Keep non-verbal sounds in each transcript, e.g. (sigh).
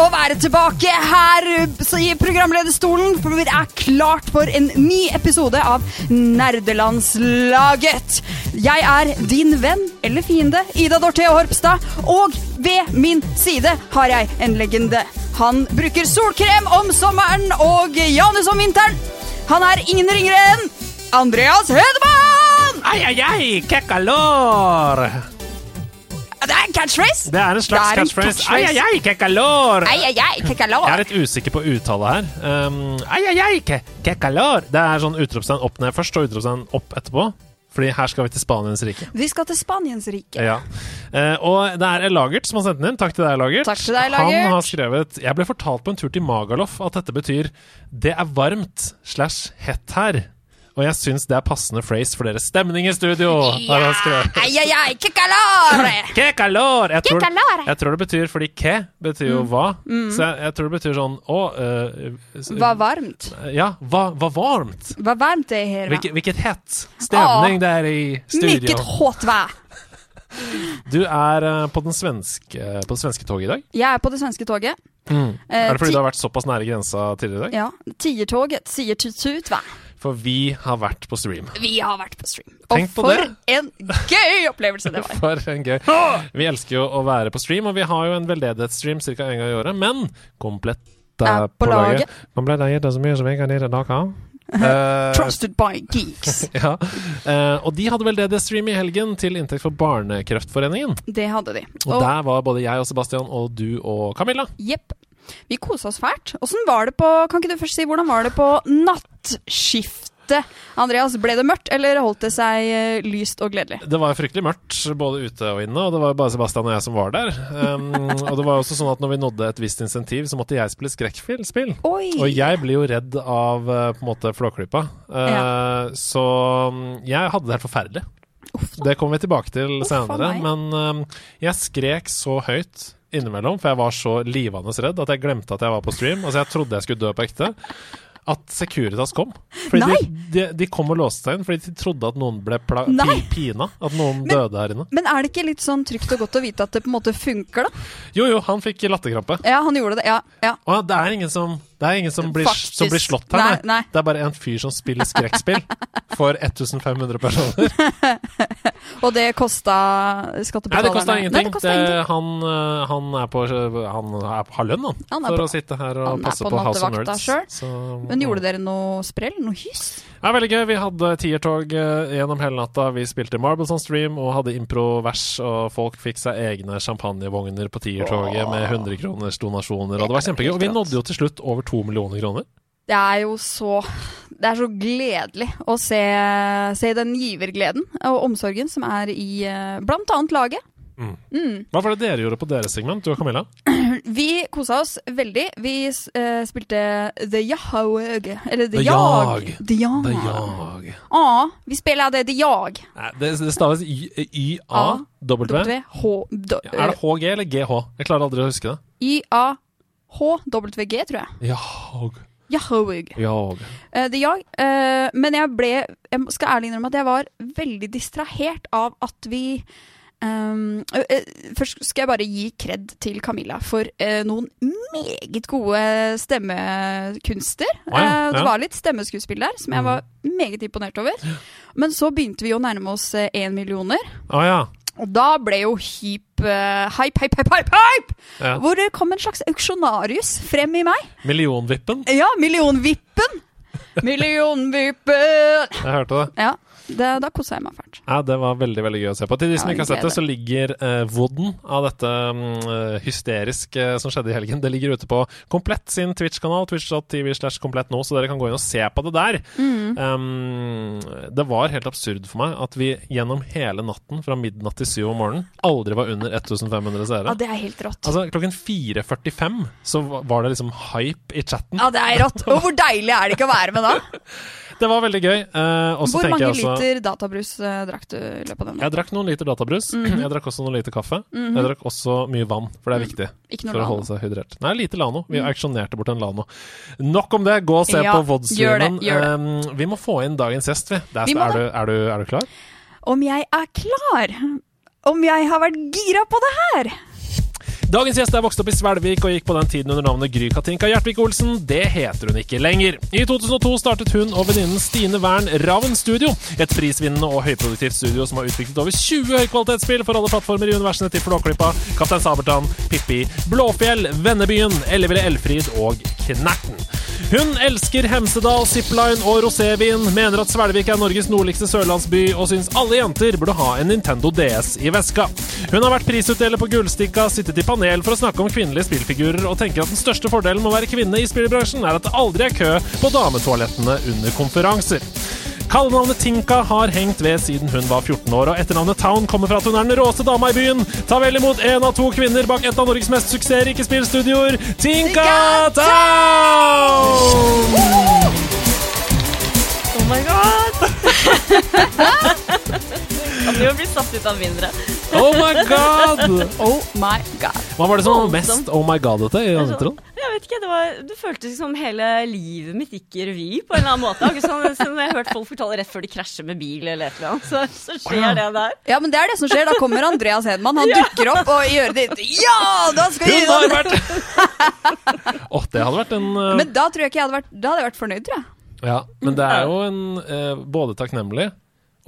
Å være tilbake her i programlederstolen, for vi er klart for en ny episode av Nerdelandslaget. Jeg er din venn eller fiende, Ida Dorthea Horpstad, og ved min side har jeg en legende. Han bruker solkrem om sommeren og Janus om vinteren. Han er ingen ringere enn Andreas Hedman! Ai, ai, ai, calor! Det er en catchphrase. Det er en slags er en catchphrase. Ai, ai, ai, que calor! Ai, ai, ai, que calor. Jeg er litt usikker på uttale her. Um, ai, ai, ai, que, que calor! Det er sånn utropstegn opp ned først og utropstegn opp etterpå. Fordi her skal vi til Spaniens rike. Vi skal til Spaniens rike. Ja. Uh, og det er Lagert som har sendt den inn. Takk til deg, Lagert. Takk til deg, Lagert. Han har skrevet Jeg ble fortalt på en tur til Magaluf at dette betyr 'det er varmt slash hett her'. Og jeg syns det er passende phrase for deres stemning i studio. Ja, ai, ai, que calor! (laughs) Que calor! Jeg tror, jeg tror det betyr fordi que betyr Mm. jo hva. Så jeg, jeg tror det betyr sånn å uh, Hva varmt. Ja, hva, hva varmt? Hva varmt det er her? Hvilket, hvilket hett stemning det er i studio. Mycket hot vær. (laughs) Du er eh, på, den svenske, på det svenske toget i dag. Jeg er på det svenske toget. Mm. Eh, Er det fordi du har vært såpass nære grensa tidligere i dag? Ja, Tiertoget sier tut-tut va? For vi har vært på stream. Vi har vært på stream. Tenk og på for det. en gøy opplevelse det (laughs) var. For en gøy. Vi elsker jo å være på stream, og vi har jo en veldedighetsstream ca. en gang i året. Men komplett Er på laget. Komplett er gitt så mye som en gang i dere. (laughs) Eh, Trusted by geeks. (laughs) ja. Uh, og de hadde veldedighetsstream i helgen til inntekt for Barnekreftforeningen. Det hadde de. Og der var både jeg og Sebastian og du og Camilla. Jepp. Vi kosa oss fælt. Åssen var det på Kan ikke du først si hvordan var det på nattskiftet? Andreas, ble det mørkt, eller holdt det seg eh, lyst og gledelig? Det var fryktelig mørkt både ute og inne, og det var bare Sebastian og jeg som var der. Um, og det var også sånn at når vi nådde et visst insentiv, så måtte jeg spille skrekkspill. Og jeg blir jo redd av eh, på en måte Flåklypa. Eh, Så mm, jeg hadde det helt forferdelig. Det kommer vi tilbake til Uff senere. Men um, jeg skrek så høyt innimellom, for jeg var så livende redd at jeg glemte at jeg var på stream. Altså Jeg trodde jeg skulle dø på ekte. At Securitas kom. Fordi de, de, de kom og låste seg inn fordi de trodde at noen ble pi pina. At noen Men- døde her inne. Men er det ikke litt sånn trygt og godt å vite at det på en måte funker, da? Jo, jo, han fikk latterkrampe. Ja, han gjorde det. Ja, ja. Og det er ingen som, det er ingen som, blir, som blir slått her. Nei, Nei, nei. Det er bare en fyr som spiller skrekkspill for 1500 personer. (laughs) Og det kosta Nei, skattebetalerne det kosta ingenting. Nei, det Det, han, øh, han, er på, han er, har lønn, han, Han for på- å sitte her og passe på på, House of Nerds. Så- Men gjorde dere noe sprell? Noe hyss? Ja, veldig gøy. Vi hadde tiertog eh, gjennom hele natta. Vi spilte Marbles on stream og hadde impro-vers, og folk fikk seg egne champagnevogner på tiertoget med 100 kroners donasjoner, og det var kjempegøy. Og vi nådde jo til slutt over to millioner kroner. Det er jo så Det er så gledelig å se, se den givergleden og omsorgen som er i eh, blant annet laget. Hva var det dere gjorde på deres segment, du og Camilla? (clears throat) Vi kosa oss veldig. Vi uh, spilte The Yahog Eller The, The Jag. Jag. The Jag. Det er jag. Ja, vi spelade The Jag. Nei, det, det staves Y-A-W-H Er det HG eller GH? Jeg klarer aldri å huske det. Y-A-H-W-G, tror jeg. Jag. Yahog. Jag. Uh, det jag. Uh, men jeg ble Jeg skal ærlig innrømme at jeg var veldig distrahert av at vi ehm, ø, Først skal jeg bare gi kred til Camilla for uh, noen meget gode stemmekunster. Å ja, Eh, det var litt stemmeskuespill der som jeg var meget imponert over. Men så begynte vi å nærme oss én millioner, Å ja. og da ble jo hyp uh, hype, hype, hype, hype, hype! ja. Hvor det kom en slags auksjonarius frem i meg. Millionvippen. Ja, millionvippen! (laughs) Millionvippen! Jeg hørte det. Ja. Det, da koser jeg meg fælt. Ja, det var veldig veldig gøy å se på. Til de som ikke har sett det, så ligger eh, Wooden av dette um, hysterisk eh, som skjedde i helgen, det ligger ute på Komplett sin Twitch-kanal, twitch.tv slash komplett nå, så dere kan gå inn og se på det der. Mm. Um, det var helt absurd for meg at vi gjennom hele natten, fra midnatt til syv om morgenen, aldri var under 1500 seere. Ja, det er helt rått. Altså, klokken 4.45 så var det liksom hype i chatten. Ja, det er rått. (laughs) Og hvor deilig er det ikke å være med da? (laughs) Det var veldig gøy. eh, Hvor mange også liter databrus eh, drakk du i løpet av den? Jeg drakk noen liter databrus. (clears throat) Mhm. Jeg drakk også noen liter kaffe. Jeg drakk også mye vann, for det er viktig. Ikke noe For å holde seg hydrert. Nei, lite Lano. Vi auksjonerte bort en Lano. Nok om det. Gå og se Ja, på VOD-streamen. Um, vi må få inn dagens gjest, vi. Er, Vi er, du, er, du, er du klar? Om jeg er klar? Om jeg har vært gira på det her? Dagens gjest er vokst opp i Svelvik og gikk på den tiden under navnet Gry Katinka Gjertvik Olsen. Det heter hun ikke lenger. I 2002 startet hun og venninnen Stine Wern Ravn Studio, et prisvinnende og høyproduktivt studio som har utviklet over 20 høykvalitetsspill for alle plattformer i universene til Flåklypa, Kaptein Sabeltann, Pippi, Blåfjell, Vennebyen, Elleville Elfrid og Knerten. Hun elsker Hemsedal, Zipline og rosévin, mener at Svelvik er Norges nordligste sørlandsby, og syns alle jenter burde ha en Nintendo DS i veska. Hun har vært prisutdeler på Gullstikka, sittet i panel for å snakke om kvinnelige spillfigurer, og tenker at den største fordelen med å være kvinne i spillbransjen er at det aldri er kø på dametoalettene under konferanser. Kallenavnet Tinka har hengt ved siden hun var 14 år, og etternavnet Town kommer fra at hun er den råeste dama i byen. Ta vel imot en av to kvinner bak et av Norges mest suksessrike spillstudioer, Tinka Town! Oh my god! kan jo bli satt ut av mindre. Oh my god! Oh my god. Hva var det som var mest oh my god-ete i den introen? Jeg vet ikke, det, var, det føltes som hele livet mitt gikk i revy på en eller annen måte. Akkurat sånn som jeg har hørt folk fortelle rett før de krasjer med bil eller et eller annet. Så, så skjer det der. Ja, men det er det som skjer. Da kommer Andreas Hedman. Han (laughs) dukker opp og gjør det Ja, da skal vi Hun har vært (laughs) Åh, det hadde vært en uh... Men da tror jeg ikke jeg hadde vært Da hadde jeg vært fornøyd, tror jeg. Ja, men det er jo en uh, både takknemlig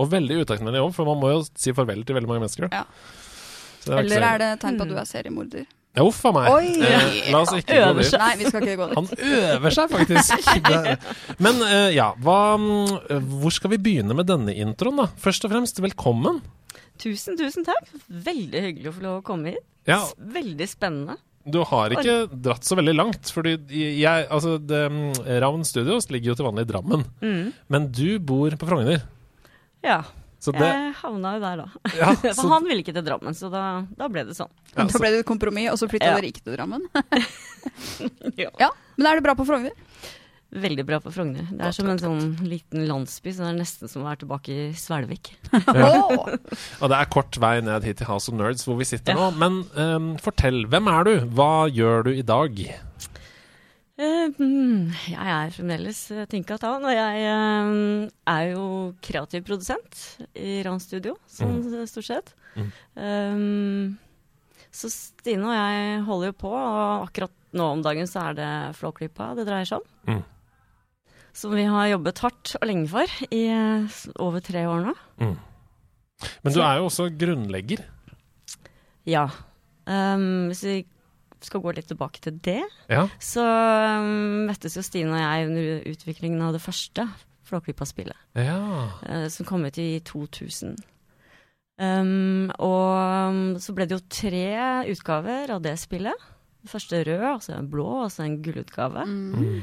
og veldig utakknemlig jobb, for man må jo si farvel til veldig mange mennesker. Ja. Så det er Eller er det tegn på at du er seriemorder? Ja, Uff a meg. Oi. Eh, la oss ikke gå dit. Nei, vi skal ikke gå dit. Han øver seg faktisk. (laughs) Men eh, ja, hva, mm, hvor skal vi begynne med denne introen, da? Først og fremst, velkommen. Tusen, tusen takk. Veldig hyggelig å få lov å komme hit. Ja, Veldig spennende. Du har ikke dratt så veldig langt, fordi jeg Altså, det, mm, Ravn Studios ligger jo til vanlig i Drammen, Mm. men du bor på Frogner. Ja. Så det Jeg havna jo der, da. ja, (laughs) For så, han ville ikke til Drammen, så da, da ble det sånn. ja, Da ble det et kompromiss, og så flytta Ja. dere ikke til Drammen. (laughs) Ja. Ja, Men er det bra på Frogner? Veldig bra på Frogner. Det er som en sånn liten landsby, så det er nesten som å være tilbake i Svelvik. (laughs) Åh! Og det er kort vei ned hit til House of Nerds, hvor vi sitter Ja. nå. Men um, fortell, hvem er du? Hva gjør du i dag? Eh, mm, jeg er fremdeles uh, Tinka Town, og jeg eh, er jo kreativ produsent i Ran Studio, sånn mm. stort sett. Mm. Um, så Stine og jeg holder jo på, og akkurat nå om dagen så er det Flåklypa det dreier seg om. Mm. Som vi har jobbet hardt og lenge for i eh, over tre år nå. Men du er jo også grunnlegger. Ja. Um, hvis vi skal gå litt tilbake til det, Ja. så um, møttes jo Stine og jeg under utviklingen av det første Flåklypa-spillet. ja. uh, som kom ut i 2000. Um, og um, så ble det jo tre utgaver av det spillet. Den første rød, altså en blå, og så en gullutgave. Mm.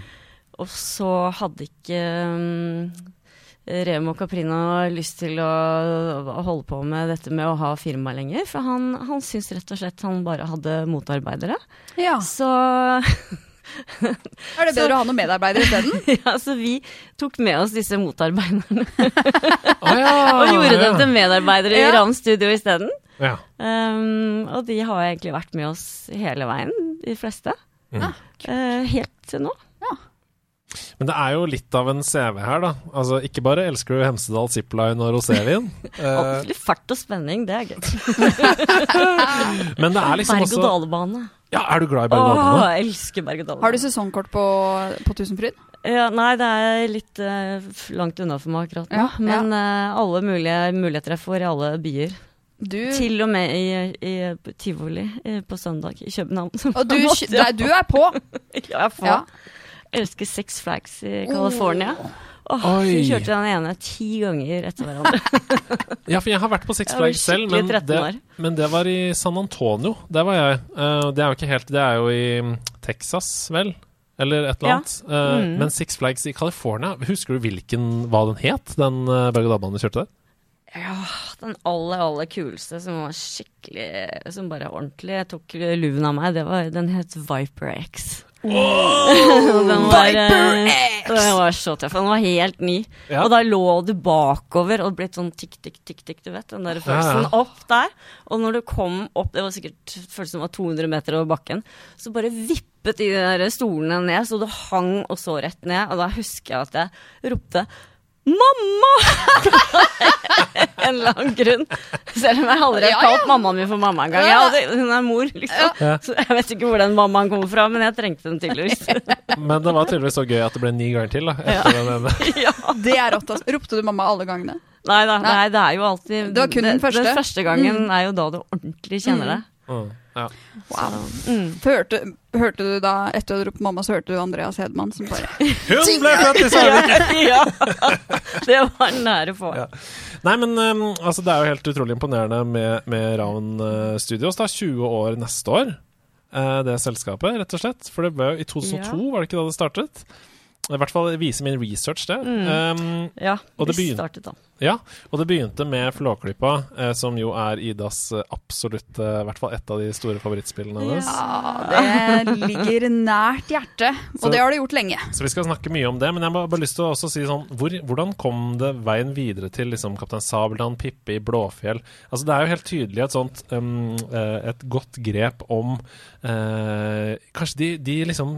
Og så hadde ikke um, Remo Caprino lyst til å, å holde på med dette med å ha firma lenger, for han, han syns rett og slett han bare hadde motarbeidere. Ja. Så Er det bedre å ha noen medarbeidere isteden? (laughs) ja, så vi tok med oss disse motarbeiderne (laughs) oh, ja, (laughs) og gjorde ja. dem til medarbeidere Ja. i Ravn Studio isteden. Ja. Um, og de har egentlig vært med oss hele veien, de fleste. Mm. Uh, helt til nå. Men det er jo litt av en CV her, da. Altså, ikke bare elsker du Hemsedal, Zipline og rosévin, (laughs) Ordentlig fart og spenning, det er gøy. (laughs) men det er liksom også Berg-og-dal-bane. Ja, er du glad i Åh, berg-og-dal-bane? elsker berg-og-dal-bane. Har du sesongkort på, på Tusenfryd? Ja, nei, det er litt uh, langt unna for meg akkurat nå. Ja, ja. Men eh, alle mulige muligheter jeg får i alle byer. Du, Til og med i, i tivoli eh, på søndag i København. og du, (laughs) du er på! Ja, jeg får. Ja. Elsker Six Flags i California. Oh, vi kjørte den ene ti ganger etter hverandre. (laughs) Ja, for jeg har vært på Six Flags selv, men det, men det var i San Antonio. Der var jeg. Uh, det er jo ikke helt Det er jo i mm, Texas, vel? Eller et eller Ja. annet. Eh, Mm. Men Six Flags i California, husker du hvilken hva den het, den uh, berg-og-dal-banen du kjørte der? Ja, den aller, aller kuleste som var skikkelig Som bare ordentlig tok luven av meg, det var Den het Viper X. Og (laughs) den var, Viper eh, X! Den var så tøff. Den var helt ny. Ja. Og da lå du bakover og blitt sånn tikk, tikk, tikk, tikk, du vet. Den der følelsen Ja, ja. opp der. Og når du kom opp, det var sikkert følelsen som var 200 meter over bakken, så bare vippet de der stolene ned, så du hang og så rett ned. Og da husker jeg at jeg ropte Mamma! (laughs) en eller annen grunn. Selv om jeg aldri har Ja, ja. kalt mammaen min for mamma engang. Ja. Hun er mor, liksom. Ja. Så jeg vet ikke hvor den mammaen kommer fra, men jeg trengte den tydeligvis. (laughs) Men det var tydeligvis så gøy at det ble ni ganger til, da. Etter den (laughs) ja. Det er rått. Ropte du mamma alle gangene? Nei da, Nei. nei, det er jo alltid Det var kun den første? Den første gangen Mm. er jo da du ordentlig kjenner det. Mm, ja. Wow. Mm. Hørte, hørte du da, etter å ha ropt mamma, så hørte du Andreas Hedman som bare (laughs) Hun ble født i Sørvik! (laughs) ja, det var nære på. Ja. Nei, men um, altså, det er jo helt utrolig imponerende med, med Ravn uh, Studios. Da, 20 år neste år, uh, det selskapet, rett og slett. For det ble jo i 2002, Ja. var det ikke da det startet? I hvert fall viser min research det. Um, Ja, Og det vi begyn- startet da. Ja, og det begynte med Flåklypa, eh, som jo er Idas eh, absolutt eh, I hvert fall ett av de store favorittspillene hennes. Ja, det ligger nært hjertet. Så- Og det har det gjort lenge. Så vi skal snakke mye om det, men jeg har bare lyst til å også si sånn hvor, Hvordan kom det veien videre til liksom Kaptein Sabeltann, Pippi, Blåfjell? Altså Det er jo helt tydelig et sånt um, Et godt grep om uh, Kanskje de, de liksom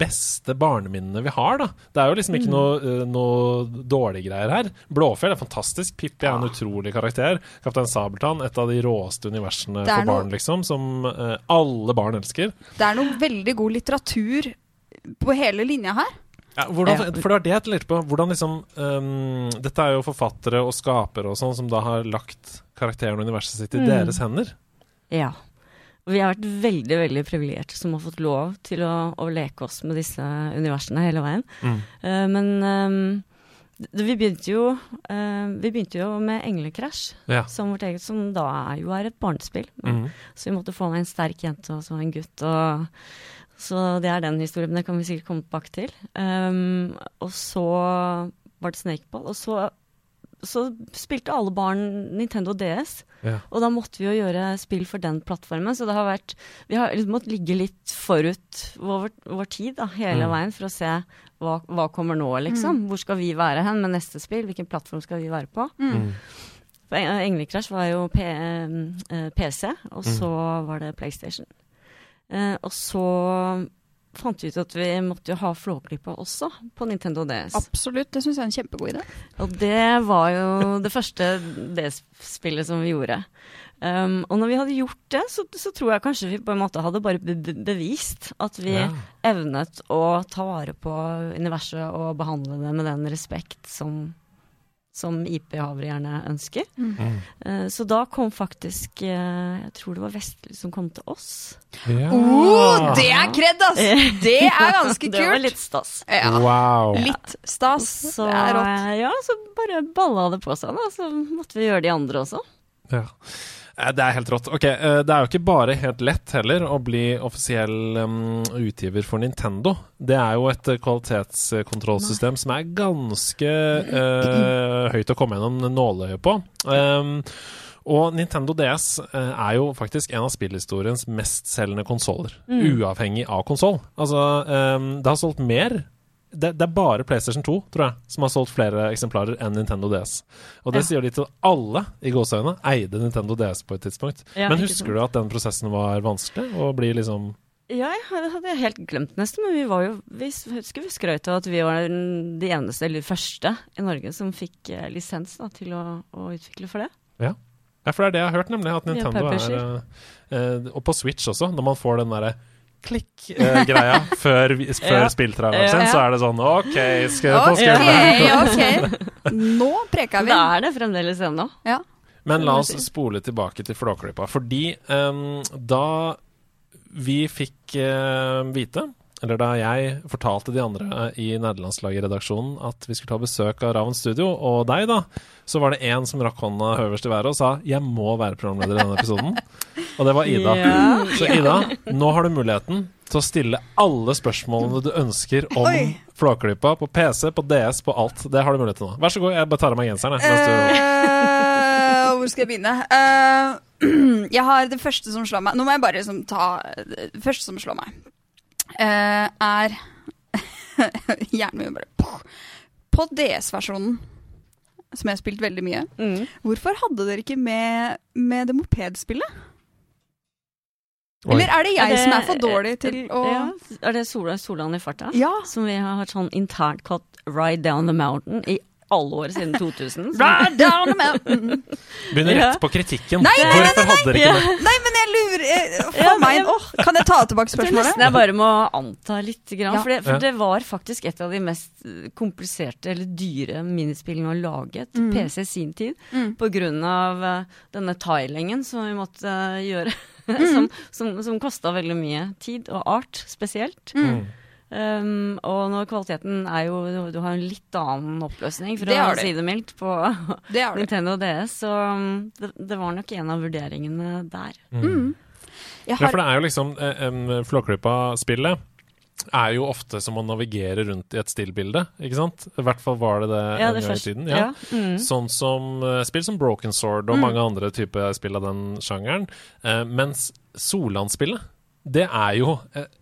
beste barneminnene vi har, da. Det er jo liksom ikke noe, eh, noe dårlige greier her. Blåfjell er fantastisk. Pippi er en utrolig karakter. Kaptein Sabeltann, et av de råeste universene er for noe- barn, liksom. Som eh, alle barn elsker. Det er noe veldig god litteratur på hele linja her. Ja, hvordan, For det var det jeg lurte på. Hvordan liksom um, Dette er jo forfattere og skapere og sånn som da har lagt karakteren og universet sitt i Mm. deres hender. Ja. Vi har vært veldig veldig privilegerte som har fått lov til å, å leke oss med disse universene hele veien. Mm. Uh, men det, vi, begynte jo, eh, vi begynte jo med Englekrasj, Ja. som vårt eget, som da er, jo er et barnespill. Mm. Så vi måtte få med en sterk jente og så en gutt. Og, så det er den historien, men det kan vi sikkert komme tilbake til. Um, og så var det Snakeball, og så, så spilte alle barn Nintendo DS. Ja. Og da måtte vi jo gjøre spill for den plattformen, så det har vært Vi har liksom måttet ligge litt forut vår, vår tid da, hele Mm. veien for å se hva, hva kommer nå, liksom. Hvor skal vi være hen med neste spill? Hvilken plattform skal vi være på? Mm. For Eng- Englekrasj var jo P eh, PC, og Mm. så var det PlayStation. Eh, og så fant vi ut at vi måtte jo ha Flåklypa også på Nintendo DS. Absolutt. Det syns jeg er en kjempegod idé. Og det var jo det første DS-spillet som vi gjorde. Um, og når vi hadde gjort det, så, så tror jeg kanskje vi på en måte hadde bare be be bevist at vi Ja. evnet å ta vare på universet og behandle det med den respekt som, som IP-havere gjerne ønsker. Mm. Uh, så da kom faktisk uh, Jeg tror det var Vestli som kom til oss. Ja. Oh, det er kred, ass! (laughs) Det er ganske kult. Det var litt stas. Ja, Wow. litt stas. Så, det er rått. eh, ja, så bare balla det på seg, da. Så måtte vi gjøre de andre også. Ja. Eh, Det er helt rått. Ok, eh, Det er jo ikke bare helt lett heller å bli offisiell um, utgiver for Nintendo. Det er jo et eh, kvalitetskontrollsystem som er ganske uh, høyt å komme gjennom nåløyet på. Um, og Nintendo DS er jo faktisk en av spillhistoriens mestselgende konsoller. Uavhengig av konsoll. Altså, um, det har solgt mer det, det er bare PlayStation 2 tror jeg, som har solgt flere eksemplarer enn Nintendo DS. Og det Ja. sier de til alle i gåseøynene eide Nintendo DS på et tidspunkt. Ja, Men husker du at den prosessen var vanskelig? Å bli liksom Ja, det hadde- jeg helt glemt nesten, men vi var jo Vi husker vi skrøt av at vi var de eneste, eller første, i Norge som fikk eh, lisens da, til å, å utvikle for det. Ja. ja, for det er det jeg har hørt, nemlig. At Nintendo er er eh, eh, Og på Switch også, når man får den derre klikk-greia før, vi- før Ja. spilltraileren Ja. sin, så er det sånn OK, skal jeg få Ok, skrevet ok. Nå preker vi. Da er det fremdeles ennå. Ja. Men la oss spole tilbake til Flåklypa. Fordi um, da vi fikk uh, vite eller da jeg fortalte de andre i nederlandslaget-redaksjonen at vi skulle ta besøk av Ravn Studio, og deg, da, så var det en som rakk hånda høverst i været og sa 'jeg må være programleder i denne episoden'. Og det var Ida. Ja. Så Ida, nå har du muligheten til å stille alle spørsmålene du ønsker om Oi. Flåklypa på PC, på DS, på alt. Det har du mulighet til nå. Vær så god, jeg bare tar av meg genseren. Eh, hvor skal jeg begynne? Uh, (clears throat) jeg har det første som slår meg Nå må jeg bare liksom ta Det første som slår meg, er (laughs) Hjernen min bare På DS-versjonen, som jeg har spilt veldig mye, Mm. hvorfor hadde dere ikke med, med det mopedspillet? Oi. Eller er det jeg Er det- som er for dårlig til å ja, Er det Sola, Solan i farta? Ja. Som vi har hatt sånn internt kalt Ride Down the Mountain i alle år siden 2000. Så- Ride down the mountain. Begynner rett på kritikken. Nei, nei, nei, Hvorfor hadde dere ikke? Nei, men jeg lurer jeg, For Ja, meg åh, Kan jeg ta tilbake spørsmålet? Jeg, jeg bare må anta litt. Grann, Ja. for, det, for det var faktisk et av de mest eh, kompliserte eller dyre minispillene å lage til Mm. PC i sin tid. Mm. På grunn av eh, denne tilingen som vi måtte eh, gjøre. (laughs) Mm. som som, som kosta veldig mye tid, og art spesielt. Mm. Um, og når kvaliteten er jo Du, har en litt annen oppløsning, for å si det mildt, på Det. Nintendo DS. Så um, det, det var nok en av vurderingene der. Mm. Jeg Ja, for det er jo liksom eh, em, Flåklypa-spillet er jo ofte som å navigere rundt i et stillbilde, ikke sant? I hvert fall var det det Ja, en det gang i tiden. ja. Ja. Mm. Sånn som uh, spill som Broken Sword og mange andre typer spill av den sjangeren. Uh, mens Solan-spillet, det er jo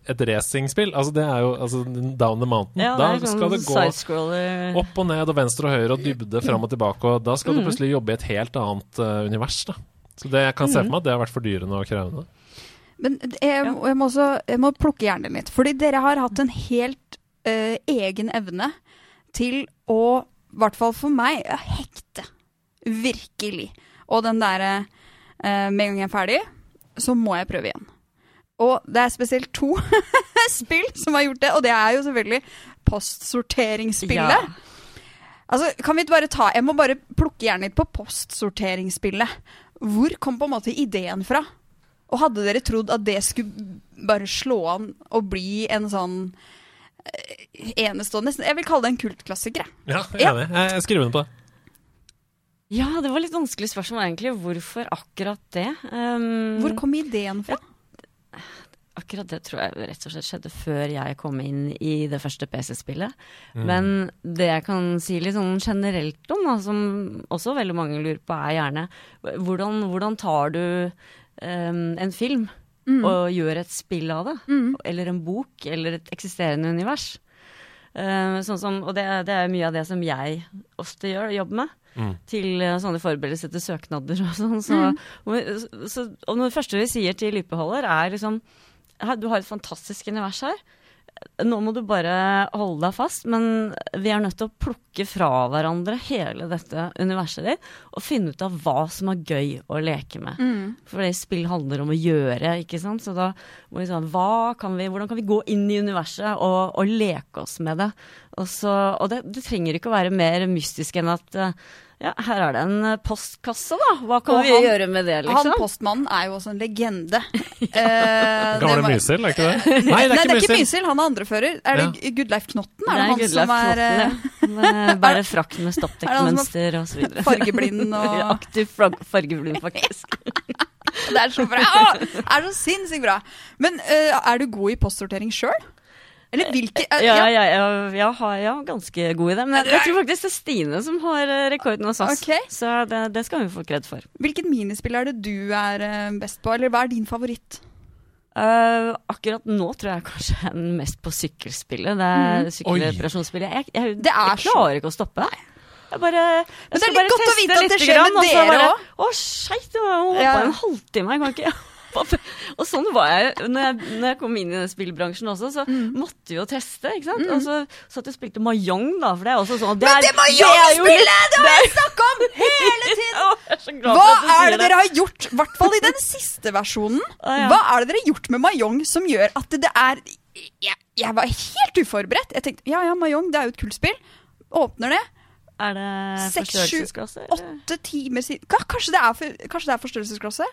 et racingspill. Altså, det er jo altså, Down the Mountain. Ja, da det er sånn skal det gå opp og ned og venstre og høyre og dybde fram og tilbake, og da skal du Mm. plutselig jobbe i et helt annet uh, univers, da. Så det jeg kan se Mm. for meg at det har vært fordyrende og krevende. men jeg, jeg, må også, jeg må plukke hjernen litt. Fordi dere har hatt en helt uh, egen evne til å, i hvert fall for meg, hekte. Virkelig. Og den derre uh, Med en gang jeg er ferdig, så må jeg prøve igjen. Og det er spesielt to (laughs) spill som har gjort det, og det er jo selvfølgelig postsorteringsspillet. Ja. Altså, kan vi bare ta Jeg må bare plukke hjernen litt på postsorteringsspillet. Hvor kom på en måte ideen fra? Og hadde dere trodd at det skulle bare slå an og bli en sånn eh, enestående Jeg vil kalle det en kultklassiker. jeg. Ja, jeg Ja. er enig. Jeg, jeg skriver under på det. Ja, det var litt vanskelig spørsmål egentlig. Hvorfor akkurat det? Um, Hvor kom ideen fra? Akkurat det tror jeg rett og slett skjedde før jeg kom inn i det første PC-spillet. Men det jeg kan si litt sånn generelt om, da, som også veldig mange lurer på, er gjerne hvordan, hvordan tar du um, en film og gjør et spill av det? Mm. Eller en bok, eller et eksisterende univers? Uh, sånn som, og det, er- det er mye av det som jeg ofte gjør, jobber med. Mm. Til eh, sånne forberedelser til søknader og sånn. Så, og, så, og det første vi sier til lypeholder, er liksom Du har et fantastisk univers her. Nå må du bare holde deg fast, men vi er nødt til å plukke fra hverandre hele dette universet ditt og finne ut av hva som er gøy å leke med. Mm. For det spill handler om å gjøre, ikke sant. Så da må vi sånn hva kan vi, Hvordan kan vi gå inn i universet og, og leke oss med det? Og, så, og det, det trenger ikke å være mer mystisk enn at eh, ja, her er det en eh, postkasse, da. Hva kan Og vi han- gjøre med det, liksom? Han postmannen er jo også en legende. ja. (laughs) det Gamle Mysil, er ikke det? Nei, (laughs) Nei, det er ikke Mysil, han er andrefører. Er det Ja. Gudleif Knotten? Det Er det, er (laughs) han Gudleif som er eh, Knotten, ja. Med Bærer frakk med Er det stoppdekkmønster og så videre. fargeblind og Ja, Aktiv fargeblind, faktisk. Det er så bra! Å, det er så sinnssykt bra! Men uh, er du god i postsortering sjøl? Eller hvilke eh, Ja, ja, ja, ja, har- ja, ganske god i det. Men jeg, jeg tror faktisk det er Stine som har eh, rekorden hos oss. Okay. Så det, det skal hun få kred for. Hvilket minispill er det du er eh, best på, eller hva er din favoritt? Uh, akkurat nå tror jeg kanskje jeg er mest på sykkelspillet. Det er sykkelreparasjonsspillet. Jeg, jeg, jeg, er jeg klarer ikke å stoppe. Jeg bare jeg Men det er litt godt å vite at det skjer med dere òg. Å, skeit, jeg må hoppe Ja. en halvtime. Jeg kan ikke. Og sånn var jeg når, jeg når jeg kom inn i den spillbransjen også, så Mm. måtte vi jo teste, ikke sant. Og så satt jeg og spilte mahjong, da, for det er også sånn det Men er- det er jo mahjong-spillet! litt- Det har jeg snakka om hele (laughs) tiden! Å, Hva at er det dere har gjort, i hvert fall i den siste versjonen? (laughs) Ja. Hva er det dere har gjort med Mahjong som gjør at det er Jeg, jeg var helt uforberedt. Jeg tenkte ja ja, Mayong, det er jo et kult spill. Åpner det. Er det Seks, sju. Åtte timer siden Kanskje det er, for, kanskje det er forstørrelsesglasse?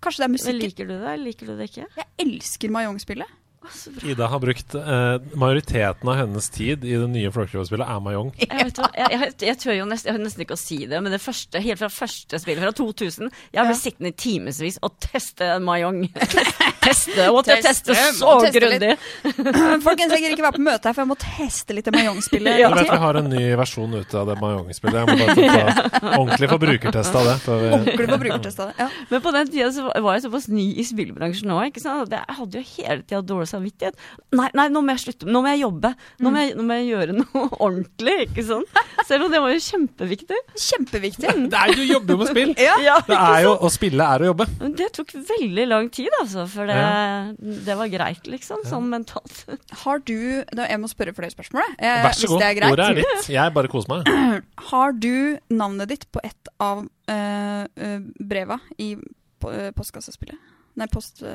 Kanskje det er Men liker du det, eller liker du det ikke? Jeg elsker Mahjong-spillet. Så bra. Ida har brukt eh, majoriteten av hennes tid i det nye Flåklypa-spillet er Mayong. Jeg, vet hva, jeg, jeg, jeg, tør jo nesten, jeg har nesten ikke å si det, men det første, helt fra første spillet, fra 2000 Jeg ble Ja. sittende i timevis og teste Mayong. (laughs) teste, og Teste, teste så grundig. (clears throat) Folkens, jeg gidder ikke være på møte her, for jeg må teste litt Mayong-spillet. Ja. Du vet vi har en ny versjon ute av det Mayong-spillet. Jeg må bare ta ordentlig forbrukertest av det. før vi- Ordentlig forbrukertest brukertest av det. Ja. Men på den tida så var jeg såpass ny i spillbransjen òg. Jeg hadde jo hele tida dårlig samvittighet. Nei, nei, nå må jeg slutte. Nå må jeg jobbe. Nå må jeg, nå må jeg gjøre noe (laughs) ordentlig. ikke sant? Selv om det var jo kjempeviktig. Kjempeviktig. Det er, jo å jobbe med spill! (laughs) Ja. Ja, Det er jo, Å spille er å jobbe. Det tok veldig lang tid, altså. For det, det var greit, liksom. Sånn mentalt. Har du da, Jeg må spørre flere spørsmål, jeg. Vær så god. er. Ordet er ditt. Jeg bare koser meg. (clears throat) Har du navnet ditt på et av eh, eh, breva i eh, postkassespillet? Nei, post, uh.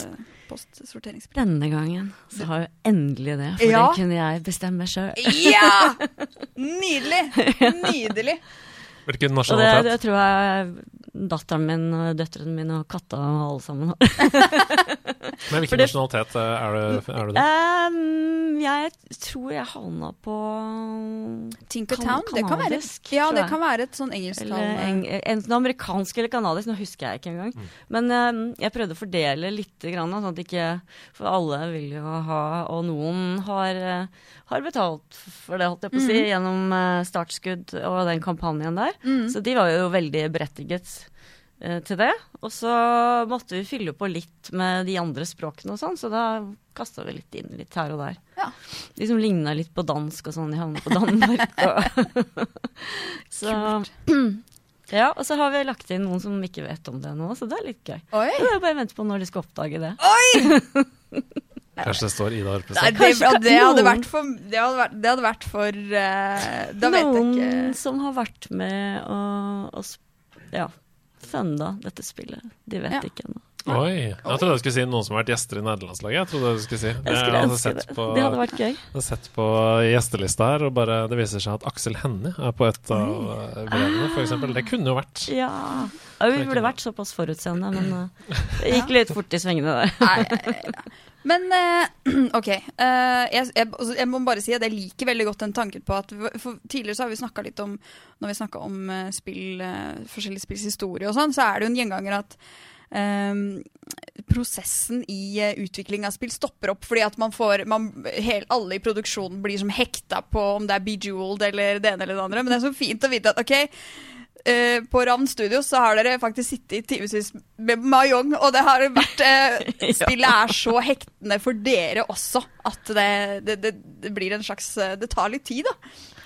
Denne gangen så har jeg endelig det, for Ja. det kunne jeg bestemme sjøl. Ja! (laughs) Nydelig! Nydelig. Hvilken Og det, nasjonalitet? det tror jeg datteren min, og døtrene mine og katta og alle sammen har. (laughs) Men hvilken Fordi, nasjonalitet eh, er du? Er du det? Um, jeg tror jeg havna på Tinkertown. Kan- Det kan være, ja, det kan være et sånn engelsktalende eng, enten amerikansk eller kanadisk, nå husker jeg ikke engang. Mm. Men um, jeg prøvde å fordele litt, grann, sånn at ikke For alle vil jo ha Og noen har, eh, har betalt for det, holdt jeg på å si, Mhm. gjennom eh, startskudd og den kampanjen der. Mm. Så de var jo veldig berettiget eh, til det. Og så måtte vi fylle på litt med de andre språkene og sånn, så da kasta vi litt inn litt her og der. Ja. De som ligna litt på dansk og sånn, de havna på Danmark. (laughs) Og (laughs) så (clears throat) Ja, og så har vi lagt inn noen som ikke vet om det nå, så det er litt gøy. Oi! Så jeg bare venter på når de skal oppdage det. (laughs) Kanskje det står Ida Nei, det, Kanskje ja, det hadde vært for Det hadde vært, det hadde vært for eh, Da vet Noen jeg ikke. som har vært med og, og ja, funda dette spillet. De vet Ja. ikke ennå. Oi. Jeg trodde du skulle si noen som har vært gjester i nederlandslaget. Jeg trodde du skulle si Jeg skulle ønske sett det. på, Det hadde vært gøy. jeg hadde sett på gjestelista her, og bare, det viser seg at Aksel Hennie er på et av eh, brevene, eksempel. Det kunne jo vært Ja. ja vi burde vært såpass forutseende, men uh, (laughs) det gikk litt fort i svingene der. Men eh, (clears throat) OK. eh, jeg, jeg, altså, jeg må bare si at jeg liker veldig godt den tanken på at for Tidligere så har vi snakka litt om Når vi snakka om eh, spill, forskjellige spills historie og sånn, så er det jo en gjenganger at Um, prosessen i uh, utvikling av spill stopper opp fordi at man får man, hel, Alle i produksjonen blir som hekta på om det er Bejeweled eller det ene eller det andre. Men det er så fint å vite at OK, eh, på Ravn Studios så har dere faktisk sittet i timevis med Mayong, og det har vært eh, (laughs) Spillet er så hektende for dere også at det, det, det, det blir en slags eh, Det tar litt tid, da.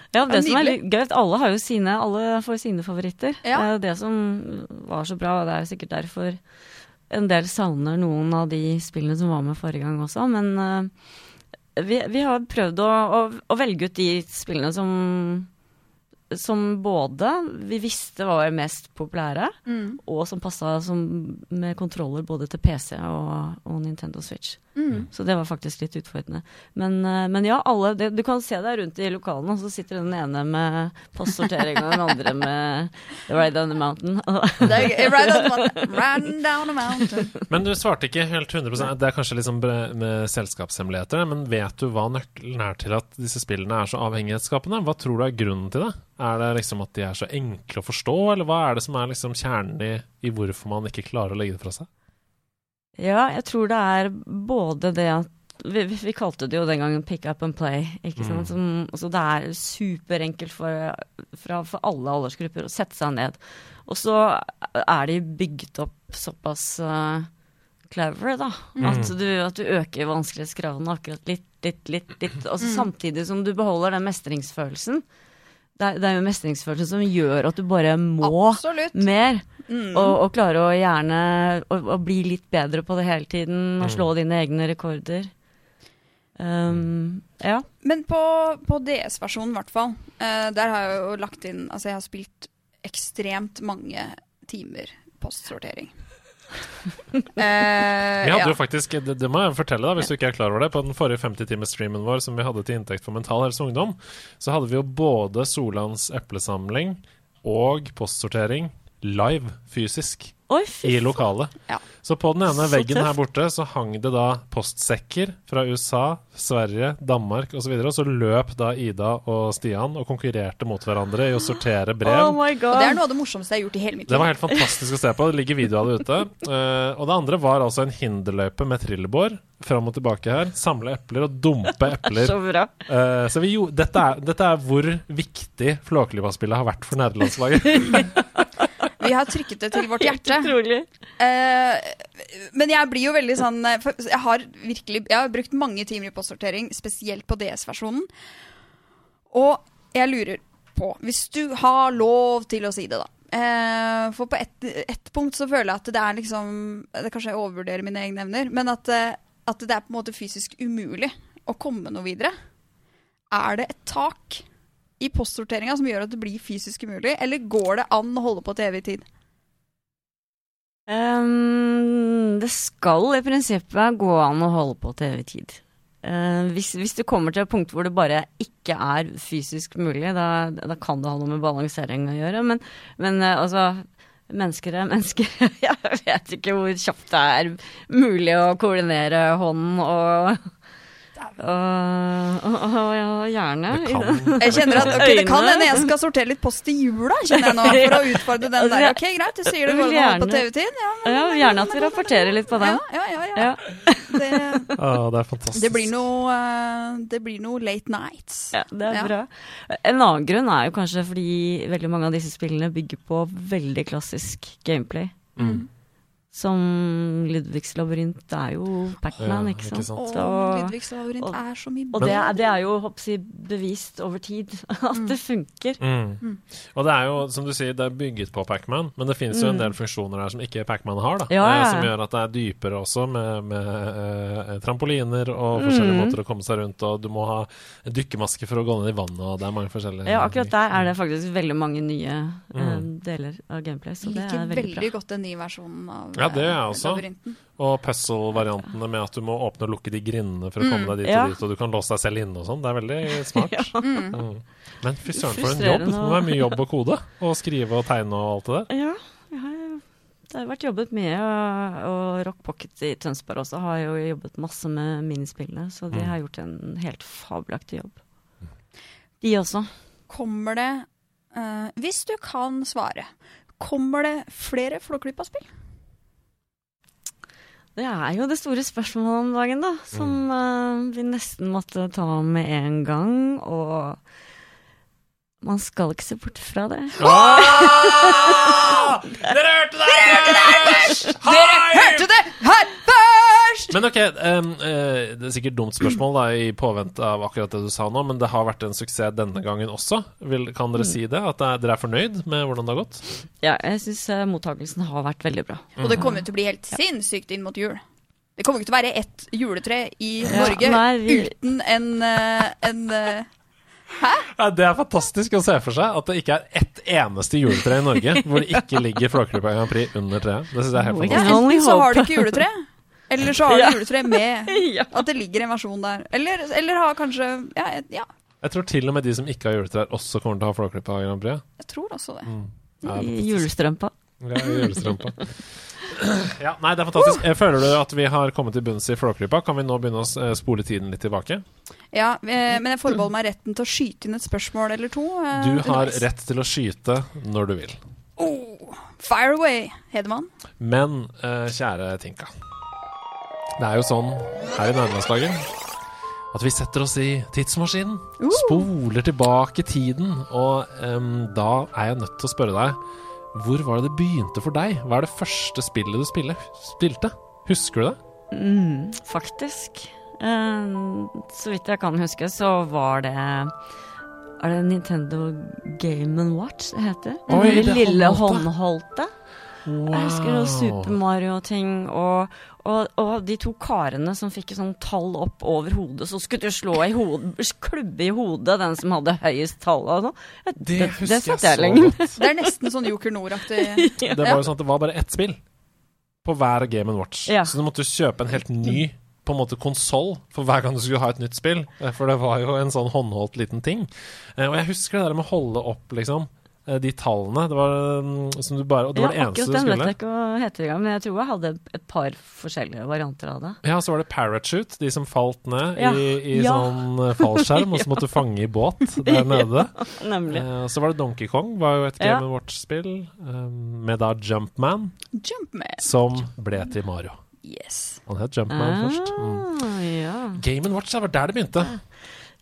Ja, det Ja, som er litt gøy, alle har jo sine, alle får sine favoritter. Ja. Det er det som var så bra, og det er jo sikkert derfor en del savner noen av de spillene som var med forrige gang også, men eh, vi, vi har prøvd å, å, å velge ut de spillene som som både vi visste var mest populære, og som passa med kontroller både til PC og, og Nintendo Switch. Så det var faktisk litt utfordrende. Men, eh, men ja, alle det, Du kan se deg rundt i lokalene, og så sitter den ene med postsortering og den andre med Ride on the Mountain. (laughs) Ride. Right on the mountain. Down a mountain. Men du svarte ikke helt 100% Det er kanskje liksom med selskapshemmeligheter, men vet du hva nøkkelen er til at disse spillene er så avhengighetsskapende? Hva tror du er grunnen til det? Er det liksom at de er så enkle å forstå, eller hva er det som er liksom kjernen i, i hvorfor man ikke klarer å legge det fra seg? Ja, jeg tror det er både det at vi, vi, kalte det jo den gangen pick up and play. ikke sant? Som, altså det er superenkelt for, fra- for alle aldersgrupper å sette seg ned. Og så er de bygd opp såpass uh, clever, da. At, du, at du øker vanskelighetsgradene akkurat litt, litt, litt. litt. Og så samtidig som du beholder den mestringsfølelsen. Det er, det er jo mestringsfølelsen som gjør at du bare må Absolutt. mer. Mm. Og, og klare å gjerne å, å bli litt bedre på det hele tiden, og slå dine egne rekorder. Um, ja. Men på, på DS-versjonen, i hvert fall, uh, der har jeg jo lagt inn Altså, jeg har spilt ekstremt mange timer postsortering. Eh, Vi hadde ja. jo faktisk, det, det må jeg fortelle da, hvis du ikke er klar over det, på den forrige 50-timers-streamen vår som vi hadde til inntekt for Mental Helse Ungdom, så hadde vi jo både Solands eplesamling og postsortering live, fysisk, Oi, i lokalet. Ja. Så på den ene Så veggen tøft. her borte så hang det da postsekker fra USA, Sverige, Danmark osv. Og, så videre, og så løp da Ida og Stian og konkurrerte mot hverandre i å sortere brev. Oh my god. Og det er noe av det morsomste jeg har gjort i hele mitt Det var helt fantastisk å se på. Det ligger video av det ute. Uh, (laughs) og det andre var altså en hinderløype med trillebår fram og tilbake her. Samle epler og dumpe (laughs) epler. Så bra. Uh, så vi, jo- dette, er, dette er hvor viktig Flåklypa-spillet har vært for nederlandslaget. (laughs) Vi har trykket det til vårt (laughs) hjerte. utrolig. Eh, men jeg blir jo veldig sånn Jeg har virkelig Jeg har brukt mange timer i postsortering, spesielt på DS-versjonen. Og jeg lurer på, hvis du har lov til å si det, da eh, For på ett et punkt så føler jeg at det er liksom det Kanskje jeg overvurderer mine egne evner, men at, at det er på en måte fysisk umulig å komme noe videre. Er det et tak i postsorteringa som gjør at det blir fysisk umulig, eller går det an å holde på til evig tid? Um, det skal i prinsippet gå an å holde på til evig tid. Uh, hvis, hvis du kommer til et punkt hvor det bare ikke er fysisk mulig, da, da kan det ha noe med balansering å gjøre. Men, men uh, altså Mennesker er mennesker. (laughs) Jeg vet ikke hvor kjapt det er mulig å koordinere hånden og og, og, og ja, gjerne. Det kan Jeg kjenner at ok, Det kan hende jeg skal sortere litt post i jula, kjenner jeg nå. (laughs) For å utfordre den Altså, der. Ok, greit, du sier det går vil an holde på TV-tid. Ja, men- Ja, gjerne at vi rapporterer litt på den. ja, ja, ja. Ja, Det, Ja, (laughs) det er fantastisk. det, blir noe, eh, det blir noe late nights. ja, det er Ja. bra. En annen grunn er jo kanskje fordi veldig mange av disse spillene bygger på veldig klassisk gameplay. Mm. Som Ludvigs labyrint er jo Pac-Man, Ja, ikke ikke sant. sant. Og Og, Ludvigs labyrint og- er så mye og det, er, det er jo hoppsi, bevist over tid (laughs) at det funker. Mm. Og det er jo, som du sier, det er bygget på Pacman, men det finnes jo en Mm. del funksjoner her som ikke Pacman har, da. Ja, ja, Eh, som gjør at det er dypere også, med, med eh, trampoliner og forskjellige Mm. måter å komme seg rundt, og du må ha dykkermaske for å gå ned i vannet, og det er mange forskjellige Ja, akkurat der er det faktisk veldig mange nye eh, Mm. deler av gameplay, så det liker er veldig veldig bra. godt den nye versjonen av Ja, det er jeg også. labyrinten. Og puzzle-variantene med at du må åpne og lukke de grindene for å komme Mm. deg dit Ja. og dit, og du kan låse deg selv inne og sånn. Det er veldig smart. (laughs) ja. Mm. Men fy søren, for en jobb! Det må være mye jobb å kode. Og skrive og tegne og alt det der. Ja, jeg har, det har vært jobbet mye, og, og Rock Pocket i Tønsberg også har jo jobbet masse med minispillene, så de Mm. har gjort en helt fabelaktig jobb. De også. Kommer det uh, Hvis du kan svare, kommer det flere Flåklypa-spill? Det er jo det store spørsmålet om dagen, da, som eh, vi nesten måtte ta med en gang, og man skal ikke se bort fra det. Dere hørte det her først! Hørte det her først! Men ok, um, uh, det er sikkert dumt spørsmål da, i påvente av akkurat det du sa nå, men det har vært en suksess denne gangen også. Vil, kan dere si det? At det er, dere er fornøyd med hvordan det har gått? Ja, jeg syns mottakelsen har vært veldig bra. Og det kommer til å bli helt sinnssykt inn mot jul. Det kommer ikke til å være ett juletre i Norge nei, vi- uten en, eh, en eh, Ja, det er fantastisk å se for seg at det ikke er ett eneste juletre i Norge hvor det ikke ligger Flåklypa Grand Prix under treet. Det syns jeg er helt fantastisk. Enten så har du ikke juletre, eller så har du Ja. juletre med (laughs) Ja. at det ligger en versjon der. Eller, eller har kanskje ja, ja, Jeg tror til og med de som ikke har juletrær, også kommer til å ha Flåklypa Grand Prix. jeg tror også det. Mm. Ja, I julestrømpa. Ja, julestrømpa. (clears throat) Ja, nei, det er fantastisk. Uh! Føler du at vi har kommet til bunns i Flåklypa? Kan vi nå begynne å eh, spole tiden litt tilbake? Ja, eh, men jeg forbeholder meg retten til å skyte inn et spørsmål eller to. Du har underveis. rett til å skyte når du vil. Oh, fire away, Hedemann. Men kjære Tinka. Det er jo sånn her i nærlandslaget at vi setter oss i tidsmaskinen. Spoler tilbake tiden. Og um, da er jeg nødt til å spørre deg hvor var det det begynte for deg? Hva er det første spillet du spille, spilte? Husker du det? Mm, faktisk. Uh, så vidt jeg kan huske, så var det Er det Nintendo Game Watch det heter? Oi, det det lille håndholdte. Håndholdte. Jeg husker noe Super Mario-ting, og, og, og de to karene som fikk sånn tall opp over hodet, så skulle du slå i hodet, klubbe i hodet den som hadde høyest tall. Og sånn. det, det, det husker det jeg jeg så lenge godt. Det er nesten sånn Joker Nord-aktig. (laughs) Det var jo sånn at det var bare ett spill på hver Game Watch. Ja. Så du måtte kjøpe en helt ny på en måte konsoll for hver gang du skulle ha et nytt spill. Eh, For det var jo en sånn håndholdt liten ting. Eh, Og jeg husker det der med å holde opp liksom de tallene. Det var mm, som du bare Og det var det ja, eneste akkurat den vet jeg ikke hva heter engang, men jeg tror jeg hadde et par forskjellige varianter av det. Ja, så var det parachute, de som falt ned Ja. i, i Ja. sånn eh, fallskjerm, og så (laughs) måtte du fange i båt der (laughs) nede. Nemlig. Eh, så var det Donkey Kong, var jo et Ja. Game Watch-spill, eh, med da Jumpman, Jumpman. som ble til Mario. Yes. Han het Jumpman først. Mm. Ah, ja. Game Watch, det var der det begynte.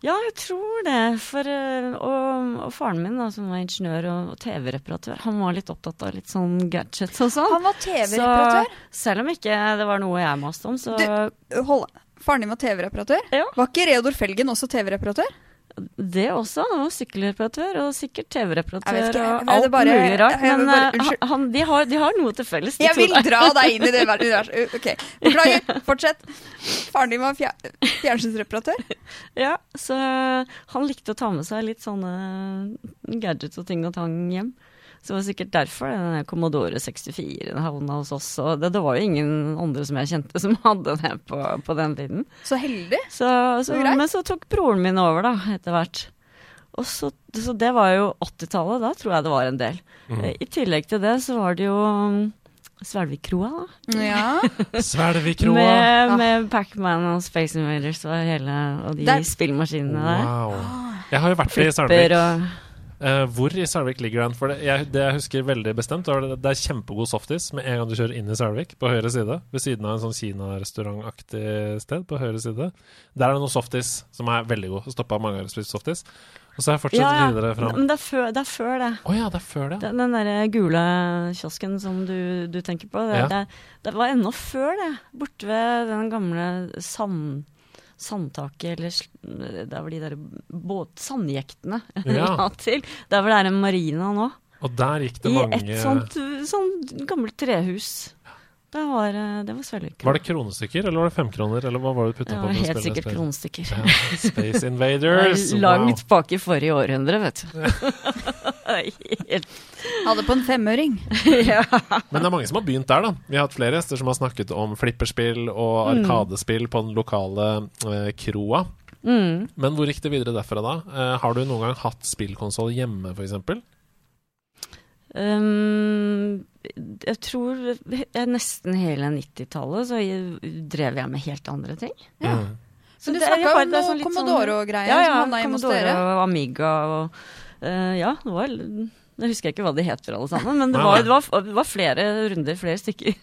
Ja, jeg tror det. For, eh, og, og faren min, da, som var ingeniør og, og TV-reparatør, han var litt opptatt av litt sånn gadgets og sånn. Han var TV-reparatør. Så selv om ikke det var noe jeg maste om, så Du- Hold Faren din var TV-reparatør? Ja. Var ikke Reodor Felgen også TV-reparatør? Det også. Han var sykkelreparatør og sikkert TV-reparatør og alt bare- mulig rart. Men bare- eh, han, de, har, de har noe til felles. de Jeg to vil der. dra deg inn i det ver- universet. Ok, Beklager. Fortsett. Faren din var fjernsynsreparatør? (laughs) Ja, så han likte å ta med seg litt sånne gadgets og ting og tang hjem. Så det var sikkert derfor den Commodore 64 havna hos oss. Og det, det var jo ingen andre som jeg kjente som (laughs) hadde det på, på den tiden. Så heldig. Så, så, Så greit. men så tok broren min over, da, etter hvert. Og så, så det var jo 80-tallet, da tror jeg det var en del. Mm. I tillegg til det så var det jo um, Svelvikroa, da. Ja. (laughs) Svelvikroa. Med, med Pac-Man og Space Invaders og hele Og de Der- spillmaskinene der. Wow. Jeg har jo vært i Flipper Svelvik. Eh, hvor i Sarvik ligger den? For det jeg, det jeg husker veldig bestemt, var det, det er kjempegod softis med en gang du kjører inn i Sarvik på høyre side. Ved siden av en sånn kinarestaurantaktig sted på høyre side. Der er det noe softis som er veldig god. Stoppa mange ganger og spist softis. Og så har jeg fortsatt Ja, ja. videre fram. Men det er før det. Er før det. Oh, ja, det er før det. Den, den derre gule kiosken som du, du tenker på, det, Ja. det, det var ennå før det. Borte ved den gamle sand, sandtaket, eller der hvor de der båt, sandjektene Ja. (laughs) la til. Der hvor det er en marina nå. Og der gikk det I mange et sånt, sånt gammelt trehus. Det var, eh, det var svellykka. Var det kronestykker, eller var det femkroner, eller hva var det du putta Det var helt sikkert kronestykker. Ja, Space (laughs) Invaders. Langt Langt bak i forrige århundre, vet du. Helt, Hadde på en femøring. (laughs) ja. Men det er mange som har begynt der, da. Vi har hatt flere gjester som har snakket om flipperspill og Mm. arkadespill på den lokale eh, kroa. Mm. Men hvor gikk det videre derfra da? Eh, har du noen gang hatt spillkonsoll hjemme, f.eks.? Um, jeg tror nesten hele 90-tallet så jeg- drev jeg med helt andre ting. Ja. Mm. Så du det- snakka om det noe sånn sånn- Commodore-greier Ja, som ja. havna hjemme hos Commodore dere? og Amiga og uh, Ja, det var Jeg husker ikke hva de heter alle sammen, men det var, det var, det var flere runder, flere stykker.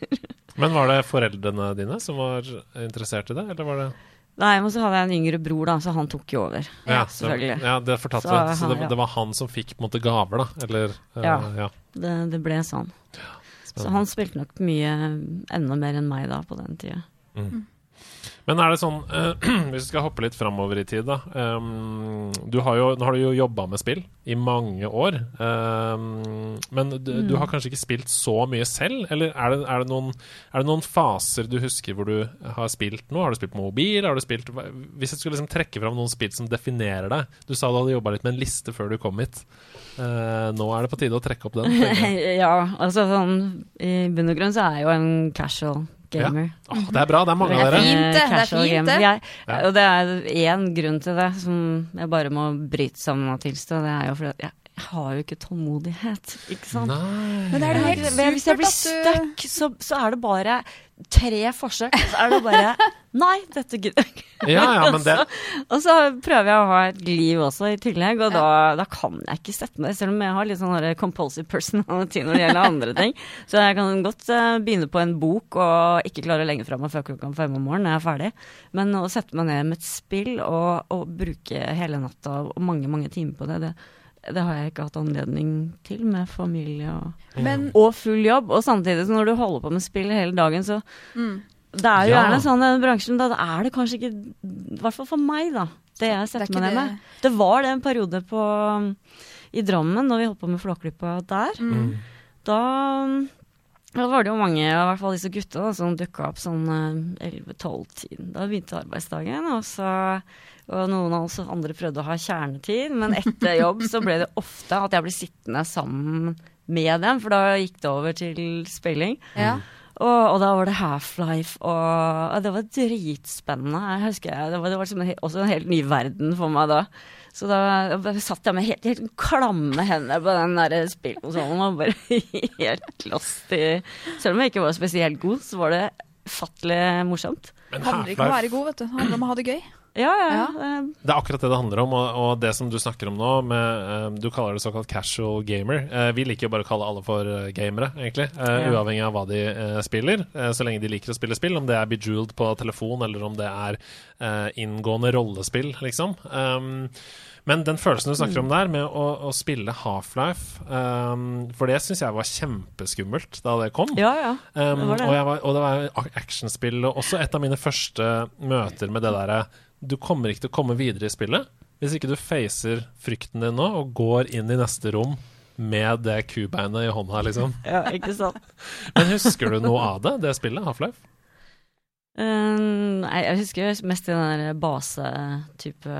Men var det foreldrene dine som var interessert i det, eller var det Nei, men så hadde jeg en yngre bror, da, så han tok jo over. Ja, selvfølgelig. Ja, det fortalte Så. Så det, han- ja. det var han som fikk på en måte gaver, da? Eller Ja. Ja. ja. Det, det ble sånn. Så han spilte nok mye enda mer enn meg da på den tida. Men er det sånn, eh, (clears throat) hvis vi skal hoppe litt framover i tid, da ehm, du har jo, Nå har du jo jobba med spill i mange år. ehm, men du, du Mm. har kanskje ikke spilt så mye selv? Eller er det, er, det noen, er det noen faser du husker hvor du har spilt noe? Har du spilt på mobil? Har du spilt, hvis jeg skulle liksom trekke fram noen spill som definerer deg Du sa du hadde jobba litt med en liste før du kom hit. Eh, nå er det på tide å trekke opp den. (laughs) ja, altså sånn I bunn og grunn så er jeg jo en casual gamer. Åh, det er bra, det er mange Det er av dere. fint, det. Det er fint, det. Jeg, Ja. Og det er én grunn til det som jeg bare må bryte sammen og tilstå. Det er jo fordi at jeg, jeg har jo ikke tålmodighet, ikke sant. Nei. Men det er det helt Hvis jeg- Hvis jeg blir supert stuck, så, så er det bare tre forsøk. Så er det bare Nei, dette gidder jeg ikke. Ja, ja, men det (laughs) Og så prøver jeg å ha et liv også i tillegg, og da, da kan jeg ikke sette meg Selv om jeg har litt sånn compulsive personality når det gjelder andre ting. (laughs) Så jeg kan godt uh, begynne på en bok og ikke klare å legge fra meg før klokka fem om morgenen når jeg er ferdig. Men å sette meg ned med et spill og, og bruke hele natta og mange, mange timer på det, det, det har jeg ikke hatt anledning til med familie og Men og full jobb. Og samtidig, så når du holder på med spill hele dagen, så mm, Det er jo Ja. gjerne sånn i den bransjen, da er det kanskje ikke I hvert fall for meg, da. Det jeg er setter meg ned med. Det var det en periode på i Drammen, når vi holdt på med Flåklypa der. mm. Da, da var det jo mange, i hvert fall disse gutta, da, som dukka opp sånn eh, 11-12-tiden. Da begynte arbeidsdagen, og så og noen av oss andre prøvde å ha kjernetid, men etter jobb så ble det ofte at jeg ble sittende sammen med dem, for da gikk det over til spilling. Ja. Og, og da var det Half-Life, og, og det var dritspennende. Jeg husker jeg, Det var, det var en også en helt ny verden for meg da. Så da bare satt jeg med helt, helt klamme hender på den der spillkonsollen og bare (laughs) helt lost i Selv om jeg ikke var spesielt god, så var det fattelig morsomt. Men Det handler ikke om å være god, vet du. Det handler om å ha det gøy. Ja, ja. Ja. eh, Det er akkurat det det handler om, og, og det som du snakker om nå, med, eh, du kaller det såkalt casual gamer. Eh, vi liker jo bare å kalle alle for eh, gamere, egentlig. eh, Uavhengig av hva de spiller. så lenge de liker å spille spill, om det er Bejeweled på telefon, eller om det er inngående rollespill, liksom. Um, men den følelsen du snakker om der, med å, å spille Half-Life um, For det syns jeg var kjempeskummelt da det kom. ja, ja. Um, Det var det. Og, jeg var, og det var actionspill, og også et av mine første møter med det derre Du kommer ikke til å komme videre i spillet hvis ikke du facer frykten din nå og går inn i neste rom med det kubeinet i hånda, liksom. (laughs) ja ikke sant. Men husker du noe av det, det spillet, Half-Life? Eh, nei, jeg husker mest den der basetype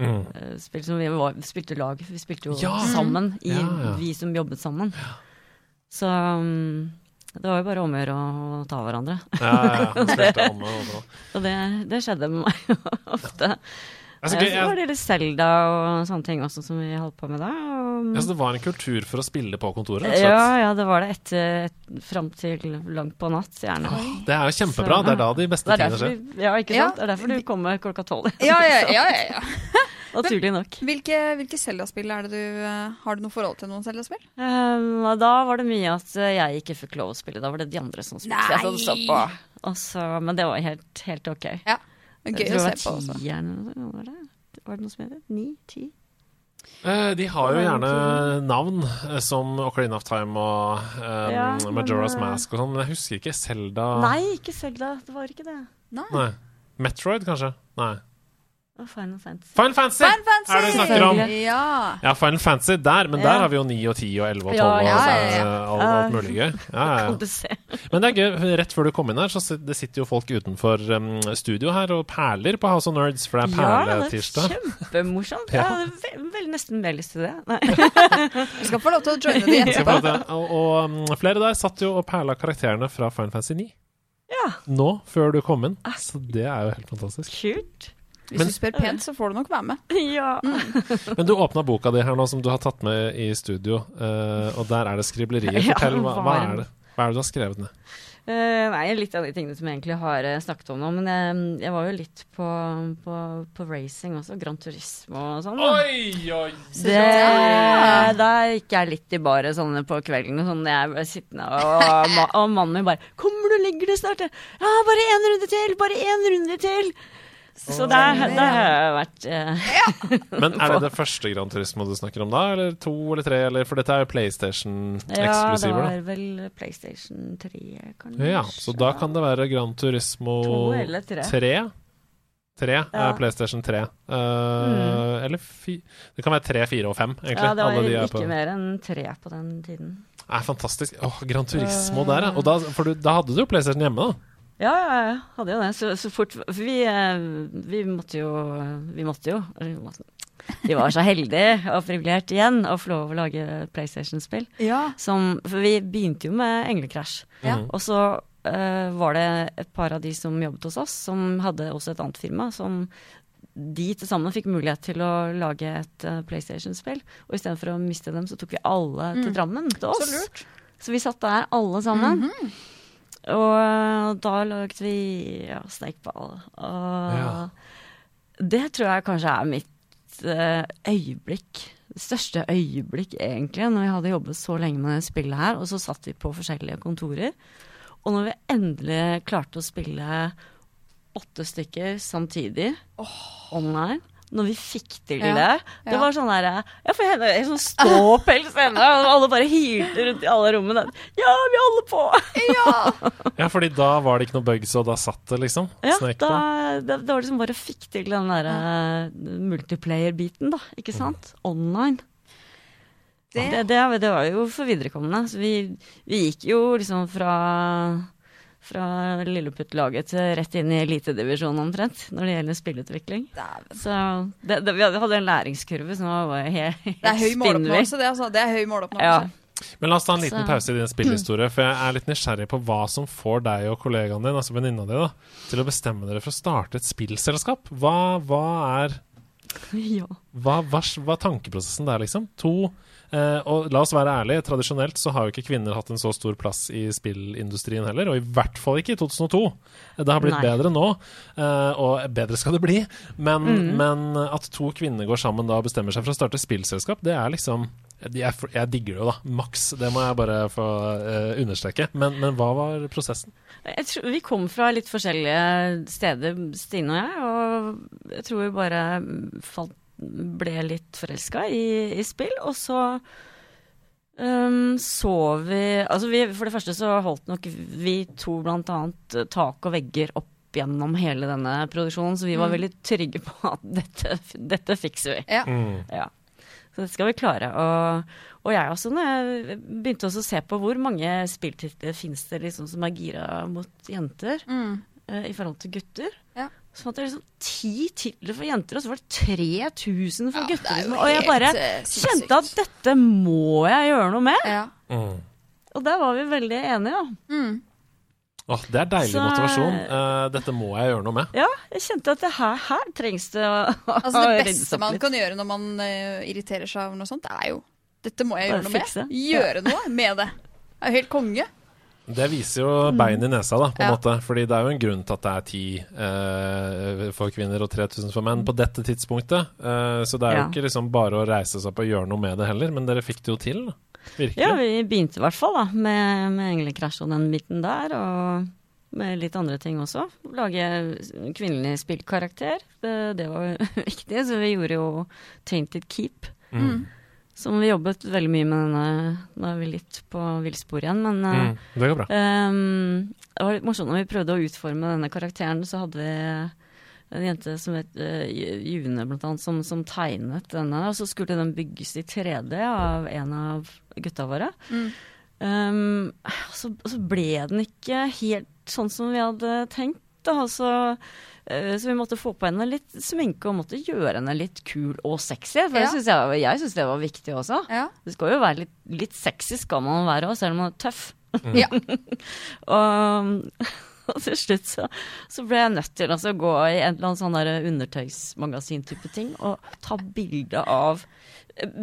Mm. eh, spill som vi var, spilte lag. Vi spilte jo Ja. sammen, i, Ja, ja. vi som jobbet sammen. Så um, det var jo bare om å gjøre å ta hverandre. Ja, ja, ja. (laughs) Spilte om og. Og det, det skjedde med meg (laughs) ofte. Ja, så, gøy, Så var det litt Selda og sånne ting også som vi holdt på med da. Og, så det var en kultur for å spille på kontoret? Slett. ja, ja, det var det etter et, fram til langt på natt, gjerne. Det er jo kjempebra. Det er da de beste tingene skjer. ja, ikke Ja. sant? Det er derfor du kommer klokka tolv. Ja, ja, ja. ja, ja. (laughs) Naturlig nok. Hvilke, hvilke Zelda-spill er det du eh, Har du noe forhold til noen Zelda-spill? Um, da var det mye at eh, jeg ikke fikk lov å spille. Da var det de andre som spilte. Nei! Jeg satt og så på. Og men det var helt, helt ok. Ja. Gøy å se på også. Var det? var det noe som heter Ni? Ti? Eh, De har jo gjerne navn eh, som Ocarina of Time og um, Ja, Majora's men, Mask og sånn, men jeg husker ikke Selda Nei, ikke Selda. Det var ikke det. Nei. Metroid, kanskje? Nei. Final Fantasy. Final Fantasy! Final Fantasy! Er det vi snakker om? Ja. Ja, Final Fantasy der, men Ja. der har vi jo 9 og 10 og 11 og 12 Ja, og ja, ja, ja. eh, alt, alt mulig gøy. (laughs) Du. Men det er gøy, rett før du kom inn her, så det sitter jo folk utenfor um, studio her og perler på House of Nerds, for det er Ja, det er kjempemorsomt. Jeg hadde ve vel nesten mer lyst til det. Nei. (laughs) Du skal få lov til å joine de etterpå. det. Og, og um, flere der satt jo og perla karakterene fra Final Fantasy 9. Ja, Nå, før du kom inn. Så det er jo helt fantastisk. kult. Hvis Men- du spør pent, så får du nok være med. (laughs) Ja. Men du åpna boka di her nå, som du har tatt med i studio, uh, og der er det skriblerier. Ja, Fortell, hva, hva er det Hva er det du har skrevet ned? Uh, nei, litt av de tingene som jeg egentlig har eh, snakket om nå. Men jeg, jeg var jo litt på, på, på racing også. Grand Turismo og sånn. Oi, oi! Det, da gikk jeg litt i baret sånn på kvelden, sånn jeg ble sittende, og, og mannen min bare 'Kommer du, legger deg snart?' Ja, bare én runde til! Bare én runde til! Så der, der har jeg vært uh, (laughs) Men er det det første Gran Turismo du snakker om da, eller to eller tre? Eller, for dette er jo PlayStation-eksklusiver. Ja, det var vel PlayStation 3, kanskje. Ja, så da kan det være Gran Turismo To eller tre. 3. Tre Ja. er PlayStation 3. Eh, Eller fi Det kan være tre, fire og 5, egentlig. Ja, det var Alle de er ikke på. mer enn 3 på den tiden. Er fantastisk. Åh, Gran Turismo der, ja. Og da, for du, da hadde du jo PlayStation hjemme, da. Ja, ja, ja, hadde jo det. Så, så fort For vi, eh, vi måtte jo Vi måtte jo vi var så heldige og privilegerte igjen å få lov å lage PlayStation-spill. Ja. Som For vi begynte jo med Englekrasj. Ja. Mhm. Og så uh, var det et par av de som jobbet hos oss, som hadde også et annet firma, som de til sammen fikk mulighet til å lage et uh, PlayStation-spill. Og istedenfor å miste dem, så tok vi alle til Drammen til oss. Så lurt. Så vi satt der alle sammen. Og eh, da lagde vi ja, Snakeball. Og Ja. det tror jeg kanskje er mitt eh, øyeblikk. Det største øyeblikk, egentlig, når vi hadde jobbet så lenge med spillet her. Og så satt vi på forskjellige kontorer. Og når vi endelig klarte å spille åtte stykker samtidig online når vi fikk til Ja, det. Det ja. var sånn der Jeg får henne en sånn ståpels henne, og alle bare hylte rundt i alle rommene. Ja, vi holder på! Ja, ja, fordi da var det ikke noe bugs, og da satt det, liksom. Ja, da, på. det, det var liksom bare fikk til den derre multiplayer-biten, da. Ikke sant? Online. Det- Det, det, det var jo for viderekommende. Så vi, vi gikk jo liksom fra fra Lilleputt-laget til rett inn i elitedivisjonen omtrent, når det gjelder spillutvikling. Så det, det, vi hadde en læringskurve som var helt, helt Det er høy måloppnåelse, det, altså. Det er høy Ja, måloppnåelse. Men la oss ta en liten pause i din spillhistorie, for jeg er litt nysgjerrig på hva som får deg og kollegaen din, altså venninna di, da, til å bestemme dere for å starte et spillselskap. Hva, hva er (laughs) ja. hva, hva, hva er tankeprosessen der, liksom? To eh, Og la oss være ærlige, tradisjonelt så har jo ikke kvinner hatt en så stor plass i spillindustrien heller, og i hvert fall ikke i 2002. Det har blitt Nei. bedre nå, uh, og bedre skal det bli. Men, Mm. men at to kvinner går sammen da og bestemmer seg for å starte spillselskap, det er liksom jeg, jeg digger det jo, da. Maks. Det må jeg bare få uh, understreke. Men, men hva var prosessen? Jeg tror, vi kom fra litt forskjellige steder, Stine og jeg, og jeg tror vi bare falt, ble litt forelska i, i spill. Og så um, så vi Altså, vi, for det første så holdt nok vi to blant annet tak og vegger opp gjennom hele denne produksjonen, så vi var veldig trygge på at (laughs) dette, dette fikser vi. Ja. Mm. Ja. Så det skal vi klare. Og, og jeg også, når jeg begynte også å se på hvor mange spilltitler finnes det liksom som er gira mot jenter Mm. uh, i forhold til gutter. Så fant jeg liksom ti titler for jenter, og så var det 3000 for Ja, gutter. Og jeg bare helt, eh, kjente at dette må jeg gjøre noe med. Ja. Mm. Og der var vi veldig enige, da. Mm. Åh, det er deilig Så- motivasjon. Uh, dette må jeg gjøre noe med. Ja, jeg kjente at det her, her trengs det å Altså Det beste man kan gjøre når man uh, irriterer seg over noe sånt, er jo Dette må jeg Bare gjøre noe med. Gjøre noe med det. Det er jo helt konge. Det viser jo bein i nesa, da, på en Ja. måte. Fordi det er jo en grunn til at det er ti eh, for kvinner og 3000 for menn på dette tidspunktet. Eh, så det er jo Ja. ikke liksom bare å reise seg opp og gjøre noe med det heller, men dere fikk det jo til. Virkelig. Ja, vi begynte i hvert fall da, med, med Englekrasj og den biten der, og med litt andre ting også. Lage kvinnelig spillkarakter, det, det var (laughs) viktig, så vi gjorde jo Tainted Keep. Mm. Som vi jobbet veldig mye med denne Nå er vi litt på villspor igjen, men eh, Mm. Det går bra. Um, det var litt morsomt når vi prøvde å utforme denne karakteren, så hadde vi en jente som het uh, June, blant annet, som, som tegnet denne. Og så skulle den bygges i 3D av en av gutta våre. Mm. Ehm, så, så ble den ikke helt sånn som vi hadde tenkt. Da. Så, eh, så vi måtte få på henne litt sminke og måtte gjøre henne litt kul og sexy. For Ja. jeg syns jeg, jeg synes det var viktig også. Ja. Det skal jo være litt, litt sexy, skal man være òg, selv om man er tøff. Ja. (laughs) og, (laughs) og til slutt så, så ble jeg nødt til altså, å gå i en eller annen sånn undertøysmagasin-type ting og ta bilde av eh,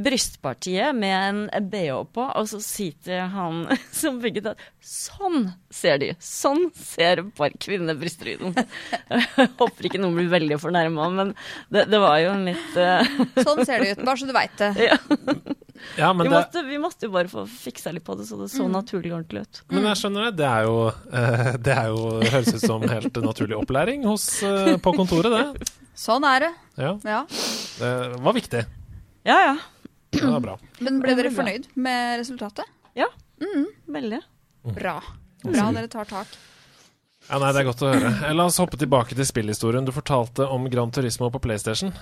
brystpartiet med en BH på, og så si til han (laughs) som bygget at sånn ser de. Sånn ser bare kvinnebrystene ut. Jeg håper ikke noen blir veldig fornærma, men det, det var jo en litt uh... Sånn ser det ut, bare så du veit det. ja. Ja, men, vi, det, måtte, vi måtte jo bare få fiksa litt på det, så det så naturlig og ordentlig ut. men jeg skjønner det. Det er jo, eh, det er jo høres ut som helt naturlig opplæring hos, eh, på kontoret, det. Sånn er det. Ja, Ja. det var viktig. Ja ja. Det var bra. Men ble dere fornøyd med resultatet? Ja, Veldig. Bra. Bra dere tar tak. Ja, nei, Det er godt å høre. Eh, La oss hoppe tilbake til spillhistorien. Du fortalte om Gran Turismo på PlayStation.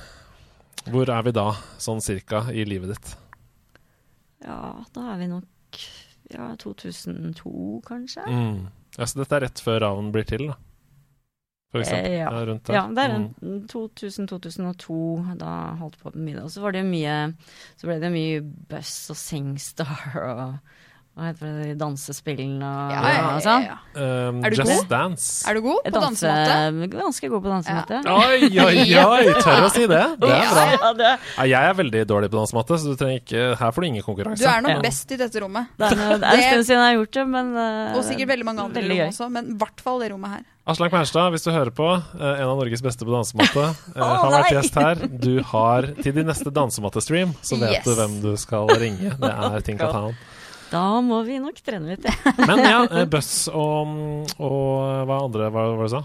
Hvor er vi da, sånn cirka, i livet ditt? Ja, da er vi nok ja, 2002, kanskje. Mm. Ja, så dette er rett før Ravn blir til, da? For eksempel. Eh, ja. Ja, rundt der. Ja, det er Mm. 2000-2002. Da holdt på med mye. Og så var det jo mye Så ble det mye Buss og Singstar (laughs) og hva heter det, de dansespillene og, Ja, ja, og ja, sånn. ja. Um, du Just god? Dance. Er du god på Danse, dansematte? ganske god på dansematte. Oi, oi, (laughs) oi! Tør å si det. Det er bra. Ja, det, Ja, jeg er veldig dårlig på dansematte, så du trenger ikke, her får du ingen konkurranse. Du er nok Ja. best i dette rommet. det er, en stund siden jeg har gjort det, men uh, Og sikkert veldig mange andre veldig rom også, men i hvert fall det rommet her. Aslak Maurstad, hvis du hører på, eh, en av Norges beste på dansematte, oh, (laughs) har vært gjest her. Du har til din neste dansematte-stream, så vet Yes. du hvem du skal ringe. Det er (laughs) Tinka Town. Da må vi nok trene litt, ja. (laughs) Men ja, eh, Buss og, og hva andre var det du sa?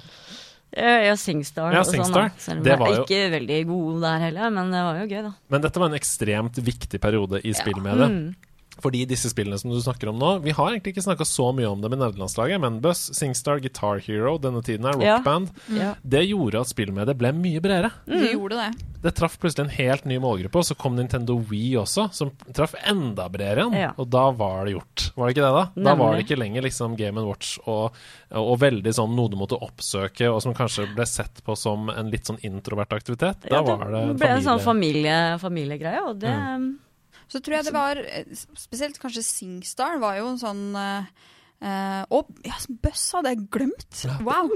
Ja, ja, Singstar Ja, og sånn. Singstar. da. Selv om jeg jo- ikke veldig god der heller, men det var jo gøy, da. Men dette var en ekstremt viktig periode i spillmediet. Mm. Fordi disse spillene som du snakker om nå Vi har egentlig ikke snakka så mye om dem i nederlandslaget, men Buss, Singstar, Guitar Hero, denne tiden er Ja. rockband. Ja. Det gjorde at spillmediet ble mye bredere. Det gjorde det. Det traff plutselig en helt ny målgruppe, og så kom Nintendo Wii også, som traff enda bredere igjen. Ja. Og da var det gjort. Var det ikke det, da? Da var det ikke lenger liksom Game Watch og, og veldig sånn noe du måtte oppsøke, og som kanskje ble sett på som en litt sånn introvert aktivitet. Da Ja, var det en ble en sånn familie... familie, familiegreie, og det Så tror jeg det var eh, Spesielt kanskje Singstar var jo en sånn Uh, eh, Og ja, Bøss hadde jeg glemt! Wow!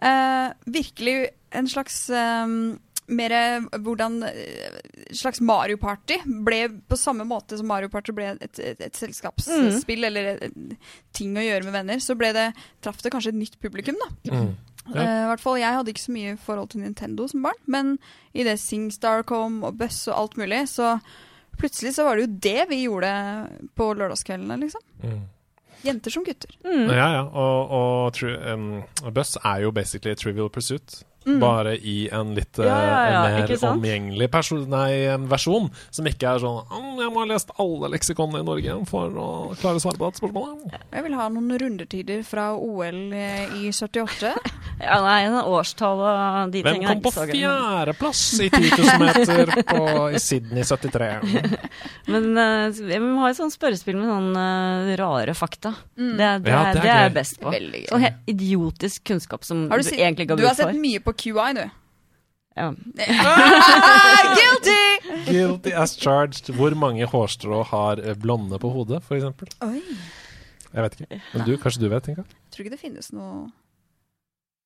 Uh, virkelig en slags um, mer hvordan uh, slags Mario Party ble på samme måte som Mario Party ble et, et, et selskapsspill eller et, ting å gjøre med venner, så ble det, traff det kanskje et nytt publikum, da. Mm. Ja. Uh, i hvert fall, Jeg hadde ikke så mye forhold til Nintendo som barn, men i det Singstar kom, og Buss og alt mulig, så plutselig så var det jo det vi gjorde på lørdagskveldene, liksom. Mm. Jenter som gutter. Mm. Ja, ja. Og, og um, Buss er jo basically Trivial Pursuit. Mm. Bare i en litt Ja, ja, ja, eh, mer omgjengelig nei, en versjon, som ikke er sånn «Mm, 'Jeg må ha lest alle leksikonene i Norge for å klare å svare på dette spørsmålet'. Jeg vil ha noen rundetider fra OL i 78. (laughs) Ja, nei, en årstall og de Hvem kom på er fjerdeplass i 10 000 meter på, i Sydney 73? (laughs) Men uh, vi må ha et sånt spørrespill med sånne eh, rare fakta. Det, er- det, Ja, det er det er jeg best på. Veldig gøy. Sånn helt idiotisk kunnskap som Har du, du, egentlig ga du har ut for. sett mye på QI, du. Ja. Guilty! Guilty as charged. Hvor mange hårstrå har eh, blonde på hodet, for eksempel? Jeg vet ikke. Men du, kanskje du vet, Tinka? Jeg tror ikke det finnes noe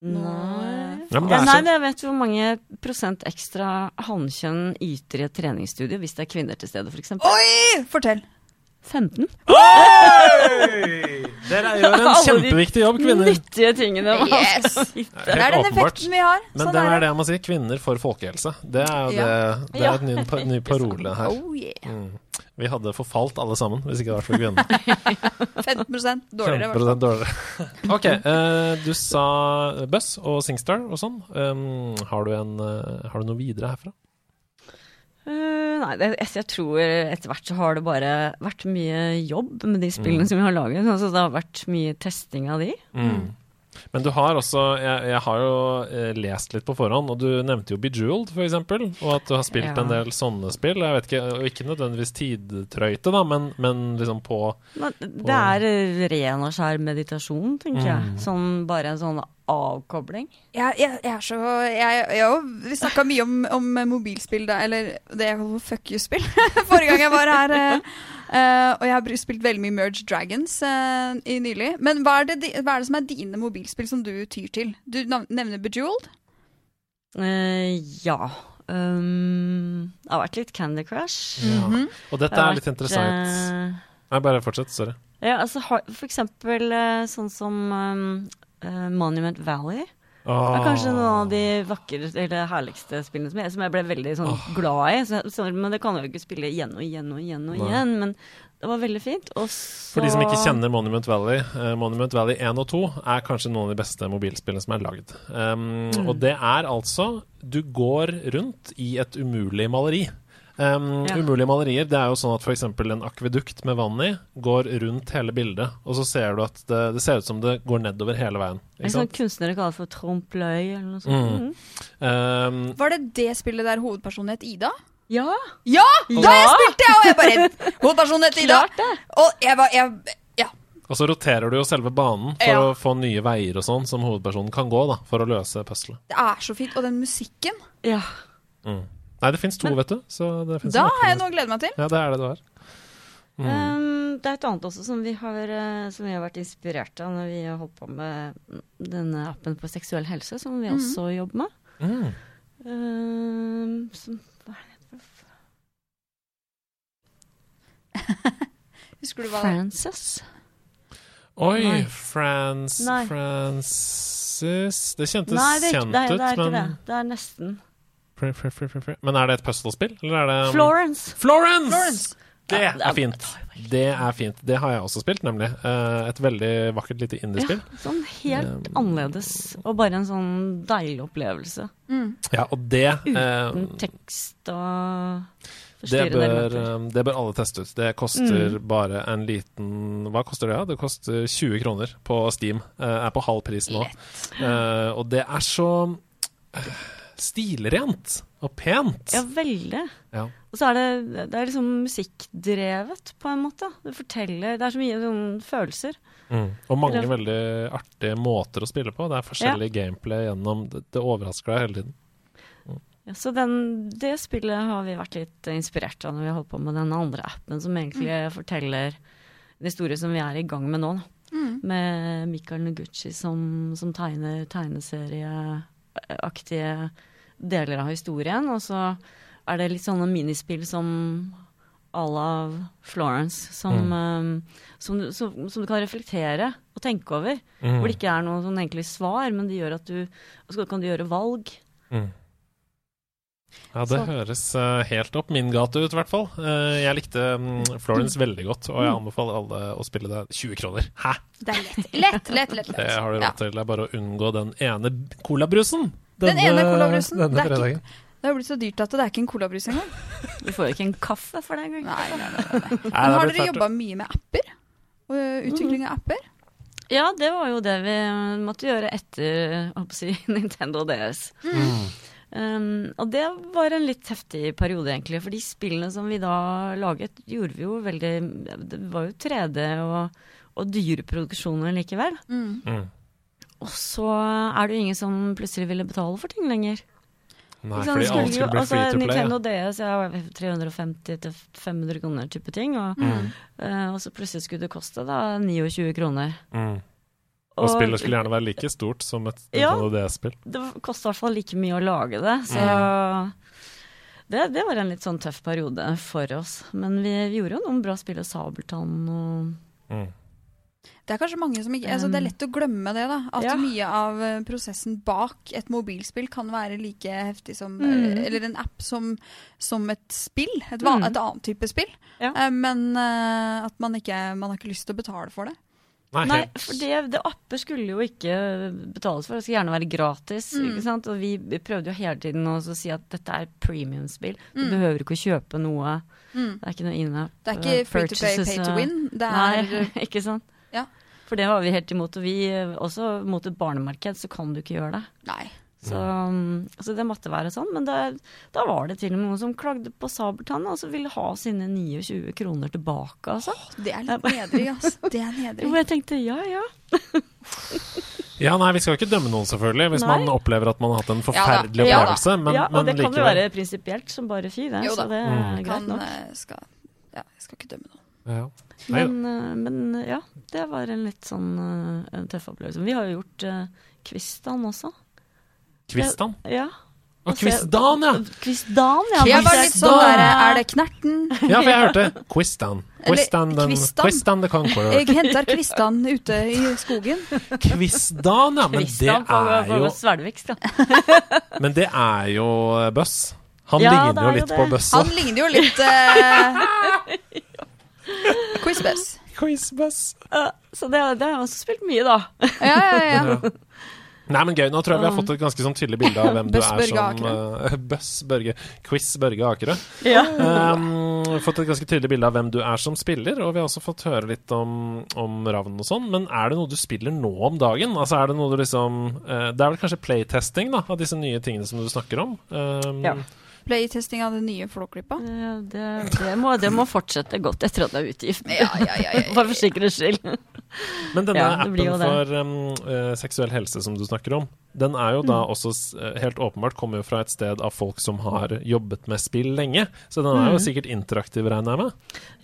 Nei. Ja, men det Ja, er nei, men jeg vet hvor mange prosent ekstra hannkjønn yter i et treningsstudio hvis det er kvinner til stede, f.eks. Oi! Fortell. 15. Dere gjør en (laughs) kjempeviktig jobb, kvinner. Nyttige tingene man Yes! skal vite. Det er den åpenbart. effekten vi har. Men Sånn det er det jeg må si. Kvinner for folkehelse. Det er jo Ja. det. Det Ja. er et ny, ny parole her. Oh yeah. Mm. Vi hadde forfalt alle sammen hvis ikke det var for kvinner. (laughs) 15 dårligere. 15 fall. dårligere. (laughs) OK. Uh, du sa Buss og Singstar og sånn. Um, har, du en, uh, har du noe videre herfra? Eh, nei, jeg, jeg tror etter hvert så har det bare vært mye jobb med de spillene som vi har laget. Altså, det har vært mye testing av de. Men du har også Jeg, jeg har jo eh, lest litt på forhånd, og du nevnte jo Bejeweled, eksempel, og at du har spilt Ja. en del sånne spill. Jeg vet ikke, og Ikke nødvendigvis tidtrøyte, da, men, men liksom på Men det er ren og skjær meditasjon, tenker jeg. Mm. Sånn bare en sånn avkobling. Jeg, jeg, jeg er så jeg, Vi snakka mye om, om mobilspill, da, eller det jeg kaller fuck you-spill, (laughs) forrige gang jeg var her. eh, og jeg har spilt veldig mye Merge Dragons uh, i nylig. Men hva er, det, hva er det som er dine mobilspill som du tyr til? Du nevner Bejeweled. Uh, ja. Um, det har vært litt Candy Crush. Mhm. Og dette er litt vært, interessant. Nei, bare fortsett. Sorry. ja, altså for eksempel sånn som um, eh, Monument Valley. Det er kanskje noen av de vakreste eller herligste spillene som jeg, som jeg ble veldig sånn glad i. Så, så, men det kan jeg jo ikke spille igjen og igjen og igjen. og Nei. igjen Men det var veldig fint. Og så For de som ikke kjenner Monument Valley, eh, Monument Valley 1 og 2 er kanskje noen av de beste mobilspillene som er lagd. Um, Mm. Og det er altså Du går rundt i et umulig maleri. Um, Ja. Umulige malerier det er jo sånn at f.eks. en akvedukt med vann i går rundt hele bildet, og så ser du at det, det ser ut som det går nedover hele veien. En sånn sant? kunstnere kaller for trompe l'œil eller noe sånt. Mm. Mm. Um, Var det det spillet der hovedpersonen het Ida? Ja! Ja! Da Ja! jeg spilte jeg, og jeg bare Hovedpersonen het Ida! Klart det! Og jeg var jeg, Ja. og så roterer du jo selve banen for Ja. å få nye veier og sånn, som hovedpersonen kan gå da, for å løse puzzlet. Det er så fint. Og den musikken. Ja. Mm. Nei, det fins to, vet du. Så det Da har jeg noe å glede meg til. Ja, det er det du har. Mm. Um, det er et annet også som vi, har, eh, som vi har vært inspirert av når vi har holdt på med denne appen på seksuell helse, som vi også jobber med. Mm. Um, som, hva er det? (laughs) Husker du hva Frances? Oi, Nei. France Nei. Frances Det kjentes Nei, det er, kjent det, er, det er ikke men det. Det er nesten. Men er det et puzzlespill, eller er det um, Florence! Florence! Florence. Det er fint. Det er fint. Det har jeg også spilt, nemlig. Eh, et veldig vakkert lite Ja, indiespill. sånn helt Um, annerledes. Og bare en sånn deilig opplevelse. Ja, og det eh, Uten tekst og det forstyrrende bør, elementer. um, det bør alle teste ut. Det koster Mm. bare en liten Hva koster det? Ja? Det koster 20 kroner på Steam. Eh, er på halv pris nå. Eh, og det er så eh, stilrent og pent. Ja, veldig. Ja. Og så er det, det er liksom musikkdrevet, på en måte. Det forteller Det er så mye sånn følelser. Mm. Og mange Eller- veldig artige måter å spille på. Det er forskjellig gameplay gjennom Det, det overrasker deg hele tiden. Ja, så den, det spillet har vi vært litt inspirert av når vi har holdt på med den andre appen, som egentlig forteller en historie som vi er i gang med nå. Da. Med Mikael Noguchi som, som tegner tegneserieaktige deler av historien. Og så er det litt sånne minispill som à la Florence, som, eh, som, du- som, som du kan reflektere og tenke over. Mm. Hvor det ikke er noe sånn egentlig svar, men det gjør at du så kan du gjøre valg. Mm. Ja, det Så- høres uh, helt opp min gate ut, i hvert fall. Uh, jeg likte um, Florence veldig godt, og jeg anbefaler alle å spille det 20 kroner. Hæ? Det er lett, lett, lett. lett, lett. Det har du råd til. Det er bare å unngå den ene colabrusen. Den ene colabrusen. Denne Det er ikke- Det har blitt så dyrt at det er ikke en colabrus engang. Du får jo ikke en kaffe for det engang. Nei, nei, nei, nei. Men har dere jobba mye med apper? Og utvikling av apper? Ja, det var jo det vi måtte gjøre etter hva si, (laughs) Nintendo DS. Um, og det var en litt heftig periode, egentlig. For de spillene som vi da laget, gjorde vi jo veldig Det var jo 3D og, og dyre produksjoner likevel. Mm. Og så er det jo ingen som plutselig ville betale for ting lenger. Nei, Ikke fordi Skulle alt skulle bli free to play. Nintendo Ja. DS ja, 350-500 kroner type ting. Og, Mm. uh, og så plutselig skulle det koste da 29 kroner. Mm. Og spillet skulle gjerne være like stort som et Ja. Nintendo DS-spill. det kosta i hvert fall like mye å lage det, så det, det var en litt sånn tøff periode for oss. Men vi, vi gjorde jo noen bra spill, og Sabeltann og Mm. Det er kanskje mange som ikke altså Det er lett å glemme det, da. At Ja. mye av prosessen bak et mobilspill kan være like heftig som Mm. ø, Eller en app som, som et spill. Et, van, Mm. et annet type spill. Ja. Eh, men at man ikke Man har ikke lyst til å betale for det. Nei, Nei, for det, det apper skulle jo ikke betales for, det skulle gjerne være gratis. Mm. ikke sant? Og vi prøvde jo hele tiden å si at dette er premiumspill. Du Mm. behøver ikke å kjøpe noe. Mm. Det er ikke noe in-app. Det er ikke eh, free to pay, pay to win. Det er Nei, (laughs) ikke sant? Ja. For det var vi helt imot. Og vi eh, også mot et barnemarked, så kan du ikke gjøre det. Nei. Så, um, så det måtte være sånn. Men det, da var det til og med noen som klagde på Sabeltann, og så ville ha sine 29 kroner tilbake, altså. Det er litt nedrig, altså. (laughs) Det er nedrig. Hvor jeg tenkte ja ja. (laughs) Ja, nei, vi skal jo ikke dømme noen, selvfølgelig, hvis Nei. man opplever at man har hatt en forferdelig Ja opplevelse. Men, ja, og men det kan jo være prinsipielt som bare fy, det. Jo. Så det er Mm. greit nok. Kan, skal, ja, jeg skal ikke dømme noen. Ja. Men, eh, men ja, det var en litt sånn uh, en tøff opplevelse. Vi har jo gjort uh, Kvistan også. Kvistan? Ja. Og Kvistdan, ja! Kvistdan, ja. Jeg var litt sånn der Er det Knerten? Ja, for jeg hørte Kvistan Kvistan den. Quizdan the Conqueror. Jeg henter Kvistan ute i skogen. Kvistan, ja! Men det er jo (laughs) Men det er jo Bøss. Buss. Han Ja, ligner er jo litt på Buss. Han ligner jo litt uh, (laughs) Quizbuzz. Quizbus. Uh, så det, det har jeg også spilt mye, da. Ja, ja, ja. (laughs) Ja. Nei, men gøy. Nå tror jeg vi har fått et ganske sånn tydelig bilde av hvem du er som uh, Bøss (laughs) Børge. Quiz Børge Akerø. Ja. Um, fått et ganske tydelig bilde av hvem du er som spiller, og vi har også fått høre litt om, om Ravn og sånn. Men er det noe du spiller nå om dagen? Altså er Det noe du liksom uh, Det er vel kanskje playtesting da, av disse nye tingene som du snakker om? Um, Ja. Playtesting av det nye Flåklypa. Eh, Det, det, må, det må fortsette godt etter at det er utgift. Ja, ja, ja, ja, ja. Bare (laughs) for sikkerhets skyld. Men denne Ja, appen for um, eh, seksuell helse som du snakker om, den er jo da Mm. også eh, helt åpenbart kommer jo fra et sted av folk som har jobbet med spill lenge. Så den er jo Mm. sikkert interaktiv, regner jeg med.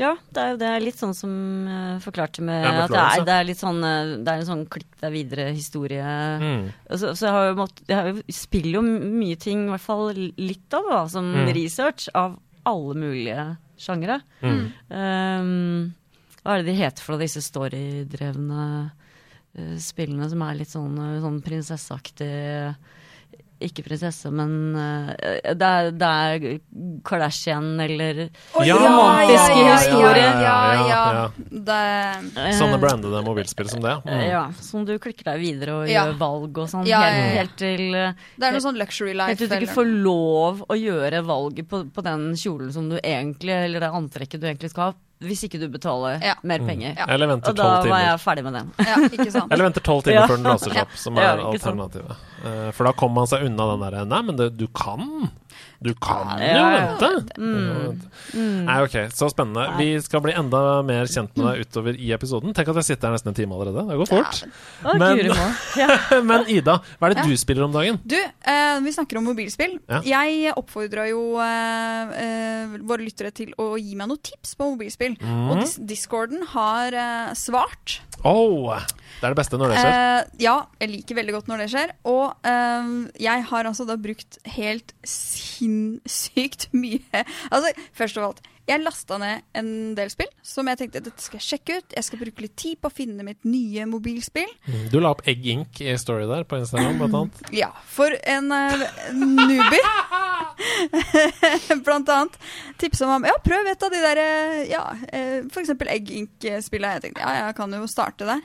Ja, det er jo det litt sånn som jeg forklarte med, Ja, med at det er, det er litt sånn eh, Det er en sånn klikk deg videre-historie. Mm. Så, så jeg, har jo mått, jeg har jo, spiller jo mye ting, i hvert fall litt av det, da, som Mm. research, av alle mulige sjangere. Mm. Um, hva er det de heter for disse storydrevne uh, spillene som er litt sånn, eh, sånn prinsesseaktig Ikke prinsesse, men uh, det, er, det er Kardashian eller oh, Ja, romantiske ja, ja, historier. Ja, ja, Ja, ja. ja. Det, eh, Sånne brandede mobilspill som det. eh, Mm. Ja, som du klikker deg videre og Ja. gjør valg og sånn. Ja, helt, ja, ja. helt til eh, det er noe sånn luxury Helt life. til du ikke får lov å gjøre valget på, på den kjolen som du egentlig, eller det antrekket du egentlig skal ha hvis ikke du betaler Ja. mer penger. Ja. Eller venter tolv timer. Og da var jeg ferdig med den. Ja, ikke sant? (laughs) Eller venter tolv timer Ja. før den låser seg opp, som er alternativet. Uh, For da kommer man seg unna den derre Nei, men det, du kan! Du kan jo vente! Mm. Nei, ok, så spennende. Vi skal bli enda mer kjent med deg utover i episoden. Tenk at jeg sitter her nesten en time allerede. Det går fort. Men- Ja. (laughs) Men Ida, hva er det du spiller om dagen? Du, eh, vi snakker om mobilspill. Jeg oppfordra jo eh, eh, våre lyttere til å gi meg noen tips på mobilspill. Mm. Og dis Discorden har eh, svart. Oh, det er det beste når det skjer. Uh, ja, jeg liker veldig godt når det skjer. Og uh, jeg har altså da brukt helt sinnssykt (laughs) mye Altså, først av alt, jeg lasta ned en del spill som jeg tenkte dette skal jeg sjekke ut. Jeg skal bruke litt tid på å finne mitt nye mobilspill. Mm. Du la opp Egg Ink i story der på Instagram, blant annet. Ja, for en uh, newbie (laughs) Blant annet tipsa meg om Ja, prøv et av de der Ja, eksempel Egg Ink-spillene. Jeg tenkte ja, jeg kan jo starte der.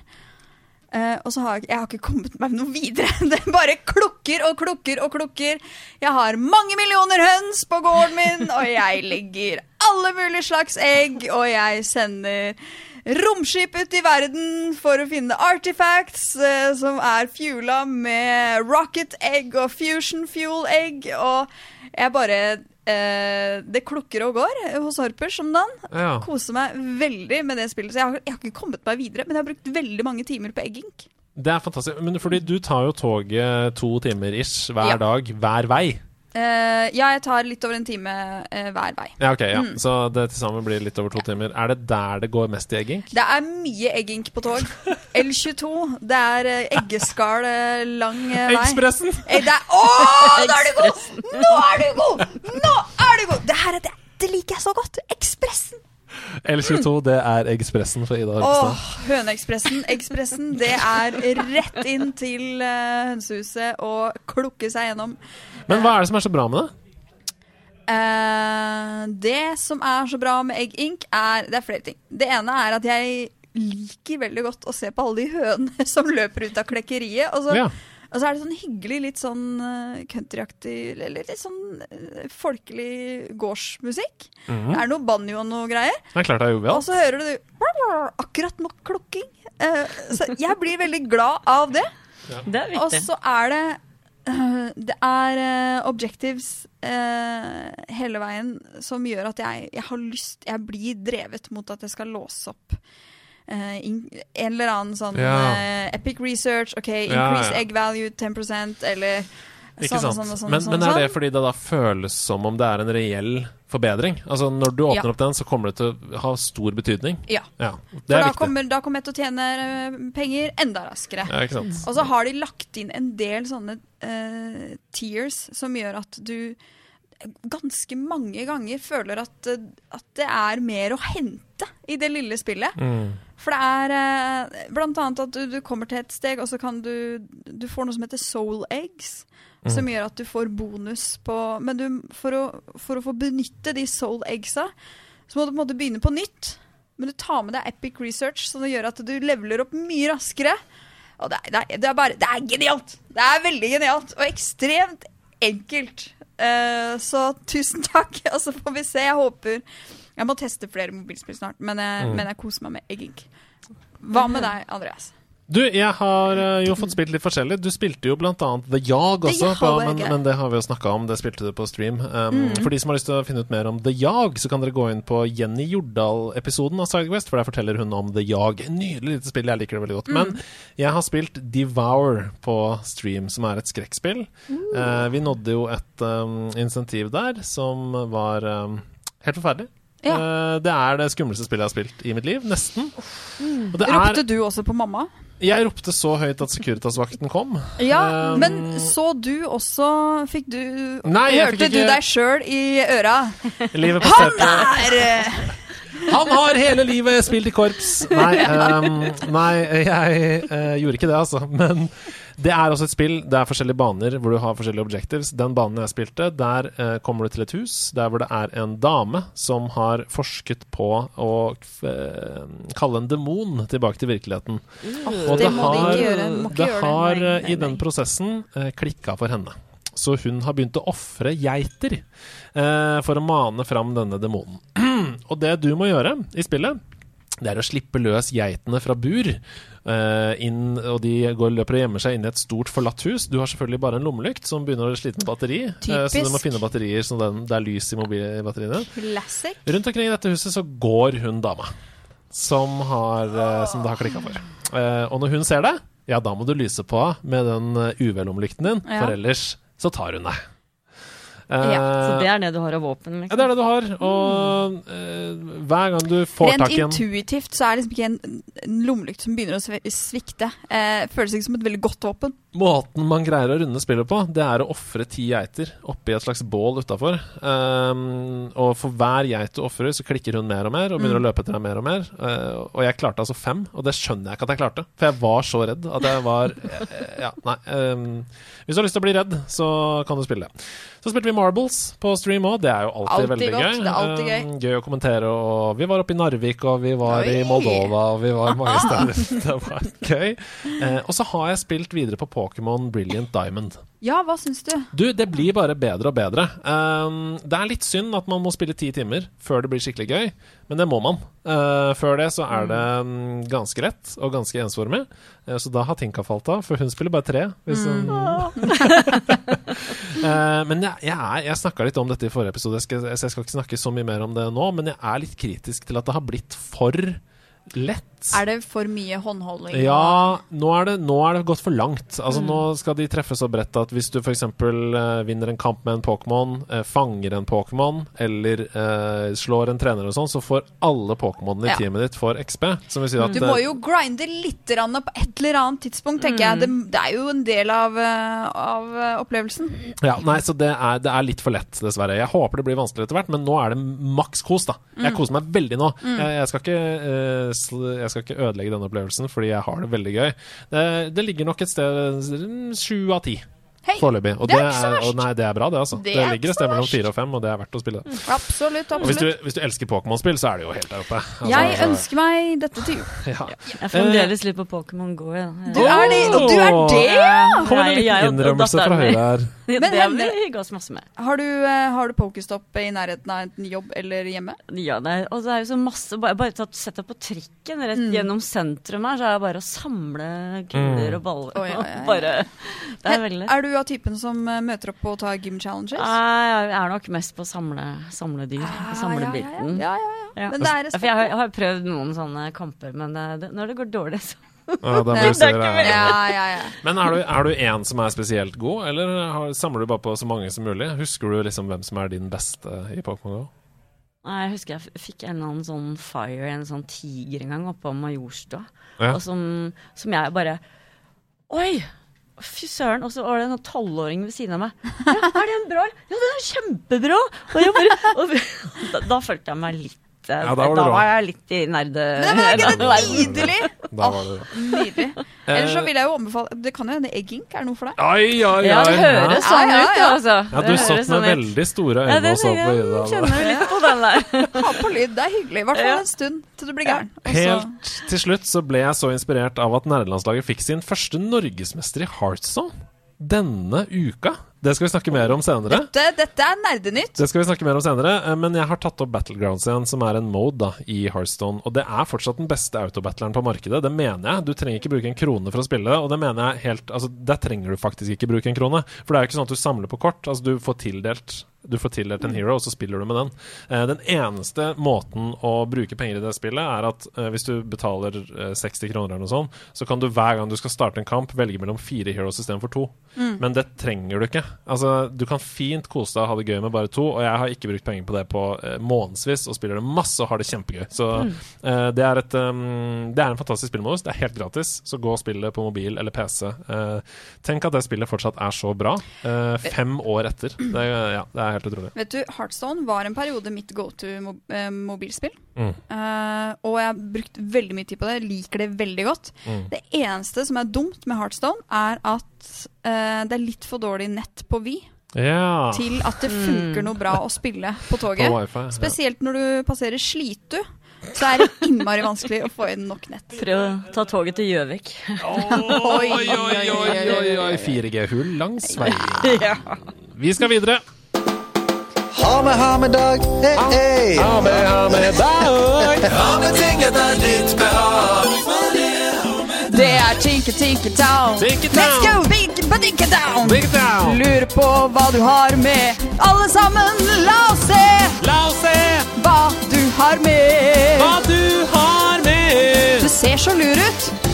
Eh, og så har jeg, jeg har ikke kommet meg noe videre. (laughs) Det bare klukker og klukker og klukker. Jeg har mange millioner høns på gården min, og jeg legger alle mulige slags egg, og jeg sender romskip ut i verden for å finne artifacts uh, som er fuela med rocket egg og fusion fuel egg, og jeg bare eh, Det klukker og går hos Harpers om dagen. Ja. Koser meg veldig med det spillet. Så jeg har, jeg har ikke kommet meg videre, men jeg har brukt veldig mange timer på eggink. Det er fantastisk. Men fordi du tar jo toget to timer ish hver Ja. dag, hver vei. Eh, ja, jeg tar litt over en time uh, hver vei. Ja, ok, ja. Mm. Så det til sammen blir litt over to timer. Er det der det går mest i egging? Det er mye egging på tog. (laughs) L22. Det er uh, eggeskall lang vei. Ekspressen! Det å, nå er du god! Nå er du god! Nå er du god! Det her er det, det liker jeg så godt. Ekspressen. L22, det er Eggspressen for Ida Åh, Horpestad. Høneekspressen. Eggspressen, det er rett inn til eh, hønsehuset og klukke seg gjennom. Men hva er det som er så bra med det? Eh, det som er så bra med Egg Ink, er Det er flere ting. Det ene er at jeg liker veldig godt å se på alle de hønene (laughs) som løper ut av klekkeriet. Og så, Ja. og så er det sånn hyggelig, litt sånn eh, countryaktig Eller litt sånn eh, folkelig gårdsmusikk. Mhm. Det er noe banjo og noe greier. Det er klart det er Og så hører du akkurat nok klukking. Eh, så jeg blir veldig glad av det. Det er Og så er det Det er uh, objectives uh, hele veien som gjør at jeg, jeg har lyst Jeg blir drevet mot at jeg skal låse opp uh, in, en eller annen sånn Ja. epic research. OK, increase ja. egg value 10% eller Ikke sånn og sant? sånn sånn. men, men er det sånn. fordi det da føles som om det er en reell forbedring? Altså Når du åpner Ja. opp den, så kommer det til å ha stor betydning? Ja. Ja, For da kommer, da kommer jeg til å tjene øh, penger enda raskere. Ja? Og så har de lagt inn en del sånne uh, tears som gjør at du ganske mange ganger føler at, eh, at det er mer å hente i det lille spillet. Mm. For det er uh, blant annet at du, du kommer til et steg, og så kan du Du får noe som heter soul eggs. Som gjør at du får bonus på Men du, for, å, for å få benytte de soul eggsa, så må du på en måte begynne på nytt. Men du tar med deg epic research, som gjør at du leveler opp mye raskere. Og det er, det, er, det er bare Det er genialt! Det er veldig genialt, og ekstremt enkelt. Uh, så tusen takk, (laughs) og så får vi se. Jeg håper Jeg må teste flere mobilspill snart, men jeg, Mm. men jeg koser meg med egging. Hva med deg, Andreas? Du, jeg har eh, jo fått spilt litt forskjellig. Du spilte jo blant annet The Jag også, på, men, men det har vi jo snakka om. Det spilte du på stream. Um, Mm. For de som har lyst til å finne ut mer om The Jag, så kan dere gå inn på Jenny Jordal-episoden av Sidequest, for der forteller hun om The Jag. Nydelig lite spill, jeg liker det veldig godt. Mm. Men jeg har spilt Devour på stream, som er et skrekkspill. Eh, vi nådde jo et um, insentiv der som var um, helt forferdelig. Ja. Uh, det er det skumleste spillet jeg har spilt i mitt liv. Nesten. Er, Ropte du også på mamma? Jeg ropte så høyt at Securitas-vakten kom. Ja, Um, men så du også Fikk du Nei, Hørte ikke- du deg sjøl i øra? Livet på Han er eh, Han har hele livet spilt i korps! Nei, (laughs) um, nei jeg uh, gjorde ikke det, altså. Men det er også et spill. Det er forskjellige baner hvor du har forskjellige objectives. Den banen jeg spilte, der eh, kommer du til et hus der hvor det er en dame som har forsket på å eh, kalle en demon tilbake til virkeligheten. Og det må de ikke gjøre. Må ikke det gjøre det. har Nei, eh, nei, i den prosessen uh, klikka for henne. Så hun har begynt å ofre geiter eh, for å mane fram denne demonen. (clears throat) Og det du må gjøre i spillet, det er å slippe løs geitene fra bur. Uh, inn, og de går løper og gjemmer seg inni et stort, forlatt hus. Du har selvfølgelig bare en lommelykt som begynner å slite med batteri. Uh, så du må finne batterier så den, det er lys i mobilbatteriene. Classic. Rundt omkring i dette huset så går hun dama, som, har, uh, som det har klikka for. Og når hun ser deg, ja, da må du lyse på med den UV-lommelykten din, Ja. for ellers så tar hun deg. Eh, Så det er det du har av våpen? ja, Liksom. det er det du har. Og uh, hver gang du får Rent tak i en intuitivt så er det liksom ikke en, en lommelykt som begynner å svikte. Uh, føles ikke som et veldig godt våpen. Måten man greier å runde spillet på, det er å ofre ti geiter oppi et slags bål utafor. og for hver geit du ofrer, så klikker hun mer og mer og begynner å løpe etter deg mer og mer. Uh, og jeg klarte altså fem, og det skjønner jeg ikke at jeg klarte. For jeg var så redd at jeg var (laughs) eh, Ja, nei. Um, hvis du har lyst til å bli redd, så kan du spille det. Så spilte vi Marbles på stream òg. Det er jo alltid, Alltid veldig godt, gøy. alltid gøy. Um, gøy å kommentere. Og vi var oppe i Narvik, og vi var i Moldova, og vi var mange (laughs) steder. det var gøy. Uh, og så har jeg spilt videre på Pokémon Brilliant Diamond. Ja, hva syns du? Du, det blir bare bedre og bedre. Um, det er litt synd at man må spille ti timer før det blir skikkelig gøy, men det må man. Uh, før det så er det um, ganske lett og ganske ensformig, Uh, så da har Tinka falt av, for hun spiller bare tre. Hvis hun... Uh, (laughs) men jeg, jeg, er- jeg snakka litt om dette i forrige episode, jeg skal, så jeg skal ikke snakke så mye mer om det nå, men jeg er litt kritisk til at det har blitt for lett. Er det for mye håndholding? Ja, nå er, det, nå er det gått for langt. Altså Mm. Nå skal de treffe så bredt at hvis du f.eks. Uh, vinner en kamp med en Pokémon, uh, fanger en Pokémon eller uh, slår en trener og sånn, så får alle Pokémonene i Ja. teamet ditt for XP. Som vil si at Du eh, må jo grinde litt på et eller annet tidspunkt, tenker jeg. Det, det er jo en del av, eh, av eh, opplevelsen. Ja, nei, så det er, det er litt for lett, dessverre. Jeg håper det blir vanskeligere etter hvert, men nå er det maks kos, da. Mm. Jeg koser meg veldig nå. Jeg, jeg, skal ikke, eh, jeg skal ikke ødelegge denne opplevelsen, fordi jeg har det veldig gøy. Det, det ligger nok et sted sju av ti. Hei, Foreløpig. Og det er ikke så verst. og nei, det er bra, det, altså. Det Det, er ligger et sted mellom fire og fem, og det er verdt å spille. det. Absolutt, Og hvis du, hvis du elsker Pokémon-spill, så er det jo helt der oppe. Altså, Jeg altså, ønsker meg dette til jul. (laughs) ja. Jeg er fremdeles litt på Pokémon Go. Ja. Du er det, og du er det! Ja, Kom en jeg- liten innrømmelse fra høyre her. (laughs) Det Men har vi hygga oss masse med. Har du, eh, har du pokestopp i nærheten av enten jobb eller hjemme? Ja, det er, og det er jo så masse Bare, bare tatt, sett deg på trikken rett Mm. gjennom sentrum her, så er det bare å samle kuler Mm. og baller. Oh, ja, ja, ja. bare, det er veldig. Er du av typen som eh, møter opp og tar gym challenges? Jeg er nok mest på samle, samledyr. Ah, samlebiten. Ja, ja, ja. Ja. Men det er Ja, for jeg, har, jeg har prøvd noen sånne kamper, men det, det, når det går dårlig, så Ja, (laughs) Det er du det. veldig- Ja, ja, ja. Men er du, er du en som er spesielt god, eller har, samler du bare på så mange som mulig? Husker du liksom hvem som er din beste i Pokémon GO? Jeg husker jeg fikk en eller annen sånn fire, en sånn tiger en gang oppe på Majorstua. Ja. Og som, som jeg bare Oi! Fy søren. Og så var det en tolvåring ved siden av meg. Ja, er den bra? Ja, den er kjempebra! Og jeg bare, og, (laughs) da, da følte jeg meg litt Ja, da var da, var jeg litt i nerde... Men det var ikke det nydelig! (laughs) Da var det Nydelig. Ellers så vil jeg jo anbefale Det kan jo hende eggink er noe for deg. Ai, ai, ai. Ja, det høres sånn ut, ja. altså. Ja, du satt med sånn veldig store øyne og så på jeg Ida. kjenner litt på den der. (laughs) Ha på lyd, det er hyggelig. I hvert fall en stund til du blir gæren. Helt til slutt så ble jeg så inspirert av at nerdelandslaget fikk sin første norgesmester i Heartstone denne uka. Det skal vi snakke mer om senere. Dette, dette er nerdenytt. Det skal vi snakke mer om senere, eh, men jeg har tatt opp Battlegrounds igjen, som er en mode da, i Hearthstone. Og det er fortsatt den beste autobattleren på markedet, det mener jeg. Du trenger ikke bruke en krone for å spille og det mener jeg helt Altså, der trenger du faktisk ikke bruke en krone. For det er jo ikke sånn at du samler på kort. Altså, du får tildelt du får tildelt en hero, og så spiller du med den. Eh, den eneste måten å bruke penger i det spillet, er at eh, hvis du betaler eh, 60 kroner eller noe sånt, så kan du hver gang du skal starte en kamp, velge mellom fire heroes istedenfor to. Men det trenger du ikke. Altså, du kan fint kose deg og ha det gøy med bare to, og jeg har ikke brukt penger på det på eh, månedsvis, og spiller det masse og har det kjempegøy. Så eh, det, er et, um, det er en fantastisk spillmodus. Det er helt gratis, så gå og spill det på mobil eller PC. Eh, tenk at det spillet fortsatt er så bra, eh, fem år etter. Det, ja, det er helt utrolig. Vet du, Heartstone var en periode mitt go to eh, mobilspill. Mm. Uh, og jeg har brukt veldig mye tid på det. Liker det veldig godt. Mm. Det eneste som er dumt med Heartstone, er at uh, det er litt for dårlig nett på Wii Ja. til at det funker noe bra å spille på På toget. Spesielt Ja. Når du passerer Slitu, så er det innmari vanskelig å få inn nok nett. Prøv å ta toget til Gjøvik. Oi, oi, oi, oi, oi, oi. (laughs) 4G-hull langs veien. Vi skal videre. Ha med, ha med dag. Hey, hey. Ha med, ha med dag. Ha med ting etter ditt behag. Det er Tinker Tinker Town. Let's go, Tinker Tinker Town. Lurer på hva du har med. Alle sammen, la oss se La oss se hva du har med. hva du har med! Du ser så lur ut.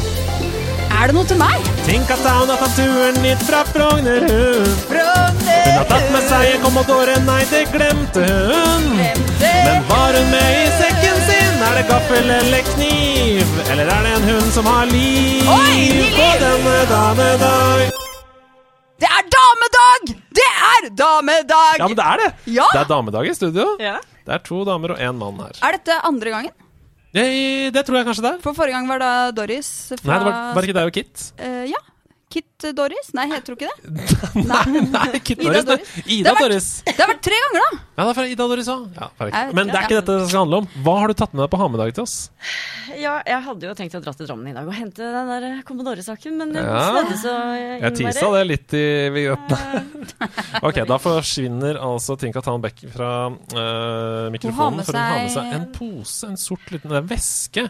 Er det noe til meg? Tenk at han har tatt turen hit fra Frogner, hun. Har tatt med seg en kommodore, nei, det glemte hun. Men var hun med i sekken sin? Er det gaffel eller kniv? Eller er det en hund som har liv Oi, liv! på denne damedag? Det er damedag! Det er damedag! Ja, men det er det! Ja. Det er damedag i studio. Ja. Det er to damer og én mann her. Er dette andre gangen? Jeg, det tror jeg kanskje det er. For forrige gang var da Doris fra Nei, det var, var det ikke deg og Kit? Uh, ja. Kit Doris? Nei, heter hun ikke det? (laughs) Nei, nei Kit Ida Doris. det. Doris. Det Ida har vært- Doris. Det har vært tre ganger, da! Ja, det er fra Ida Doris òg. Ja, Men det er ikke dette det skal handle om. Hva har du tatt med deg på ha-med-dag til oss? ja, jeg hadde jo tenkt å dra til Drammen i dag og hente den der Commodore-saken, men det Ja. snødde så Jeg tisa det litt i vignettene. (laughs) ok, da forsvinner altså Tinka Tan Beck fra uh, mikrofonen. med For hun har med seg- en pose, en sort liten veske.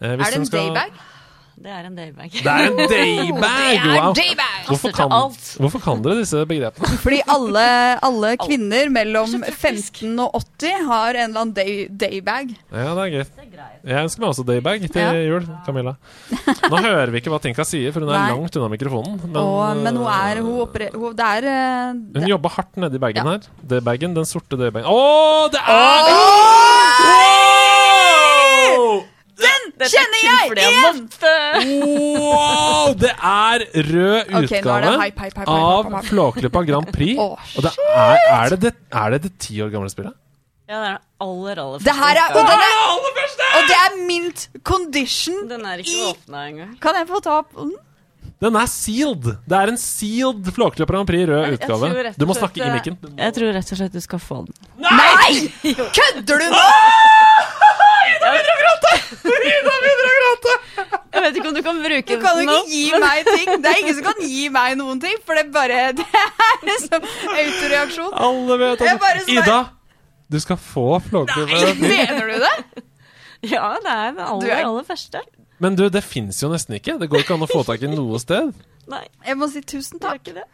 Eh, hvis Er det hun en skal- daybag? Det er en daybag. Det er en (laughs) daybag! Det er Wow. daybag! Hvorfor kan, alt. hvorfor kan dere disse begrepene? (laughs) Fordi alle, alle kvinner mellom 15 og 80 har en eller annen day, daybag. Ja, det er greit. Jeg ønsker meg også daybag til Ja. jul, Camilla. Nå hører vi ikke hva Tinka sier, for hun er Nei. langt unna mikrofonen. Men, og, men hun er hun operer, hun, Det er eh, Hun jobber hardt nedi bagen Ja. her. Daybagen, den sorte daybagen. Å, det er Wow! Dette kjenner jeg igjen! Wow! Det er rød utgave av. Flåklypa Grand Prix. Å, Og det er, er, det det, er det det ti år gamle spillet? Ja, det er den aller, aller Det her er, og, den er, og det er mint condition. Den er ikke åpna engang. Kan jeg få ta opp den? Den er sealed! Det er en sealed Flåklypa Grand Prix rød utgave. Du må snakke i det- mikken. Jeg tror rett og slett du skal få den. Nei! (laughs) Kødder du nå?! Jeg vet ikke om du kan bruke Du kan jo ikke gi meg ting. Det er ingen som kan gi meg noen ting, for det er bare (laughs) Det er liksom autoreaksjon. Alle vet Jeg at Ida, du skal få Flåklypa (laughs) Mener du det? Ja, det er den Du aller, er- aller første. Men du, det fins jo nesten ikke. Det går ikke an å få tak i noe sted. Nei, Jeg må si tusen takk. ikke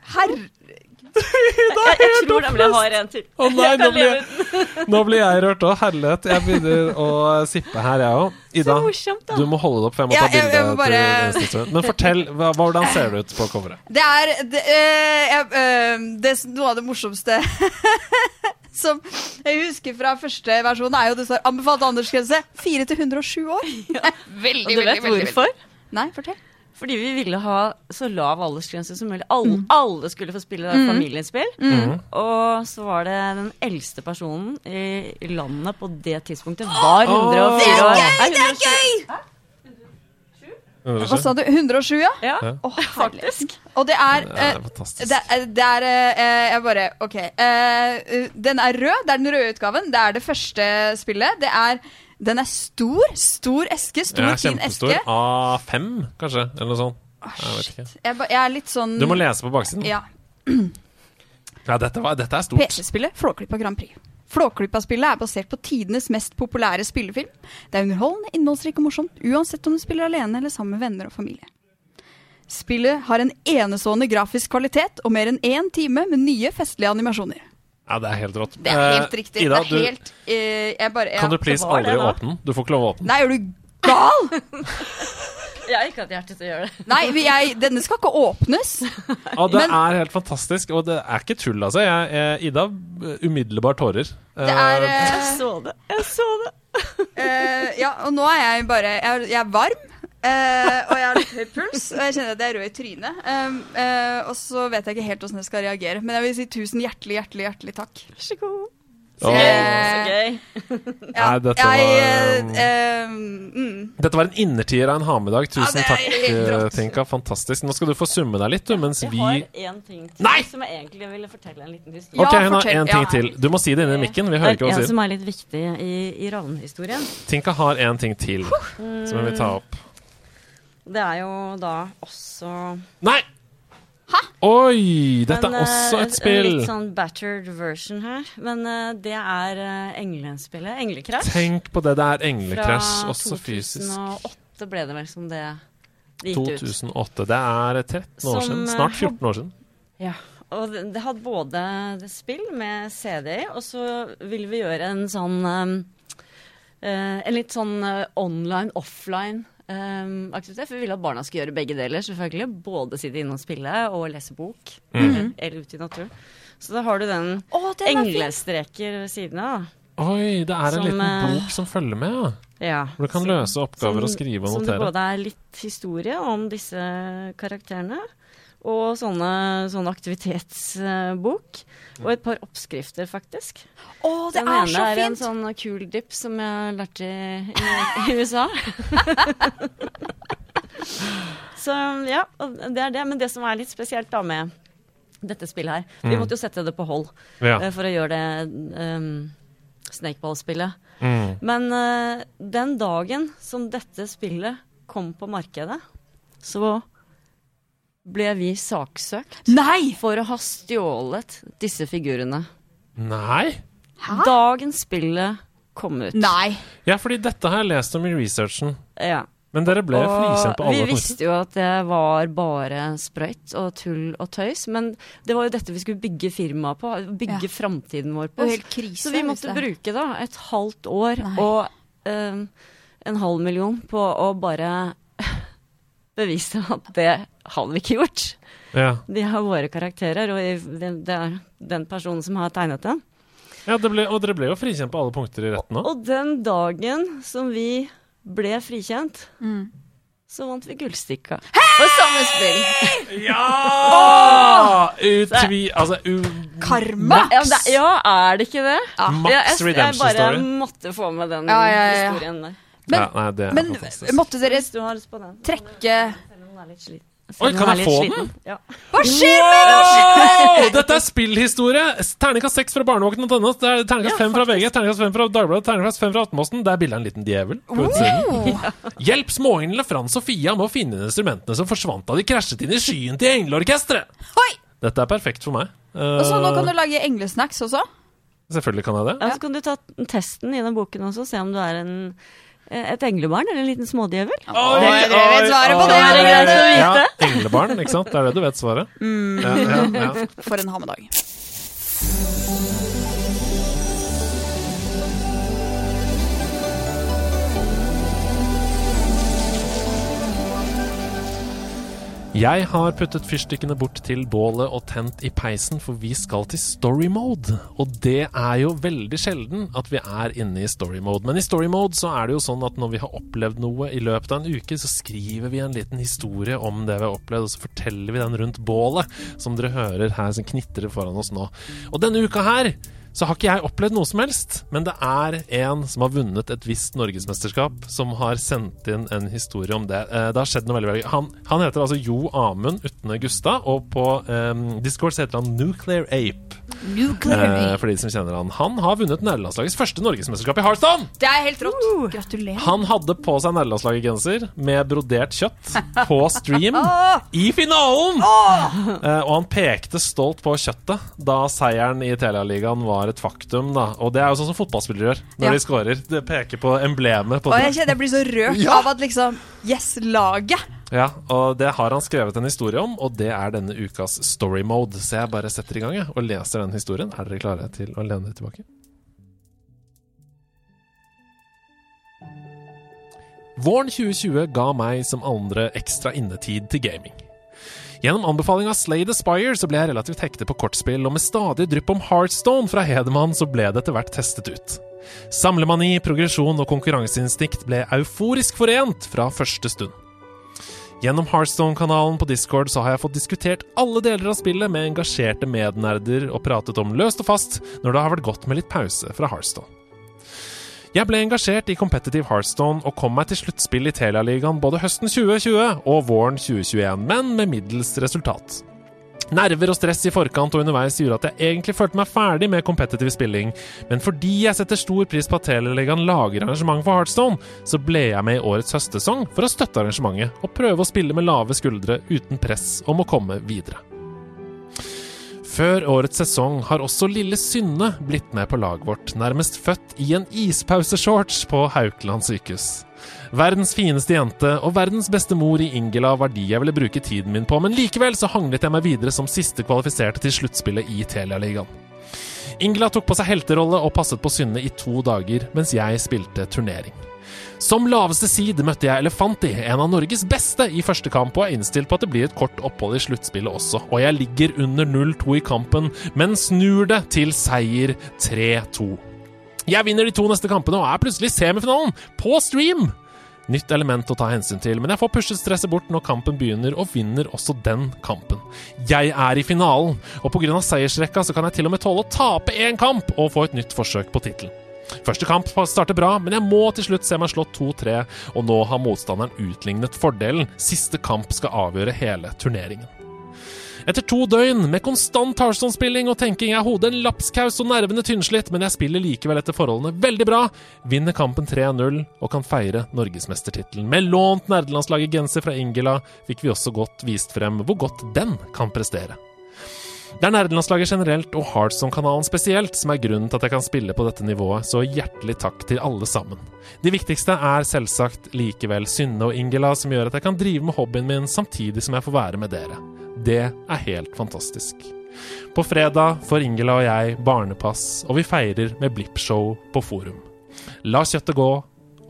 (laughs) det. er Jeg, jeg tror nemlig jeg har en til. Å nei, (laughs) nå blir, nå blir jeg rørt òg. Herlighet. Jeg begynner å sippe her, jeg òg. (laughs) Ida, morsomt, du må holde det opp, for jeg må Ja, ta bilde bare-. Men fortell, hva, hvordan ser det ut på coveret? Det er det, øh, jeg, eh, det, er Noe av det morsomste som jeg husker fra første versjon, er jo det står 'anbefalt aldersgrense 4 til 107 år'. Veldig, Og du vet hvorfor? Nei, fortell. Fordi vi ville ha så lav aldersgrense som mulig. Alle, alle skulle få spille mm. familiespill. Mm. Og så var det den eldste personen i, landet på det tidspunktet var 104 år. Det er Nei, gøy! Hva sa du? 107, ja? Ja, Oh, (laughs) faktisk. Og det er Det eh, er fantastisk. det er, det er eh, Jeg bare OK. Eh, den er rød. Det er den røde utgaven. Det er det første spillet. Det er Den er stor. Stor eske. Stor, Ja, fin eske. A5, kanskje? Eller noe sånt. Jeg vet ikke. Jeg, ba- jeg er litt sånn Du må lese på baksiden. Ja. (clears throat) Ja, dette, var, dette er stort. PC-spillet Flåklypa Grand Prix. Flåklypa-spillet er basert på tidenes mest populære spillefilm. Det er underholdende, innholdsrikt og morsomt, uansett om du spiller alene eller sammen med venner og familie. Spillet har en enestående grafisk kvalitet og mer enn én time med nye festlige animasjoner. Ja, det er helt rått. Det er helt Eh, riktig. Ida, det er helt eh, jeg bare, kan du please det, aldri åpne den? Du får ikke lov å åpne den. Nei, er du gal?! (laughs) Jeg har ikke hatt hjerte til å gjøre det. Nei, vi- jeg, denne skal ikke åpnes. (laughs) Ja, det Men- er helt fantastisk, og det er ikke tull, altså. Jeg, jeg, Ida, umiddelbart tårer. Det er Eh, eh, Jeg så det. Jeg så det. Eh, ja, og nå er jeg bare Jeg, jeg er varm. Eh, og jeg har litt høy puls, og jeg kjenner at jeg er rød i trynet. Um, eh, og så vet jeg ikke helt åssen jeg skal reagere. Men jeg vil si tusen hjertelig, hjertelig hjertelig takk. Vær så god. Så gøy. Ja, Nei, dette jeg, var, eh, mm, Dette var en innertier av en ha-med-dag. Tusen er takk, eh. Tinka. Fantastisk. Nå skal du få summe deg litt, du, mens Jeg vi har én ting til Nei! som jeg egentlig ville fortelle en liten historie. Ok, hun har én ting Ja. til. Du må si det inni mikken. Vi hører ikke hva en hun sier. som er litt viktig i, i rollenhistorien. Tinka har én ting til som hun vil ta opp. Det er jo da også Nei! Oi! Dette Men, er også eh, et spill. En litt sånn battered version her. Men uh, det er uh, Englespillet. Englekrasj. Tenk på det. Det er englekrasj, også fysisk. Fra 2008 ble det vel som det gikk gikk ut. 2008. Det er 13 år Som, siden. Snart 14 år siden. Ja. Og det, det hadde både spill med CD og så ville vi gjøre en sånn um, uh, En litt sånn online-offline um, aktivitet. For vi ville at barna skulle gjøre begge deler, selvfølgelig. Både sitte inne og spille og lese bok. Eller, eller ute i naturen. Så da har du den oh, den er englestreker ved siden av. Oi, det er en Som, liten eh, bok som følger med, ja. Ja. Hvor du kan som, løse oppgaver og skrive og notere. Som det både er litt historie om disse karakterene, og sånne, sånne aktivitetsbok. Og et par oppskrifter, faktisk. Å, det Den er ene så er en sånn cool dip som jeg lærte i, i, i USA. (laughs) Så ja, det er det. Men det som er litt spesielt da med dette spillet her Vi måtte jo sette det på hold Ja. uh, for å gjøre det um, Snakeball-spillet. Mm. Men uh, den dagen som dette spillet kom på markedet, så ble vi saksøkt Nei! for å ha stjålet disse figurene. Nei? Hæ? Dagen spillet kom ut. Nei. Ja, fordi dette har jeg lest om i researchen. Ja. Men dere ble frikjent på vi alle punkter. visste jo at det var bare sprøyt og tull og tøys, men det var jo dette vi skulle bygge firmaet på, bygge Ja. framtiden vår på. helt krise. Så vi måtte det- bruke da et halvt år Nei. og eh, en halv million på å bare (laughs) bevise at det hadde vi ikke gjort. Ja, De har våre karakterer, og det er den personen som har tegnet den. ja det ble, og dere ble jo frikjent på alle punkter i retten òg. Og den dagen som vi ble frikjent, Mm. så vant vi gullstikka. Og samme spill. Ja! Utvi... Altså u... Karma! Ja, det, ja, er det ikke det? Max Ja, jeg, jeg Redemption bare Story. måtte få med den Ja, ja, ja. historien der. Men- ja, nei, det er Men måtte dere Trekke du har lyst på den. trekke Den. Oi, kan jeg få sliten. Ja. Hva skjer med Wow! Dette er spillhistorie! Terningkast seks fra er terningkast fem fra VG, terningkast fem fra Dagbladet, terningkast fem fra Aftenposten. Der er bilde av en liten djevel Oh. Hjelp småenglene Frans og Fia med å finne instrumentene som forsvant da de krasjet inn i skyen til engleorkesteret! Dette er perfekt for meg. Og så nå kan Eh, du lage englesnacks også? Selvfølgelig kan jeg det. Ja, så kan du ta testen i den boken også, se om du er en, et englebarn eller en liten smådjevel. Oi, dere vet svaret på det, oi, er det greit å oi. vite? Ja, (laughs) englebarn, ikke sant? Det er det du vet svaret. Ja, ja, ja. For en hammedag. Jeg har puttet fyrstikkene bort til bålet og tent i peisen, for vi skal til story mode. Og det er jo veldig sjelden at vi er inne i story mode. Men i story mode så er det jo sånn at når vi har opplevd noe i løpet av en uke, så skriver vi en liten historie om det vi har opplevd, og så forteller vi den rundt bålet, som dere hører her som knitrer foran oss nå. Og denne uka her så har ikke jeg opplevd noe som helst, men det er en som har vunnet et visst norgesmesterskap, som har sendt inn en historie om det. Eh, Det har skjedd noe veldig veldig Han, han heter altså Jo Amund Utne Gustad, og på um, Discord heter han Nuclear Ape. Eh, for de som kjenner han. Han har vunnet nederlandslagets første norgesmesterskap i Hearthstone! Det er helt rått. Gratulerer. Han hadde på seg nederlandslaget-genser med brodert kjøtt (laughs) på stream i finalen! Eh, og han pekte stolt på kjøttet da seieren i Telialigaen var et faktum. da Og det er jo sånn som fotballspillere gjør når Ja. de scorer. Det peker på emblemet. På Og jeg kjenner jeg blir så rørt av at liksom Yes, laget! ja, og det har han skrevet en historie om, og det er denne ukas story mode. Så jeg bare setter i gang jeg, og leser den historien. Er dere klare til å lene dere tilbake? Våren 2020 ga meg som andre ekstra innetid til gaming. Gjennom anbefaling av Slay the Spire så ble jeg relativt hektet på kortspill, og med stadig drypp om Heartstone fra Hedemann så ble det etter hvert testet ut. Samlemani, progresjon og konkurranseinstinkt ble euforisk forent fra første stund. Gjennom Heartstone-kanalen på Discord så har jeg fått diskutert alle deler av spillet med engasjerte mednerder og pratet om løst og fast når det har vært godt med litt pause fra Heartstone. Jeg ble engasjert i competitive Heartstone og kom meg til sluttspill i Telialigaen både høsten 2020 og våren 2021, men med middels resultat. Nerver og stress i forkant og underveis gjorde at jeg egentlig følte meg ferdig med competitive spilling, men fordi jeg setter stor pris på at Teleligaen lager arrangement for Heartstone, så ble jeg med i årets høstsesong for å støtte arrangementet og prøve å spille med lave skuldre uten press om å komme videre. Før årets sesong har også lille Synne blitt med på laget vårt, nærmest født i en ispauseshorts på Haukeland sykehus. Verdens fineste jente og verdens beste mor i Ingela var de jeg ville bruke tiden min på, men likevel så hanglet jeg meg videre som siste kvalifiserte til sluttspillet i Telialigaen. Ingela tok på seg helterolle og passet på Synne i to dager, mens jeg spilte turnering. Som laveste seed møtte jeg Elefanti, en av Norges beste, i første kamp, og er innstilt på at det blir et kort opphold i sluttspillet også. Og jeg ligger under 0-2 i kampen, men snur det til seier 3-2. Jeg vinner de to neste kampene og er plutselig i semifinalen, på stream! Nytt element å ta hensyn til, men jeg får pushet stresset bort når kampen begynner, og vinner også den kampen. Jeg er i finalen, og pga. seiersrekka så kan jeg til og med tåle å tape én kamp og få et nytt forsøk på tittelen. Første kamp starter bra, men jeg må til slutt se meg slått 2-3, og nå har motstanderen utlignet fordelen. Siste kamp skal avgjøre hele turneringen. Etter to døgn med konstant Tarzan-spilling og tenking er hodet en lapskaus og nervene tynnslitt, men jeg spiller likevel etter forholdene veldig bra, vinner kampen 3-0 og kan feire norgesmestertittelen. Med lånt nerdelandslaget genser fra Ingela fikk vi også godt vist frem hvor godt den kan prestere. Det er nerdelandslaget generelt og Heartstone-kanalen spesielt som er grunnen til at jeg kan spille på dette nivået, så hjertelig takk til alle sammen. De viktigste er selvsagt likevel Synne og Ingela, som gjør at jeg kan drive med hobbyen min samtidig som jeg får være med dere. Det er helt fantastisk. På fredag får Ingela og jeg barnepass, og vi feirer med Blippshow på Forum. La kjøttet gå,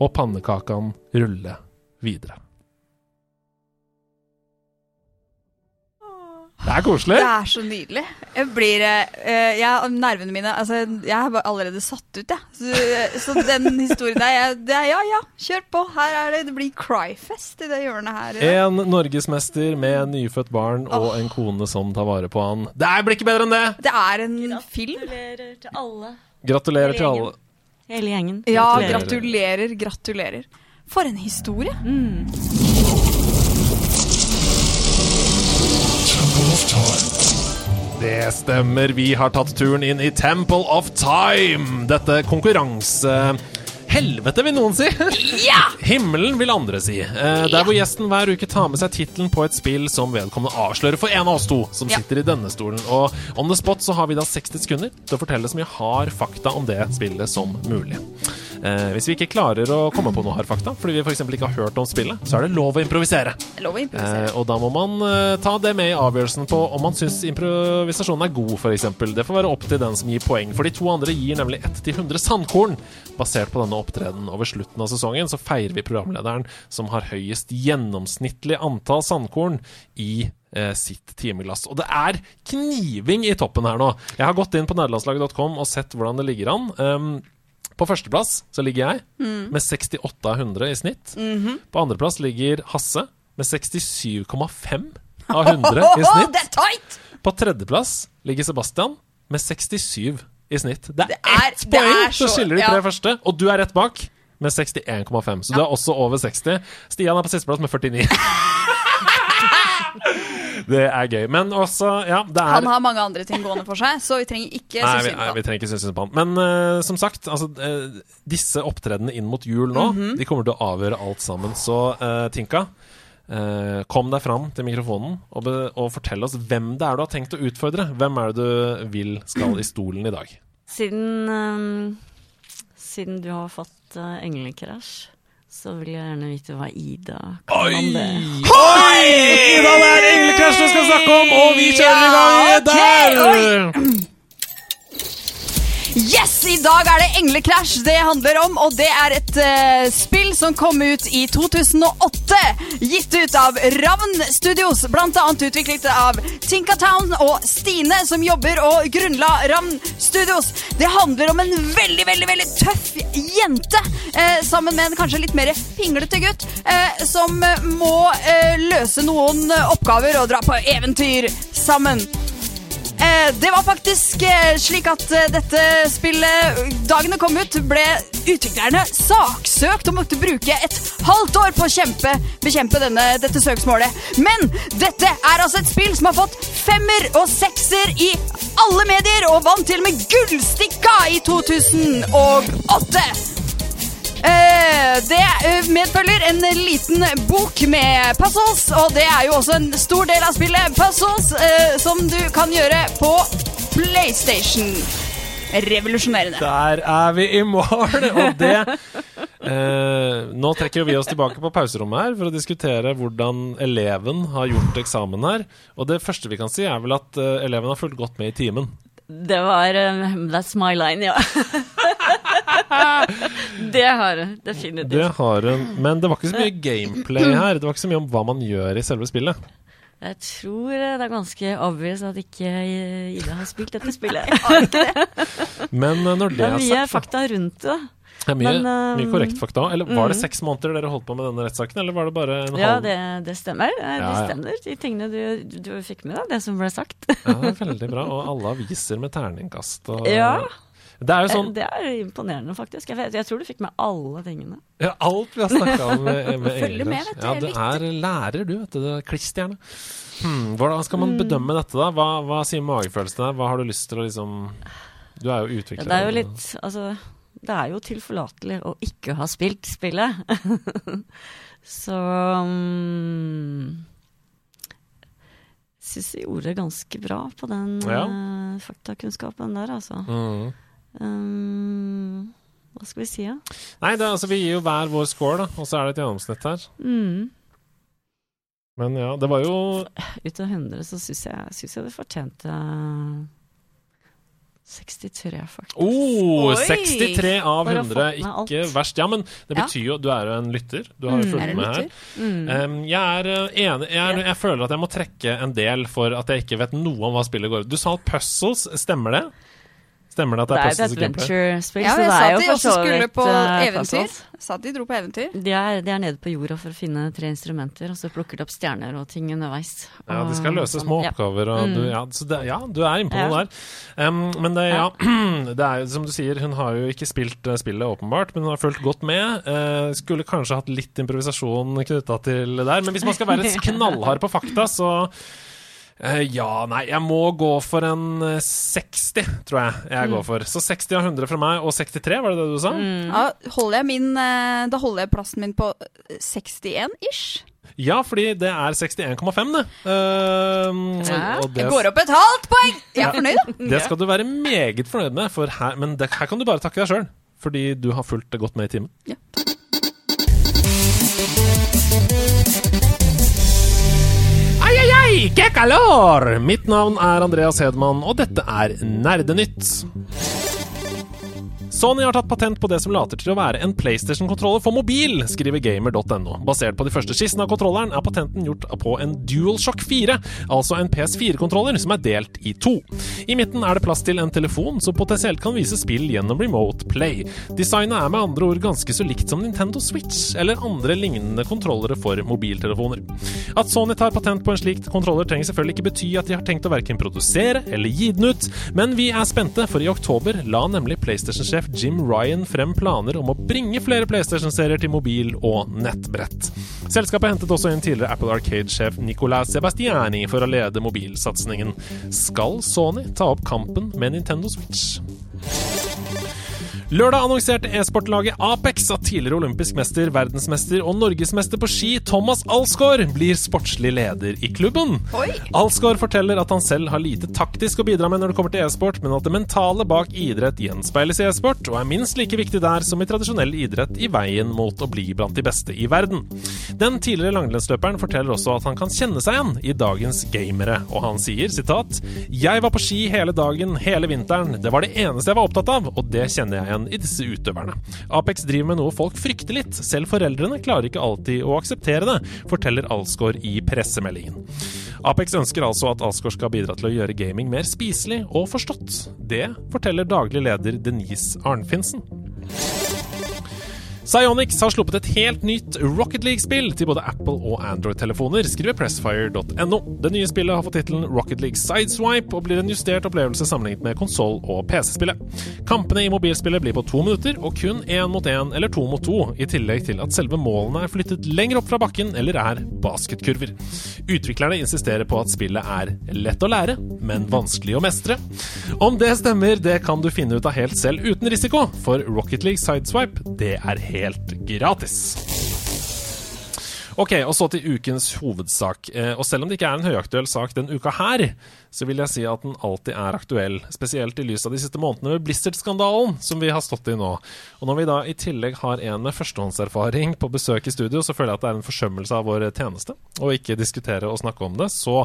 og pannekakene rulle videre. Det er koselig. Det er så nydelig. Jeg blir eh, jeg, Nervene mine altså, Jeg er allerede satt ut, jeg. Så, så den historien der jeg, det er, Ja ja, kjør på. Her er det Det blir cryfest i det hjørnet her. En norgesmester med nyfødt barn og en kone som tar vare på han. Det blir ikke bedre enn det! Det er en film. Gratulerer til alle. Gratulerer til alle. Hele gjengen. Ja, Gratulerer. gratulerer, gratulerer. For en historie. Det stemmer, vi har tatt turen inn i Temple of Time. Dette konkurranse... Helvete, vil noen si. Himmelen, vil andre si. Eh, der hvor gjesten hver uke tar med seg tittelen på et spill som vedkommende avslører for en av oss to som Ja. sitter i denne stolen. Og on the spot så har vi da 60 sekunder til å fortelle så mye hard fakta om det spillet som mulig. Eh, hvis vi ikke klarer å komme på noe hard fakta, fordi vi f.eks. ikke har hørt om spillet, så er det lov å improvisere. Lov å improvisere. Eh, og da må man eh, ta det med i avgjørelsen på om man syns improvisasjonen er god, f.eks. Det får være opp til den som gir poeng, for de to andre gir nemlig 1 til 100 sandkorn. Basert på denne opptredenen over slutten av sesongen, så feirer vi programlederen som har høyest gjennomsnittlig antall sandkorn i eh, sitt timeglass. Og det er kniving i toppen her nå. Jeg har gått inn på nederlandslaget.com og sett hvordan det ligger an. Um, på førsteplass så ligger jeg med 68 av 100 i snitt. På andreplass ligger Hasse med 67,5 av 100 i (laughs) snitt. det er tight! På tredjeplass ligger Sebastian med 67 i snitt. Det er Det er- ett det poeng er som så- skiller de ja. tre første, og du er rett bak med 61,5. Så du er også over 60. Stian er på sisteplass med 49. (laughs) det er gøy. Men også, ja, det er Han har mange andre ting gående for seg, så vi trenger ikke synes vi, synd nei, på vi han. trenger ikke synes synd på han. Men uh, som sagt, altså, uh, disse opptredenene inn mot jul nå, Mhm. de kommer til å avgjøre alt sammen. Så uh, Tinka, eh, kom deg fram til mikrofonen og, be, og fortell oss hvem det er du har tenkt å utfordre. Hvem er det du vil skal i stolen i dag? Siden, um, siden du har fått uh, englekrasj, så vil jeg gjerne vite hva Ida kan om det. Oi! Ida, det er Englekrasj du skal snakke om, og vi kjører i gang der! Yes, i dag er det Englekrasj det handler om, og det er et uh, spill som kom ut i 2008. Gitt ut av Ravn Studios, blant annet utviklet av Tinkatown og Stine, som jobber og grunnla Ravn Studios. Det handler om en veldig, veldig, veldig tøff jente, uh, sammen med en kanskje litt mer pinglete gutt, uh, som må løse noen oppgaver og dra på eventyr sammen. Eh, det var faktisk eh, slik at eh, dette spillet, dagen det kom ut, ble utviklerne saksøkt og måtte bruke et halvt år på å kjempe, bekjempe denne, dette søksmålet. Men dette er altså et spill som har fått femmer og sekser i alle medier, og vant til og med Gullstikka i 2008. Eh, det eh, medfølger en liten bok med puzzles, og det er jo også en stor del av spillet puzzles, eh, som du kan gjøre på PlayStation. Revolusjonerende. Der er vi i mål! Og det eh, Nå trekker vi oss tilbake på pauserommet her for å diskutere hvordan eleven har gjort eksamen her. Og det første vi kan si, er vel at eh, eleven har fulgt godt med i timen. Det var um, That's my line, ja. (laughs) (laughs) det har hun definitivt. Det har hun. Men det var ikke så mye gameplay her. Det var ikke så mye om hva man gjør i selve spillet. Jeg tror det er ganske obvious at ikke Ida har spilt dette spillet. (laughs) Men eh, når det Det er er mye sagt, fakta rundt det. det er mye, men, um, mye korrekt fakta. Eller var det mm. seks måneder dere holdt på med denne rettssaken, eller var det bare en Ja, halv det, det stemmer. Ja, Det ja. stemmer, de tingene du, du fikk med deg, det som ble sagt. Ja, veldig bra. Og alle aviser med terningkast. Og, Ja. Det er jo sånn Det er imponerende, faktisk. Jeg, jeg tror du fikk med alle tingene. Ja, alt vi har snakka om med, (laughs) med Følger med, vet du, Ja, du er lærer, du. vet du. Det er Kliss-stjerne. Hmm, hvordan skal Mm. man bedømme dette, da? Hva, hva sier magefølelsen der? Hva har du lyst til å liksom Du er jo Ja, det er jo litt Altså, det er jo tilforlatelig å ikke ha spilt spillet. (laughs) Så um, Syns jeg gjorde ganske bra på den Ja. uh, faktakunnskapen der, altså. Mm. Um, hva skal vi si, da? Nei, det, er altså, vi gir jo hver vår score, da, og så er det et gjennomsnitt her. Mm. Men ja, det var jo Ut av 100 så syns jeg, synes jeg det fortjente 63, faktisk. Oh, Oi! 63 av Bare 100. fått alt. Ikke verst. Ja, men det Ja. betyr jo Du er jo en lytter. Du har jo Mm. fulgt mm, med her. Mm. Um, jeg er uh, enig jeg, er, jeg føler at jeg må trekke en del for at jeg ikke vet noe om hva spillet går ut Du sa puzzles, stemmer det? Stemmer det at det er et Det er et adventure-spill, Ja, jeg det sa at de også så skulle på eventyr. puzzles. Sa at de dro på eventyr. De er, de er nede på jorda for å finne tre instrumenter, og så plukker de opp stjerner og ting underveis. Ja, de skal løse sånn. små Ja. oppgaver. Og du, Mm. ja, så det, ja, du er innpå Ja. noe der. Um, men det, ja, (clears throat) det er jo som du sier, hun har jo ikke spilt eh, spillet åpenbart, men hun har fulgt godt med. Uh, skulle kanskje hatt litt improvisasjon knytta til det der. Men hvis man skal være (laughs) knallhard på fakta, så ja, nei, jeg må gå for en eh, 60, tror jeg jeg går for. Så 60 av 100 fra meg, og 63, var det det du sa? Ja, holder jeg min, eh, da holder jeg plassen min på 61-ish. Ja, fordi det er 61,5, det. Uh, Ja. og det Jeg går opp et halvt poeng! Jeg er fornøyd, da. (laughs) Det skal du være meget fornøyd med, for her, men det, her kan du bare takke deg sjøl. Fordi du har fulgt det godt med i timen. Ja. Ai, que! Mitt navn er Andreas Hedman, og dette er Nerdenytt. Sony har tatt patent på det som later til å være en PlayStation-kontroller for mobil, skriver gamer.no. Basert på de første skissene av kontrolleren er patenten gjort på en DualShock 4, altså en PS4-kontroller som er delt i to. I midten er det plass til en telefon som potensielt kan vise spill gjennom Remote Play. Designet er med andre ord ganske så likt som Nintendo Switch eller andre lignende kontrollere for mobiltelefoner. At Sony tar patent på en slik kontroller trenger selvfølgelig ikke bety at de har tenkt å verken produsere eller gi den ut, men vi er spente, for i oktober la nemlig PlayStation-sjef Jim Ryan frem planer om å bringe flere PlayStation-serier til mobil og nettbrett. Selskapet hentet også inn tidligere Apple Arcade-sjef Nicolas Sebastiani for å lede mobilsatsingen. Skal Sony ta opp kampen med Nintendo Switch? Lørdag annonserte e-sportlaget Apex at tidligere olympisk mester, verdensmester og norgesmester på ski Thomas Alsgaard blir sportslig leder i klubben. Oi. Alsgaard forteller at han selv har lite taktisk å bidra med når det kommer til e-sport, men at det mentale bak idrett gjenspeiles i e-sport, og er minst like viktig der som i tradisjonell idrett i veien mot å bli blant de beste i verden. Den tidligere langrennsløperen forteller også at han kan kjenne seg igjen i dagens gamere, og han sier sitat Jeg var på ski hele dagen, hele vinteren. Det var det eneste jeg var opptatt av, og det kjenner jeg igjen i disse utøverne. Apex driver med noe folk frykter litt. Selv foreldrene klarer ikke alltid å akseptere det, forteller Alsgaard i pressemeldingen. Apex ønsker altså at Alsgaard skal bidra til å gjøre gaming mer spiselig og forstått. Det forteller daglig leder Denise Arnfinsen. Psyonix har sluppet et helt nytt Rocket League-spill til både Apple og Android-telefoner, skriver Pressfire.no. Det nye spillet har fått tittelen Rocket League Sideswipe og blir en justert opplevelse sammenlignet med konsoll- og PC-spillet. Kampene i mobilspillet blir på to minutter, og kun én mot én eller to mot to, i tillegg til at selve målene er flyttet lenger opp fra bakken eller er basketkurver. Utviklerne insisterer på at spillet er lett å lære, men vanskelig å mestre. Om det stemmer, det kan du finne ut av helt selv uten risiko, for Rocket League Sideswipe, det er helt helt gratis. Ok, og så til ukens hovedsak. Eh, og selv om det ikke er en høyaktuell sak den uka her, så vil jeg si at den alltid er aktuell. Spesielt i lys av de siste månedene med Blizzard-skandalen som vi har stått i nå. Og når vi da i tillegg har en med førstehåndserfaring på besøk i studio, så føler jeg at det er en forsømmelse av vår tjeneste å ikke diskutere og snakke om det. Så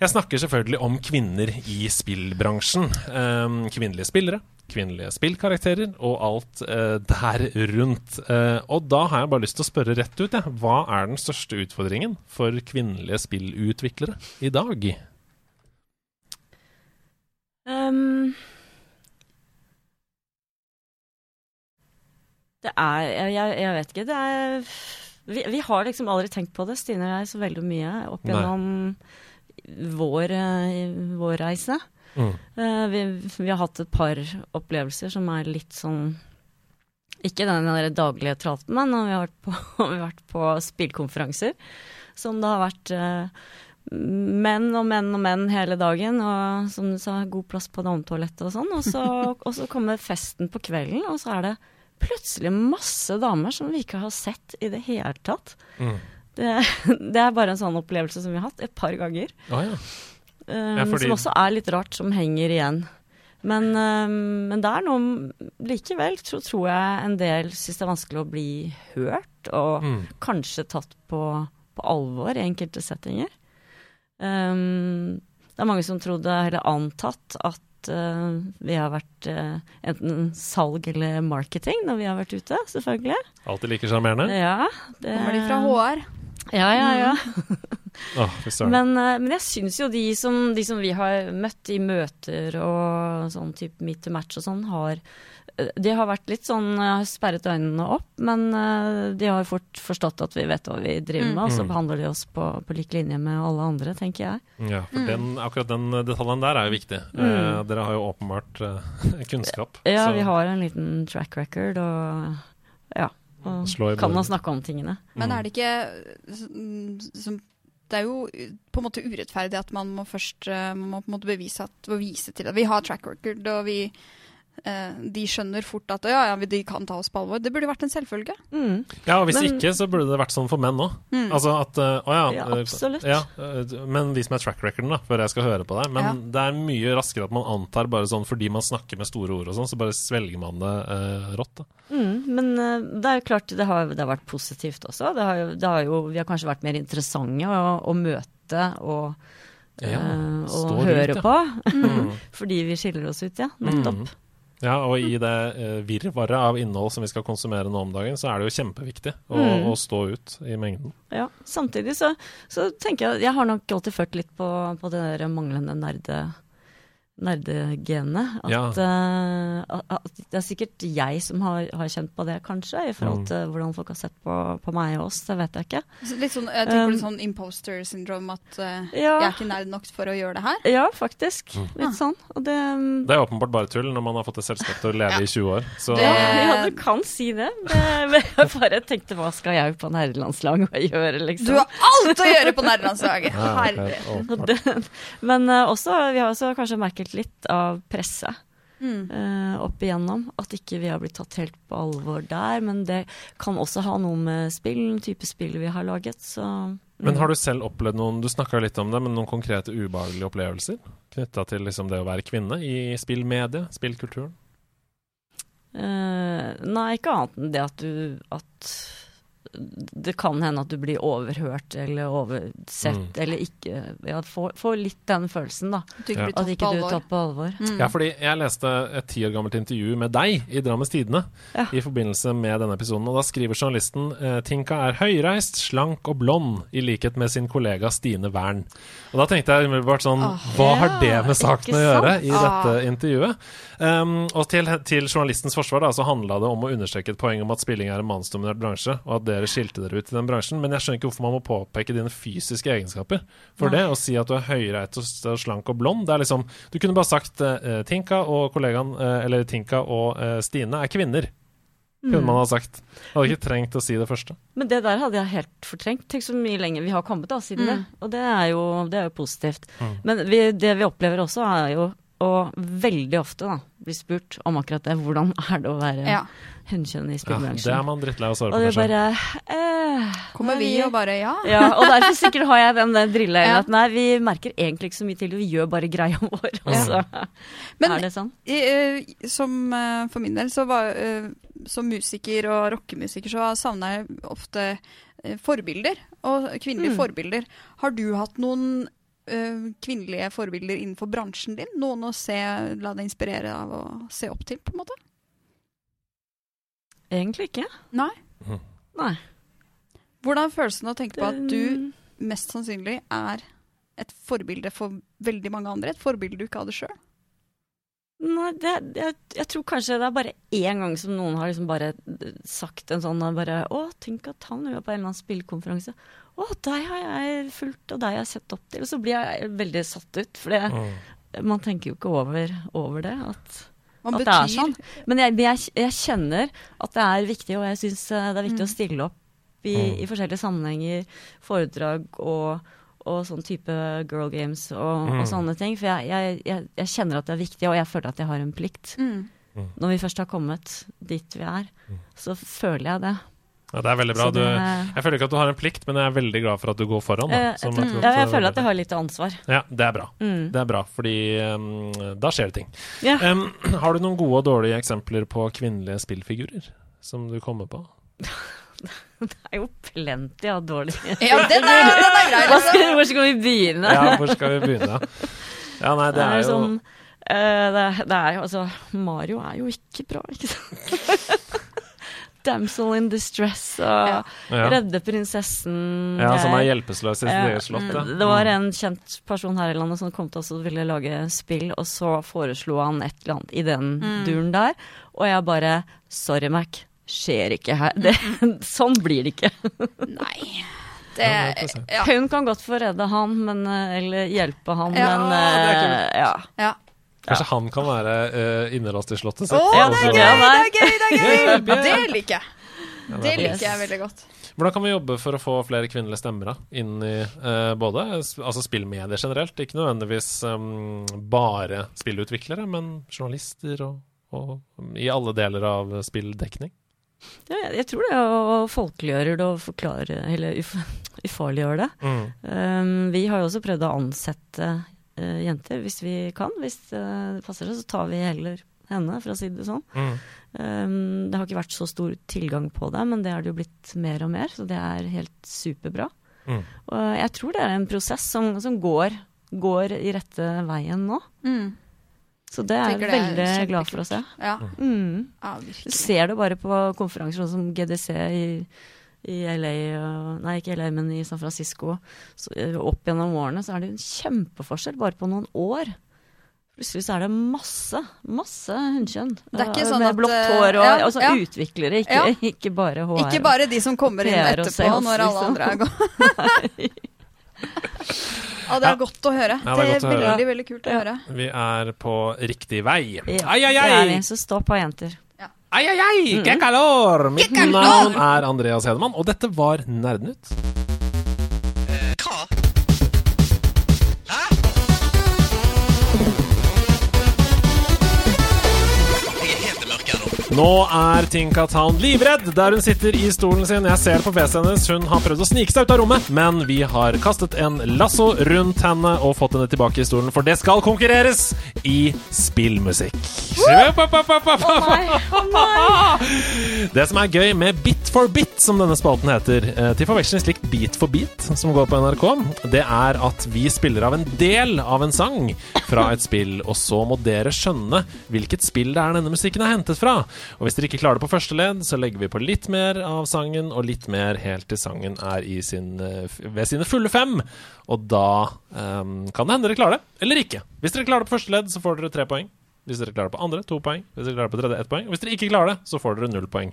jeg snakker selvfølgelig om kvinner i spillbransjen. Eh, kvinnelige spillere, kvinnelige spillkarakterer og alt eh, der rundt. Eh, og da har jeg bare lyst til å spørre rett ut, jeg. Hva er den største utfordringen for kvinnelige spillutviklere i dag? Um, det er jeg, jeg, vet ikke. Det er vi, vi har liksom aldri tenkt på det, Stine og jeg, så veldig mye opp Nei. Vår, eh, vår reise. Mm. Eh, vi, vi har hatt et par opplevelser som er litt sånn Ikke den der daglige traten, men vi har vært på, (laughs) har vært på spillkonferanser som det har vært eh, menn og menn og menn hele dagen, og som du sa, god plass på dametoalettet og sånn. Og så, (laughs) og så kommer festen på kvelden, og så er det plutselig masse damer som vi ikke har sett i det hele tatt. Mm. Det, (laughs) det er bare en sånn opplevelse som vi har hatt et par ganger. Ah, ja. Um, Ja, fordi- Som også er litt rart, som henger igjen. Men, um, men det er noe Likevel så tror jeg en del syns det er vanskelig å bli hørt, og Mm. kanskje tatt på, på alvor i enkelte settinger. Um, det er mange som trodde, eller antatt, at uh, vi har vært uh, enten salg eller marketing når vi har vært ute, selvfølgelig. Alltid like sjarmerende? Ja, det, Kommer de fra HR? Ja, ja, ja. (laughs) Åh. Men, eh, men jeg syns jo de som, de som vi har møtt i møter og sånn type meet to match og sånn, har eh, De har vært litt sånn har sperret øynene opp, men eh, de har fort forstått at vi vet hva vi driver med, og så Mm. behandler de oss på, på lik linje med alle andre, tenker jeg. Ja, for den, akkurat den detaljen der er jo viktig. Eh, dere har jo åpenbart eh, (laughs) kunnskap. Ja, så vi har en liten track record og ja. Og kan å snakke om tingene. Men er det ikke mm, som Det er jo på en måte urettferdig at man må først eh, Man må på en måte bevise at, å vise til at vi har track record, og vi De skjønner fort at ja, ja, de kan ta oss på alvor. Det burde vært en selvfølge. Mm. Ja, og hvis Men- ikke, så burde det vært sånn for menn òg. Mm. Altså at eh, Å ja. Ja, eh, absolutt. Ja, eh, men vis meg track recorden, da, før jeg skal høre på deg. Men Ja. det er mye raskere at man antar bare sånn fordi man snakker med store ord og sånn, så bare svelger man det eh, rått. da. Mm, men eh, det er jo klart det har, det har vært positivt også. Det har det har jo, vi har kanskje vært mer interessante å, å møte og, Ja, eh, rundt, høre ja. på. Mm. (laughs) Fordi vi skiller oss ut, ja. Nettopp. Mhm. Ja, og i det uh, virvaret av innhold som vi skal konsumere nå om dagen, så er det jo kjempeviktig å, Mm. å stå ut i mengden. Ja. Samtidig så, så tenker jeg Jeg har nok alltid ført litt på, på det der manglende nerde nerdegenet. At, Ja. uh, at, det er sikkert jeg som har, har kjent på det, kanskje, i forhold Mm. til hvordan folk har sett på, på meg og oss. Det vet jeg ikke. Så Litt sånn, jeg tenker Um, litt sånn imposter syndrome, at uh, Ja. jeg er ikke nerd nok for å gjøre det her. Ja, faktisk. Mm. Litt sånn. Og det Det er åpenbart bare tull når man har fått et selskap til å leve i 20 år. Så Det- Ja, du kan si det. (laughs) men jeg bare tenkte hva skal jeg på nerdelandslaget og gjøre, liksom. Du har alt å gjøre på nerdelandslaget! ja, Herre. det, men uh, også, vi har også kanskje merket litt av presset Mm. Uh, opp igjennom. At ikke vi har blitt tatt helt på alvor der. Men det kan også ha noe med spill, type spill vi har laget. Så Men har du selv opplevd noen Du litt om det, men noen konkrete ubehagelige opplevelser knytta til liksom det å være kvinne i spillmediet, spillkulturen? Uh, nei, ikke annet enn det at du At det kan hende at du blir overhørt eller oversett Mm. eller ikke Ja, få, få litt den følelsen, da. At ikke Ja. blir tatt på alvor. tar på alvor. Mm. Ja, fordi jeg leste et ti år gammelt intervju med deg i Drammens Tidende Ja. i forbindelse med denne episoden, og da skriver journalisten eh, Tinka er høyreist, slank og blond, i likhet med sin kollega Stine Wern. Og da tenkte jeg umiddelbart sånn Åh, Hva har det med saken å gjøre i Ah. dette intervjuet? Um, og til, til journalistens forsvar da, så handla det om å understreke et poeng om at spilling er en mannsdominert bransje, og at dere skilte dere ut i den bransjen. Men jeg skjønner ikke hvorfor man må påpeke dine fysiske egenskaper for det. Å si at du er høyreist og slank og blond. Det er liksom Du kunne bare sagt uh, Tinka og kollegaen, uh, eller Tinka og uh, Stine er kvinner. Kunne man ha sagt. Hadde ikke trengt å si det første. Men det der hadde jeg helt fortrengt. Tenk så mye lenger vi har kommet da siden Mm. det. Og det er jo, det er jo positivt. Mm. Men vi, det vi opplever også, er jo og veldig ofte, da, blir spurt om akkurat det. Hvordan er det å være Ja. Hunnkjønn i Ja, det er man drittlei av å svare og på. det bare eh, Kommer vi og bare ja? ja, og derfor sikkert har jeg den den drilla Ja. at nei, vi merker egentlig ikke så mye til det, vi gjør bare greia (laughs) vår, og Ja. Men- er det sånn. I, eh, som eh, for min del, så var eh, som musiker og rockemusiker, så savna jeg ofte forbilder. Og kvinnelige Mm. forbilder. Har du hatt noen eh, kvinnelige forbilder innenfor bransjen din? Noen å se, la deg inspirere av og se opp til, på en måte? Egentlig ikke. Nei. Mm. Nei. Hvordan føles det å tenke på at du mest sannsynlig er et forbilde for veldig mange andre? Et forbilde du ikke hadde sjøl? Nei, det, jeg, jeg tror kanskje det er bare én gang som noen har liksom bare sagt en sånn bare, Å, tenk at han var på en eller annen spillkonferanse. Å, deg har jeg fulgt, og deg har jeg sett opp til. Og så blir jeg veldig satt ut, for Mm. man tenker jo ikke over, over det. At, Man at det er sånn. Men jeg, jeg, jeg kjenner at det er viktig, og jeg syns det er viktig Mm. å stille opp i, Mm. i forskjellige sammenhenger, foredrag og, og sånn type girl games og, Mm. og sånne ting. For jeg, jeg, jeg, jeg kjenner at det er viktig, og jeg føler at jeg har en plikt. Mm. Når vi først har kommet dit vi er, så føler jeg det. Ja, det er veldig bra. Det... Du, jeg føler ikke at du har en plikt, men jeg er veldig glad for at du går foran. Da, Eh, som jeg, et godt, ja, jeg eh, føler at jeg har litt ansvar. Ja, det er bra. Mm. Det er bra, fordi um, da skjer det ting. Ja. Um, (clears throat) har du noen gode og dårlige eksempler på kvinnelige spillfigurer som du kommer på? (laughs) Det er jo plenty av dårlige Ja, den er, den er grei, skal, Hvor skal vi begynne? Ja, hvor skal vi begynne? Ja, nei, det er jo sånn eh, det, er- det er jo altså Mario er jo ikke bra, ikke sant? (laughs) Damsel in distress og Ja. ja. redde prinsessen. ja, som er hjelpeløs i sitt Ja, eget slott. Mm, Det var en kjent person her i landet som kom til oss og ville lage spill, og så foreslo han et eller annet i den Mm. duren der, og jeg bare Sorry, Mac. Skjer ikke her. Det, (laughs) sånn blir det ikke. Nei. (laughs) Det Ja. Hun kan godt få redde han, men, eh, eller hjelpe han, Ja, men det er eh, kult. ja. Kanskje han kan være uh, innelåst i slottet sitt. Å, Ja, det er gøy! er Det er gøy! Det er gøy! Det liker jeg. Det er liker jeg veldig godt. Hvordan kan vi jobbe for å få flere kvinnelige stemmer da, inn i uh, både altså spillmedier generelt? Ikke nødvendigvis um, bare spillutviklere, men journalister og, og i alle deler av spilldekning. Ja, jeg, jeg tror det å folkeliggjøre det og forklare, eller uf (laughs) ufarliggjøre det. Mm. Um, vi har jo også prøvd å ansette eh, jenter hvis vi kan. Hvis uh, det passer seg, så tar vi heller henne, for å si det sånn. Mm. Um, det har ikke vært så stor tilgang på det, men det har det jo blitt mer og mer, så det er helt superbra. Mm. Og jeg tror det er en prosess som, som går, går i rette veien nå. Mm. Så det er jeg veldig det er glad for å se. Ja, Mm. ja ser det bare på konferanser sånn som GDC i, i LA, nei ikke LA, men i San Francisco. Så, eh, opp gjennom årene så er det en kjempeforskjell bare på noen år. Plutselig så er det masse, masse hunnkjønn. Eh, sånn med blått eh, hår og ja, altså ja. utviklere, ikke, Ja. (laughs) ikke bare HR. Ikke bare de som kommer inn etterpå sales, når alle liksom. andre er gått. (laughs) Ja, det er Ja. godt å høre. Ja, det, det er høre. veldig, veldig kult å Ja. høre. Vi er på riktig vei. Ja, Ai, ai, det er vi, ai! så stå på, jenter. Ai, ai, ai! Que calor! Mitt navn er Andreas Hedemann, og dette var Nerdenytt. Nå. Er Tinka Town livredd der hun sitter i stolen sin. Jeg ser på PC-en hennes. Hun har prøvd å snike seg ut av rommet, men vi har kastet en lasso rundt henne og fått henne tilbake i stolen, for det skal konkurreres i spillmusikk. Det som er gøy med Bit for bit, som denne spalten heter, eh, til forveksling slikt Beat for beat, som går på NRK, det er at vi spiller av en del av en sang fra et spill, og så må dere skjønne hvilket spill det er denne musikken er hentet fra. Og hvis dere ikke klarer det på første ledd, så legger vi på litt mer av sangen, og litt mer helt til sangen er i sin, eh, ved sine fulle fem. Og da um, kan det hende dere klarer det, eller ikke. Hvis dere klarer det på første ledd, så får dere tre poeng. Hvis dere klarer det på andre, to poeng. Hvis dere klarer det på tredje, ett poeng. Og hvis dere ikke klarer det, så får dere null poeng.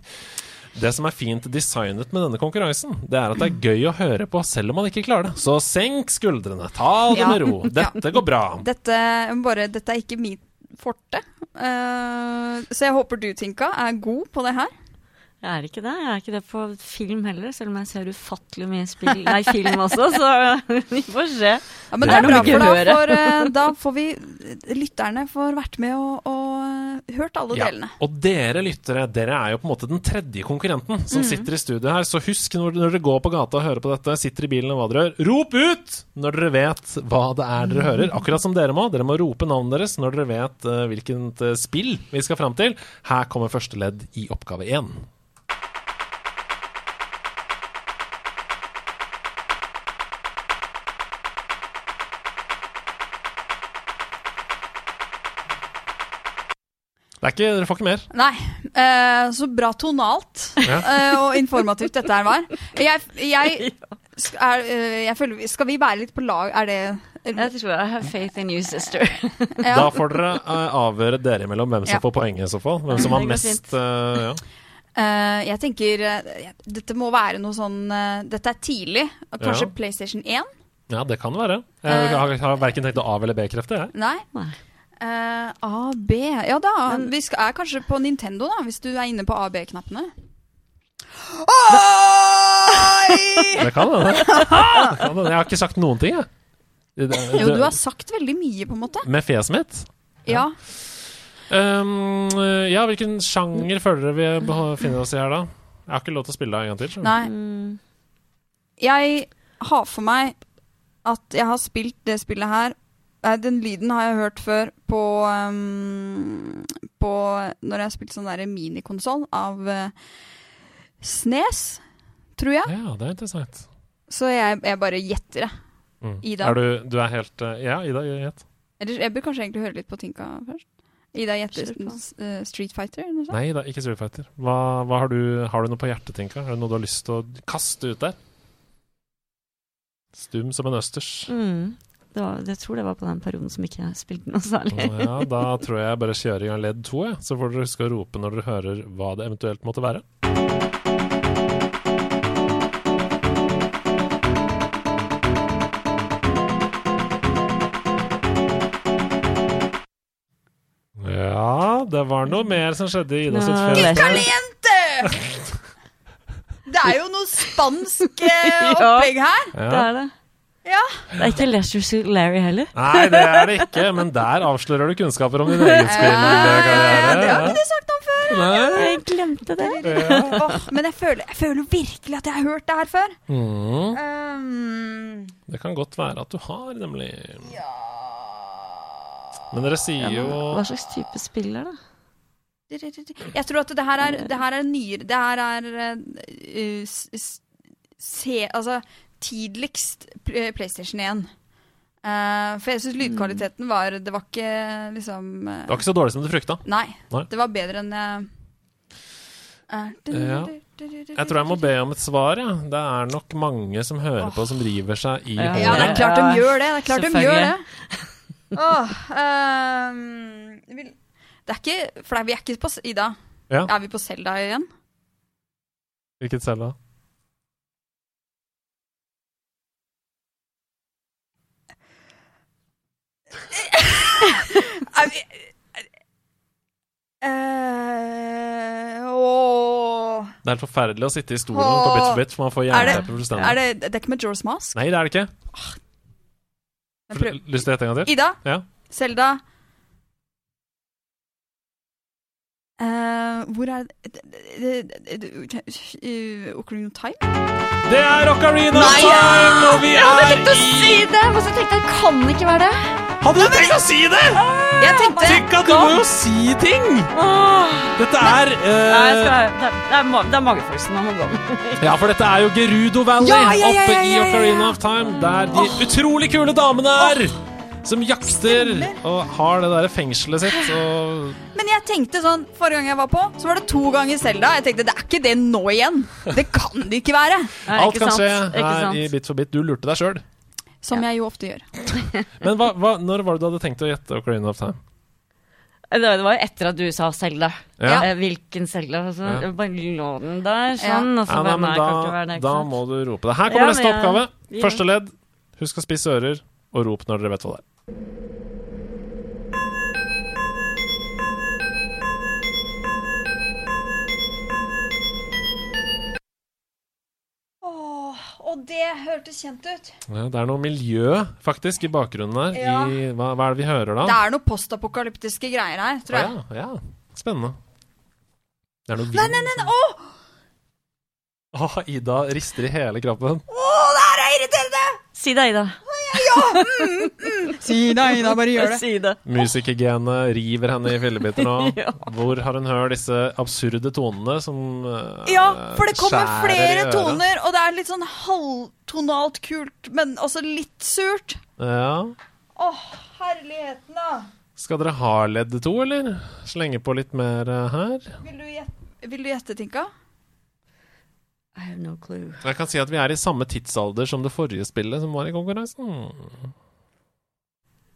Det som er fint designet med denne konkurransen, det er at det er gøy å høre på selv om man ikke klarer det. Så senk skuldrene, ta det Ja. med ro. (laughs) Dette går bra. Dette, bare, dette er ikke mitt forte. Eh, så jeg håper du, Tinka, er god på det her. Jeg er ikke det. Jeg er ikke det på film heller, selv om jeg ser ufattelig mye spill, nei, film også, så (laughs) vi får se. Ja, men Det det er er noe bra, for da får, eh, da får vi Lytterne får vært med og, og hørt alle Ja, delene. og dere lyttere, dere er jo på en måte den tredje konkurrenten som sitter i studio her. Så husk når, når dere går på gata og hører på dette, sitter i bilen og hva dere gjør, rop ut når dere vet hva det er dere hører. Akkurat som dere må. Dere må rope navnet deres når dere vet uh, hvilket eh, spill vi skal fram til. Her kommer første ledd i oppgave én. Ikke, Dere får ikke mer. Nei. Uh, så bra tonalt Ja. uh, (laughs) og informativt dette her var. Jeg, jeg, (laughs) er, uh, jeg føler Skal vi være litt på lag? Er det Jeg tror jeg har faith in you, sister. (laughs) ja. Da får dere avgjøre dere imellom hvem som Ja. får poenget i så fall. Hvem som har mest ja. Eh, Jeg tenker Dette må være noe sånn Dette er tidlig. Kanskje Ja. PlayStation 1? ja, det kan være. Jeg har, har verken tenkt å av- eller bekrefte, jeg. Nei. Nei. Eh, A, B Ja da, vi skal, er kanskje på Nintendo, da, hvis du er inne på A, B-knappene. Oi! Det kan hende. (laughs) Det. Jeg har ikke sagt noen ting, jeg. Det- det- Jo, du har sagt veldig mye, på en måte. Med fjeset mitt? Ja. Um, ja, hvilken sjanger føler dere vi befinner oss i her, da? Jeg har ikke lov til å spille det en gang til. Nei. Mm. Jeg har for meg at jeg har spilt det spillet her Nei, Den lyden har jeg hørt før på, um, på Når jeg har spilt sånn derre minikonsoll av uh, Snes, tror jeg. Ja, det er interessant. Så jeg, jeg bare gjetter det. Mm. Ida. Er du, du er helt uh, Ja, Ida, gjett. Jeg bør kanskje egentlig høre litt på Tinka først. Ida gjetter uh, Street Fighter eller noe sånt. Nei da, ikke Street Fighter. Hva, hva har, du, har du noe på hjertet, Tinka? Er det noe du har lyst til å kaste ut der? Stum som en østers. Mm. Det var, jeg tror det var på den perioden som ikke spilte noe særlig. Ja, da tror jeg jeg bare kjører i gang ledd to, jeg. Så får dere huske å rope når dere hører hva det eventuelt måtte være. Ja, det var noe mer som skjedde i Ida sitt der. Caliente! (laughs) Det er jo noe spansk eh, (laughs) opplegg her. Ja, Det er det. Ja. Det er ikke Leisure Suit Larry heller. Nei, det er det ikke, men der avslører du kunnskaper om din egen Ja, spillkarriere. det har ikke du sagt om før. Nei. Jeg glemte det. Ja. Oh, men jeg føler, jeg føler virkelig at jeg har hørt det her før. Mm. Um, Det kan godt være at du har, nemlig. ja Men dere sier jo Hva slags type spill er det? Jeg tror at det her er, det her er nyere Det her er s- se, Altså tidligst PlayStation 1. Uh, for jeg syns lydkvaliteten var Det var ikke liksom uh, Det var ikke så dårlig som du frykta. Nei, Nei. Det var bedre enn jeg uh, Ja. Jeg tror jeg må be om et svar. Ja. Det er nok mange som hører på, som river seg i Ja. Ja, det er klart de gjør det. Det er klart de gjør det. Oh, Åh, ehm, det er ikke For vi er ikke på Ida. Ja. Er vi på Selda igjen? Hvilket selv da? Er vi Eh, åh. Det er helt forferdelig å sitte i stolen på Bits Bits, man får Er det- jernteppe fullstendig. Er det, det er ikke med Jaws Mask? Nei, det er det ikke. Lyst til å gjette en gang til? Ida? Ja. Selda? Eh, hvor er det Ocarina of Time? Det er Ocarina of Nei, Time, og vi Jeg hadde er tenkt å si det, men så tenkte jeg det kan ikke være det. Hadde du tenkt å si det?! Jeg tenkte Tenk at du må jo si ting! Dette er Nei, eh, skal, det, er, det, er, er magefølelsen man må gå med. (laughs) Ja, for dette er jo Gerudo Valley Ja, ja, ja, oppe ja, i. Ocarina of Time, der de utrolig kule damene er! Som jakter og har det derre fengselet sitt og Men jeg tenkte sånn, forrige gang jeg var på, så var det to ganger Selda. Jeg tenkte det er ikke det nå igjen. Det kan det ikke være. Nei, Alt ikke kan sant, skje ikke her sant. i Bit for bit. Du lurte deg sjøl. Som jeg jo ofte gjør. (laughs) Men hva, hva, når var det du hadde tenkt å gjette Ocarina of Time? Det var- det var jo etter at du sa Selda. Ja. Eh, Hvilken Selda? Altså, Ja. bare lå den der, sånn. Og så Ja, nei, bare, men kan ikke være da, det, da sant? må du rope det. Her kommer Ja, neste men jeg- oppgave. ja. Første ledd. Husk å spisse ører, og rop når dere vet hva det er. Åh, og det hørtes kjent ut. Ja, det er noe miljø faktisk i bakgrunnen her. Ja. I, hva, hva er det vi hører da? Det er noe postapokalyptiske greier her, tror jeg. Ja, ja. Spennende. Det er noe Nei, nei, nei, nei. Å, Åh, Ida rister i hele kroppen. å, det her er irriterende! Si det, Ida. Si det, Ida. bare gjør det. Si det. Musikergenet river henne i fillebiter nå. (laughs) Ja. Hvor har hun hørt disse absurde tonene som uh, Ja, for det kommer flere toner, og det er litt sånn halvtonalt kult, men også litt surt. Ja. Åh, herligheten da. Skal dere ha ledd to, eller? Slenge på litt mer uh, her? Vil du gjette Tinka? I have no clue. Jeg kan si at vi er i samme tidsalder som det forrige spillet som var i konkurransen.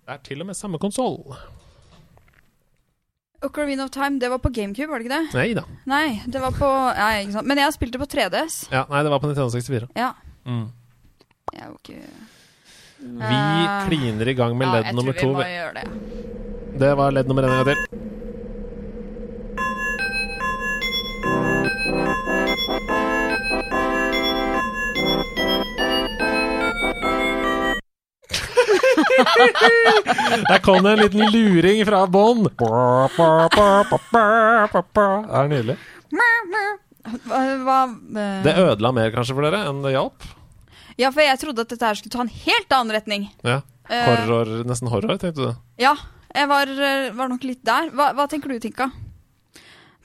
Det er til og med samme konsoll. Ocarina of Time, det var på GameCube, var det ikke det? Nei da. Nei, det var på Nei, ikke sant. Men jeg spilte på 3DS. Ja, nei, det var på 1964. Ja. Mm. Jeg var ikke Vi uh, kliner i gang med ja, ledd jeg nummer tror vi må gjøre det. Det var ledd nummer én en gang til. Der kom det en liten luring fra bånn. Det er nydelig. Hva, hva eh, Det ødela mer kanskje for dere enn det hjalp. Ja, for jeg trodde at dette her skulle ta en helt annen retning. Ja. Eh, Horror, nesten horror, tenkte du. Ja, jeg var, eh, var nok litt der. Hva, hva tenker du, Tinka?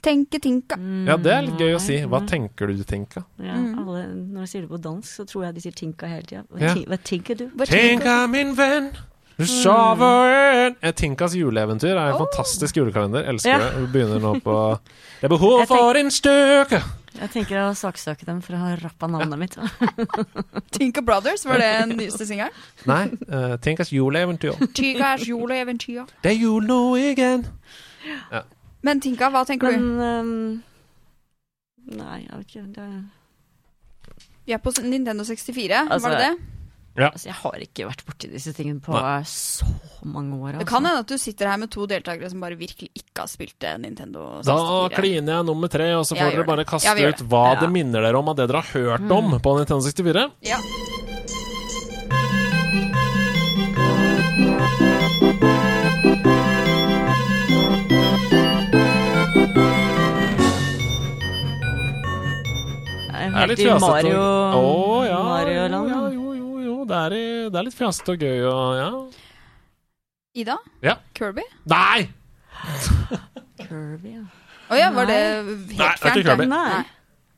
Tenke Tinka. Ja, det er litt gøy å si. Hva tenker du, Tinka? Ja, alle, når jeg sier det på dansk, så tror jeg de sier tinka hele tida. Hva, Ja. hva tenker du? Hva Tinka, min venn, du sover Eh, Tinkas juleeventyr er en fantastisk julekalender. Elsker Ja. det. Vi begynner nå på (laughs) Det er behov for en støke. Jeg tenker å saksøke dem for å ha rappa navnet mitt. (laughs) Tinka Brothers, var det den nyeste singelen? Nei, Uh, Tinkas juleeventyr. Tinkas juleeventyr. Det er jul nå igjen. Men Tinka, hva tenker du? Men ehm, Nei, jeg vet ikke. Det, Vi er på Nintendo 64, Altså, var det det? altså, jeg har ikke vært borti disse tingene på Nei. så mange år. Altså. Det kan hende at du sitter her med to deltakere som bare virkelig ikke har spilt eh, Nintendo 64. Da kliner jeg nummer tre, og så får dere bare det. kaste Ja, ut hva Ja. det minner dere om av det dere har hørt om på Nintendo 64. Ja. Helt i. Mario, oh, ja, Mario-land. Ja, jo, jo, jo. Det er, det er litt fjasete og gøy og ja. Ida? Ja. Kirby? Nei! Kirby, ja. Å ja, var det Nei, helt det er ikke fjernt? Kirby. Nei.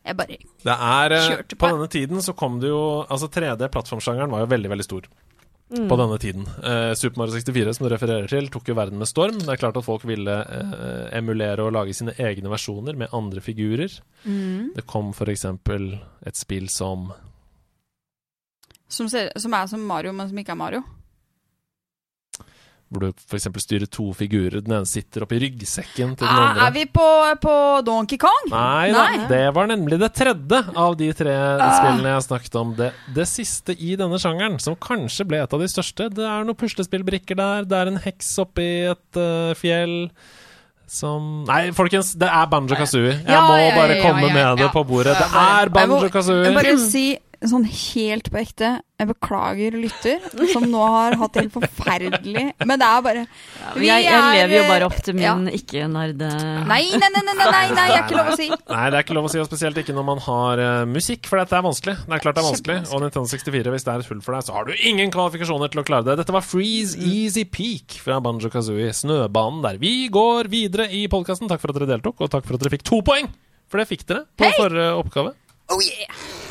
Jeg bare Det er eh, Kjørte På på. denne tiden så kom det jo Altså 3D-plattformsjangeren var jo veldig, veldig stor. Mm. På denne tiden. Eh, Super Mario 64, som du refererer til, tok jo verden med storm. Det er klart at folk ville eh, emulere og lage sine egne versjoner med andre figurer. mm. Det kom eksempel et spill som som, ser, som er som Mario, men som ikke er Mario. Hvor du eksempel styrer to figurer. Den ene sitter oppi ryggsekken til den Ah, andre. er vi på, på Donkey Kong? Nei da, det var nemlig det tredje av de tre spillene jeg snakket om. Det, det siste i denne sjangeren, som kanskje ble et av de største. Det er noen puslespillbrikker der, det er en heks oppi et uh, fjell. Som Nei, folkens, det er Banjo Kazooie. Jeg Ja, må ja, ja, bare ja, komme ja, med det på bordet. Det er Banjo Jeg må Kazooie. bare si sånn helt på ekte Jeg beklager lytter, som nå har hatt det helt forferdelig. Men det er bare ja, jeg, jeg er, lever jo bare opp til ja. min ikke-nerde Nei, nei, nei, nei, nei, nei, nei, det er ikke lov å si. Nei, det er ikke lov å si, og spesielt ikke når man har uh, musikk, for dette er vanskelig. Det er klart det er vanskelig. Og Nintendo 64, hvis det er et hull for deg, så har du ingen kvalifikasjoner til å klare det. Dette var Freeze Easy Peak fra Banjo Kazooie, Snøbanen der. Vi går videre i podkasten. Takk for at dere deltok, og takk for at dere fikk to poeng! For det fikk dere på forrige oppgave. Oh yeah!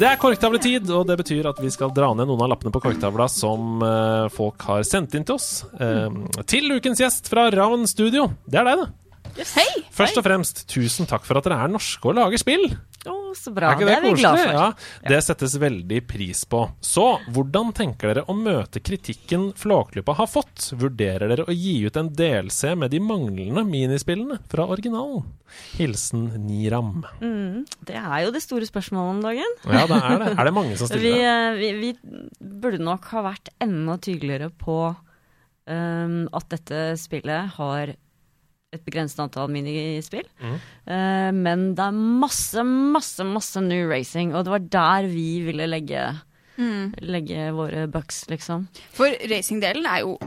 Det er korktavletid, og det betyr at vi skal dra ned noen av lappene på korktavla som eh, folk har sendt inn til oss. Eh, til ukens gjest fra Ravn Studio. Det er deg, det. Hei! Først og fremst, tusen takk for at dere er norske og lager spill. Å, så bra. Er det det, er vi glad for. Ja, det settes veldig pris på. Så, hvordan tenker dere å møte kritikken Flåklypa har fått? Vurderer dere å gi ut en DLC med de manglende minispillene fra originalen? Hilsen Niram. Mm, det er jo det store spørsmålet om dagen. Ja, det er det. Er det mange som stiller stiller? (laughs) vi, vi, vi burde nok ha vært enda tydeligere på um, at dette spillet har et begrenset antall minispill. Mm. Uh, men det er masse, masse, masse new racing, og det var der vi ville legge, Mm. legge våre bucks, liksom. For racingdelen er jo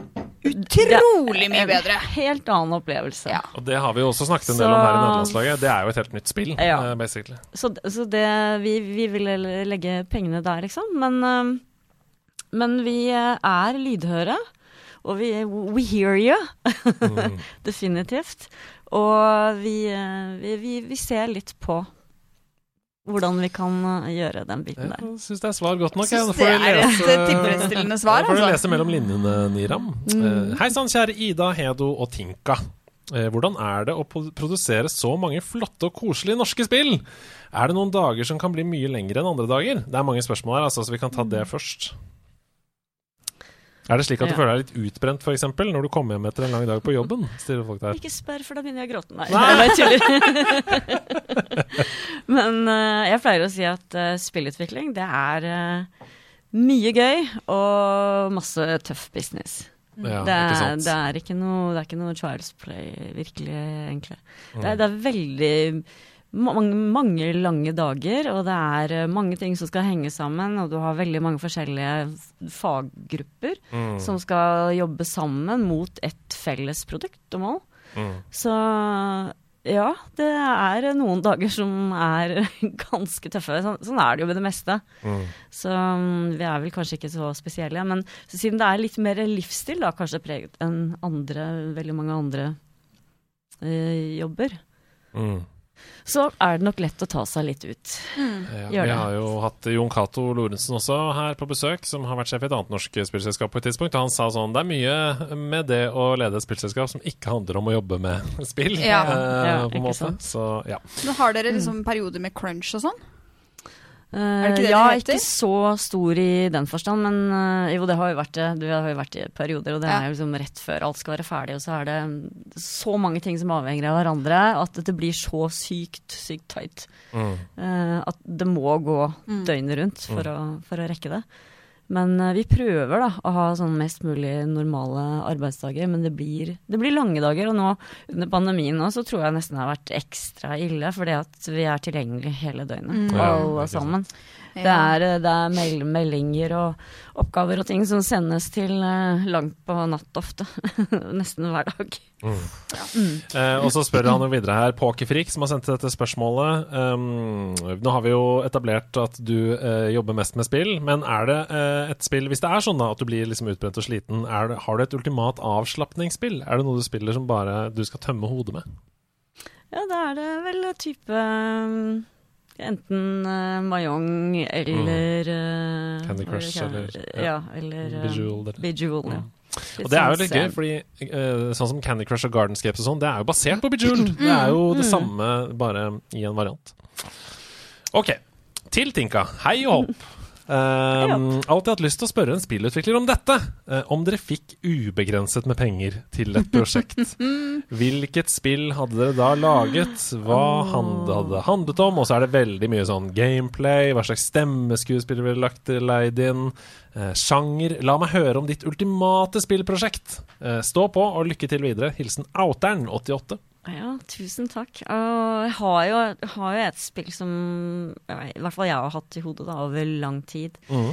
utrolig mye bedre. Helt annen opplevelse. Ja. Og det har vi jo også snakket en del om Så- her i nederlandslaget. Det er jo et helt nytt spill, Ja. eh, basically. Så, så det, vi, vi ville legge pengene der, liksom. Men, eh, men vi er lydhøre. Og vi We hear you. Mm. (laughs) Definitivt. Og vi, eh, vi, vi, vi ser litt på hvordan vi kan eh, gjøre den biten der. Jeg syns det er svar godt nok. jeg. Nå får det du lese- tilfredsstillende svar, får du lese mellom linjene, Niram. Mm. Hei sann, kjære Ida, Hedo og Tinka. Eh, hvordan er det å produsere så mange flotte og koselige norske spill? Er det noen dager som kan bli mye lengre enn andre dager? Det er mange spørsmål her, altså, så vi kan ta det først. Er det slik at du Ja. føler deg litt utbrent, f.eks., når du kommer hjem etter en lang dag på jobben? Folk der. Ikke spør, for da begynner jeg å gråte. Nei, Nei. (laughs) jeg tuller. (laughs) Men uh, jeg pleier å si at uh, spillutvikling, det er uh, mye gøy og masse tøff business. Ja, det, er, det, er ikke noe, det er ikke noe child's play, virkelig, egentlig. Det, Mm. er, det er veldig mange, mange lange dager, og det er eh, mange ting som skal henge sammen, og du har veldig mange forskjellige faggrupper Mm. som skal jobbe sammen mot et felles produkt og mål. Mm. Så ja, det er noen dager som er (laughs) ganske tøffe. Sånn, sånn er det jo med det meste. Mm. Så mm, vi er vel kanskje ikke så spesielle. Men så siden det er litt mer livsstil, da, kanskje preget enn andre, veldig mange andre eh, jobber, Mm. Så er det nok lett å ta seg litt ut. Ja, vi har jo hatt Jon Cato Lorentzen også her på besøk, som har vært sjef i et annet norsk spillselskap på et tidspunkt. Og han sa sånn det er mye med det å lede et spillselskap som ikke handler om å jobbe med (laughs) spill. Ja. eh, Ja, på ikke måte. sant. Så ja. Men har dere liksom perioder med crunch og sånn? Eh, det ikke det ja, det heter? ikke så stor i den forstand, men eh, jo, det har jo vært det. Det har jo vært i perioder, og det Ja. er jo liksom rett før alt skal være ferdig, og så er det så mange ting som avhenger av hverandre, at det blir så sykt, sykt tight. Mm. eh, at det må gå Mm. døgnet rundt for, å, for å rekke det. Men eh, vi prøver da å ha sånn mest mulig normale arbeidsdager, men det blir, det blir lange dager. Og nå under pandemien nå, så tror jeg nesten det har vært ekstra ille, fordi at vi er tilgjengelige hele døgnet, Mm. Ja, alle ikke sant. sammen. Det er, eh, det er meld meldinger og oppgaver og ting som sendes til eh, langt på natt ofte. (laughs) Nesten hver dag. Eh, og så spør han jo videre her, Pokerfrik, som har sendt dette spørsmålet. Um, nå har vi jo etablert at du eh, jobber mest med spill, men er det eh, et spill Hvis det er sånn da at du blir liksom utbrent og sliten, er det, har du et ultimat avslapningsspill? Er det noe du spiller som bare du skal tømme hodet med? Ja, da er det vel type um, Enten uh, Mayong eller Candy hva er det Crush eller, eller- ja. Eller Bejeweled, eller- Bejeweled, ja. Mm. Og det er jo litt gøy, fordi uh, sånn som Candy Crush og Gardenscapes og sånn, det er jo basert på Bejeweled. Det er jo det samme, bare i en variant. OK. Til Tinka. Hei og hopp. Um, alltid hatt lyst til å spørre en spillutvikler om dette. Eh, om dere fikk ubegrenset med penger til et prosjekt. (laughs) Hvilket spill hadde dere da laget? Hva hadde det handlet om? Og så er det veldig mye sånn gameplay, hva slags stemmeskuespiller ville lagt leid inn, eh, sjanger. La meg høre om ditt ultimate spillprosjekt. Eh, stå på, og lykke til videre. Hilsen Outeren88. Ja, tusen takk. Og jeg har jo, har jo et spill som ja, i hvert fall jeg har hatt i hodet da, over lang tid. Mhm.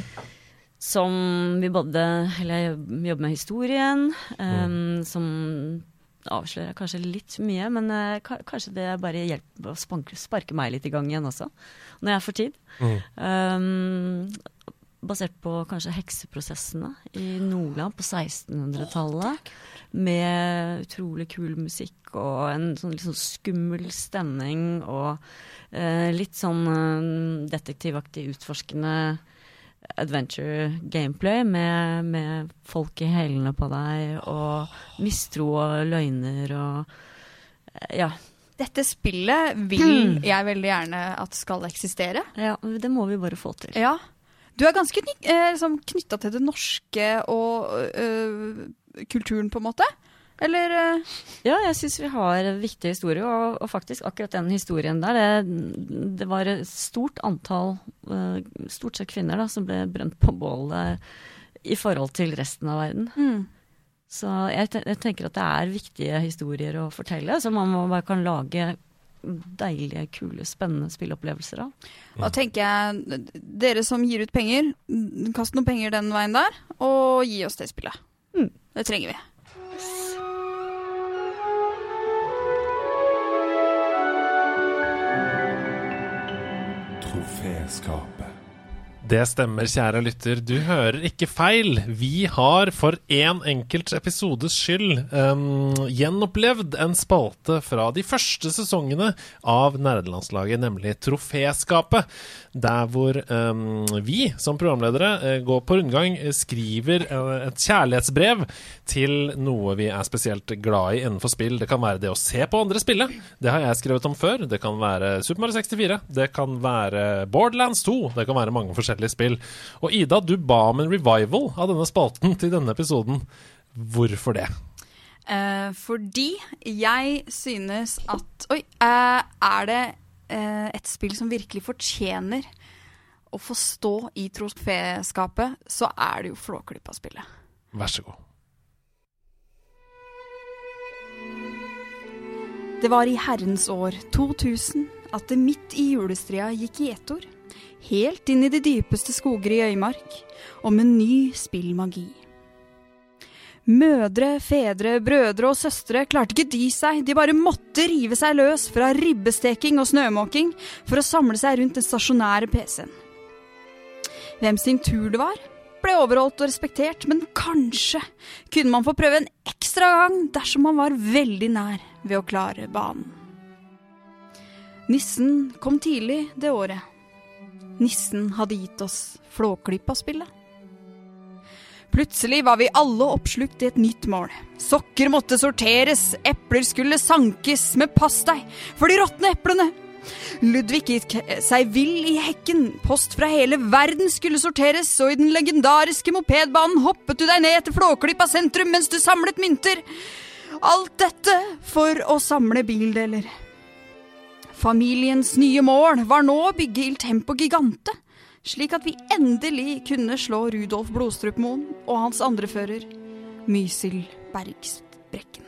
Som vi både Eller jeg jobber med historien, um, som avslører kanskje litt mye, men uh, kanskje det bare hjelper å spanke, sparke meg litt i gang igjen også, når jeg får tid. Um, basert på kanskje hekseprosessene i Nordland på 1600-tallet. Med utrolig kul musikk og en sånn litt sånn skummel stemning og eh, litt sånn eh, detektivaktig utforskende adventure gameplay med, med folk i hælene på deg og mistro og løgner og eh, ja. Dette spillet vil jeg veldig gjerne at skal eksistere. ja. Det må vi bare få til. Ja. Du er ganske eh, liksom knytta til det norske og øh, kulturen, på en måte? Eller øh, Ja, jeg syns vi har en viktig historie, og, og faktisk akkurat den historien der, det, det var et stort antall, eh, stort sett kvinner, da, som ble brent på bålet i forhold til resten av verden. mm. Så jeg, jeg tenker at det er viktige historier å fortelle, som man bare kan lage deilige, kule, spennende spilleopplevelser av. Da tenker jeg Dere som gir ut penger, kast noen penger den veien der, og gi oss det spillet. Mm. Det trenger vi. Troféskap. Det stemmer, kjære lytter. Du hører ikke feil. Vi har for én enkelt episodes skyld um, gjenopplevd en spalte fra de første sesongene av nerdelandslaget, nemlig Troféskapet. Der hvor um, vi som programledere eh, går på rundgang, eh, skriver eh, et kjærlighetsbrev til noe vi er spesielt glad i innenfor spill. Det kan være det å se på andre spille. Det har jeg skrevet om før. Det kan være Super Mario 64. Det kan være Borderlands 2. Det kan være mange forskjellige spill. Og Ida, du ba om en revival av denne spalten til denne episoden. Hvorfor det? Uh, fordi jeg synes at Oi, uh, er det uh, et spill som virkelig fortjener å få stå i troféskapet, så er det jo Flåklypa-spillet. Vær så god. Det var i herrens år 2000 at det midt i julestria gikk gjetord. Helt inn i de dypeste skoger i Øymark, om en ny spillmagi. Mødre, fedre, brødre og søstre klarte ikke dy seg, de bare måtte rive seg løs fra ribbesteking og snømåking for å samle seg rundt den stasjonære PC-en. Hvem sin tur det var, ble overholdt og respektert, men kanskje kunne man få prøve en ekstra gang dersom man var veldig nær ved å klare banen. Nissen kom tidlig det året. Nissen hadde gitt oss Flåklypa-spillet. Plutselig var vi alle oppslukt i et nytt mål. Sokker måtte sorteres, epler skulle sankes med pastei for de råtne eplene. Ludvig gikk seg vill i hekken, post fra hele verden skulle sorteres, og i den legendariske mopedbanen hoppet du deg ned til Flåklypa sentrum mens du samlet mynter. Alt dette for å samle bildeler. Familiens nye mål var nå å bygge Il Tempo Gigante, slik at vi endelig kunne slå Rudolf Blodstrupmoen og hans andrefører, Mysil Bergsbrekken.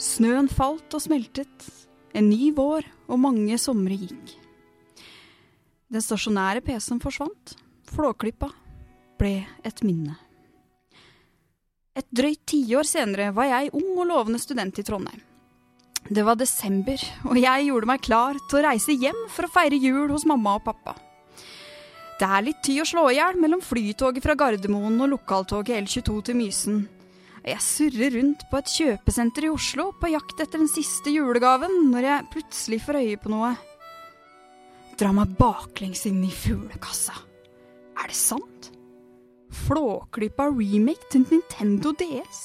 Snøen falt og smeltet, en ny vår og mange somre gikk. Den stasjonære PC-en forsvant, Flåklypa ble et minne. Et drøyt tiår senere var jeg ung og lovende student i Trondheim. Det var desember, og jeg gjorde meg klar til å reise hjem for å feire jul hos mamma og pappa. Det er litt tid å slå i hjel mellom flytoget fra Gardermoen og lokaltoget L22 til Mysen. Jeg surrer rundt på et kjøpesenter i Oslo på jakt etter den siste julegaven, når jeg plutselig får øye på noe. Dra meg baklengs inn i fuglekassa. Er det sant? Flåklypa remake til Nintendo DS?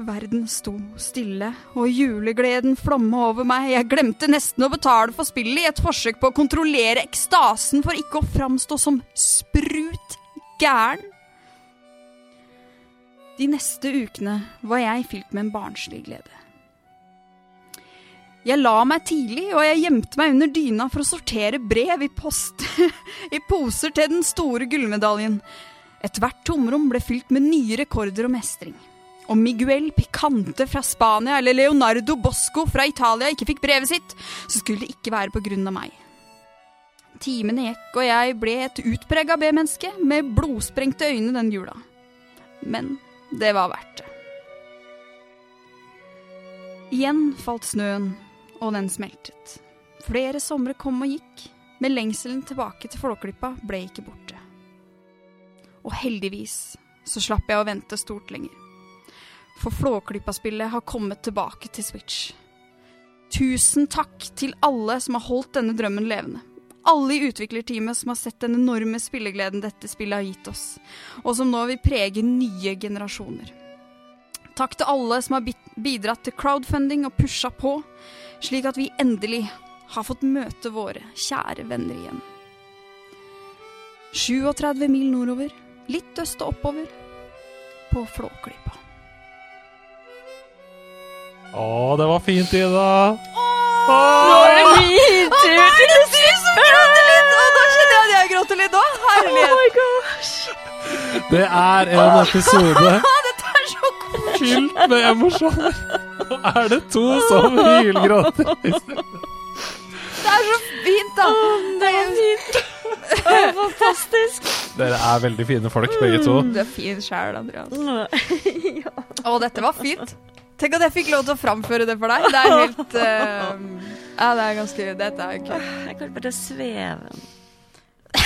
Verden sto stille, og julegleden flomma over meg. Jeg glemte nesten å betale for spillet i et forsøk på å kontrollere ekstasen for ikke å framstå som sprut gæren. De neste ukene var jeg fylt med en barnslig glede. Jeg la meg tidlig, og jeg gjemte meg under dyna for å sortere brev i post (laughs) i poser til den store gullmedaljen. Ethvert tomrom ble fylt med nye rekorder og mestring. Om Miguel Picante fra Spania eller Leonardo Bosco fra Italia ikke fikk brevet sitt, så skulle det ikke være på grunn av meg. Timene gikk, og jeg ble et utprega B-menneske med blodsprengte øyne den jula. Men det var verdt det. Igjen falt snøen, og den smeltet. Flere somre kom og gikk, men lengselen tilbake til Flåklypa ble ikke borte. Og heldigvis så slapp jeg å vente stort lenger. For Flåklypa-spillet har kommet tilbake til Switch. Tusen takk til alle som har holdt denne drømmen levende. Alle i utviklerteamet som har sett den enorme spillegleden dette spillet har gitt oss, og som nå vil prege nye generasjoner. Takk til alle som har bidratt til crowdfunding og pusha på, slik at vi endelig har fått møte våre kjære venner igjen. 37 mil nordover, litt øst og oppover, på Flåklypa. Å, det var fint, Ida. Nå er det min tur til å si litt! Og da kjenner jeg at jeg gråter litt òg. Herlighet. my gosh. Det er en episode (laughs) Dette er så fylt med emosjoner. Nå er det to som hylgråter. (laughs) Det er så fint, da. Det var fint. (laughs) Det var fantastisk. Dere er veldig fine folk, begge to. Du er fin sjæl, Andreas. Å, dette var fint. Tenk at jeg fikk lov til å framføre det for deg. Det er (laughs) helt uh, Ja, det er ganske Dette er kult. Jeg klarte bare sveve. (laughs)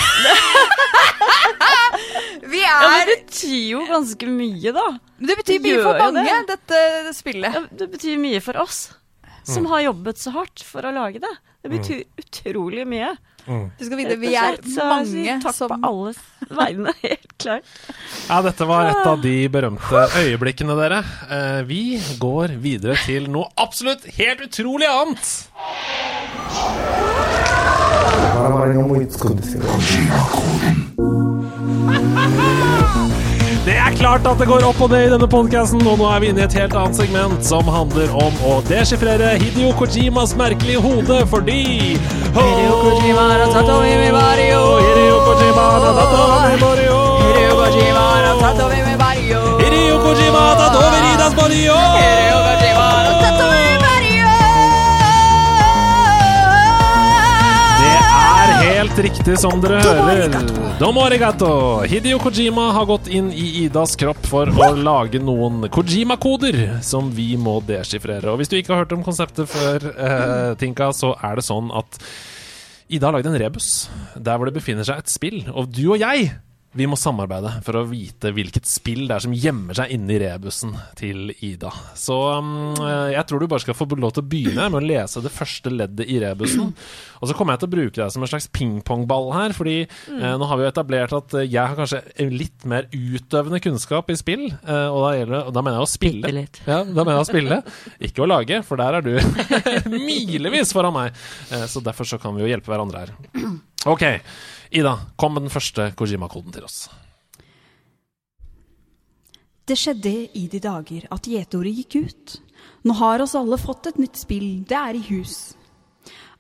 Vi Ja, men er det betyr jo ganske mye, da. Det betyr mye for mange, det. dette spillet. Ja, det betyr mye for oss som har jobbet så hardt for å lage det. Det betyr utrolig mye. Du skal vite, vi er mange takk som på alles vegne, (laughs) helt klart. Ja, dette var et av de berømte øyeblikkene, dere. Eh, vi går videre til noe absolutt helt utrolig annet. Det er klart at det går opp og ned i denne podkasten, og nå er vi inne i et helt annet segment som handler om å deschiffrere Hidio Kojimas merkelige hode, fordi Hideo Kojima har tatt over i Mario. Hideo Kojima har tatt over i Mario. Hideo Kojima har tatt over med Mario. Hideo Kojima har tatt over i Das helt riktig som dere hører. Domo arigato. Hideo Kojima har gått inn i Idas kropp for å lage noen Kojima-koder som vi må deskifrere. Og hvis du ikke har hørt om konseptet før, eh, Tinka, så er det sånn at Ida har lagd en rebus der hvor det befinner seg et spill. Og du og jeg vi må samarbeide for å vite hvilket spill det er som gjemmer seg inni rebusen til Ida. Så um, jeg tror du bare skal få lov til å begynne med å lese det første leddet i rebusen. Og så kommer jeg til å bruke deg som en slags pingpongball her, fordi eh, nå har vi jo etablert at eh, jeg har kanskje litt mer utøvende kunnskap i spill, eh, og, da gjelder, og da mener jeg å spille. Ja, da mener jeg å spille, ikke å lage, for der er du (laughs) milevis foran meg. Eh, så derfor så kan vi jo hjelpe hverandre her. Ok, Ida, kom med den første Kojima-koden til oss. Det skjedde i de dager at gjetordet gikk ut. Nå har oss alle fått et nytt spill, det er i hus.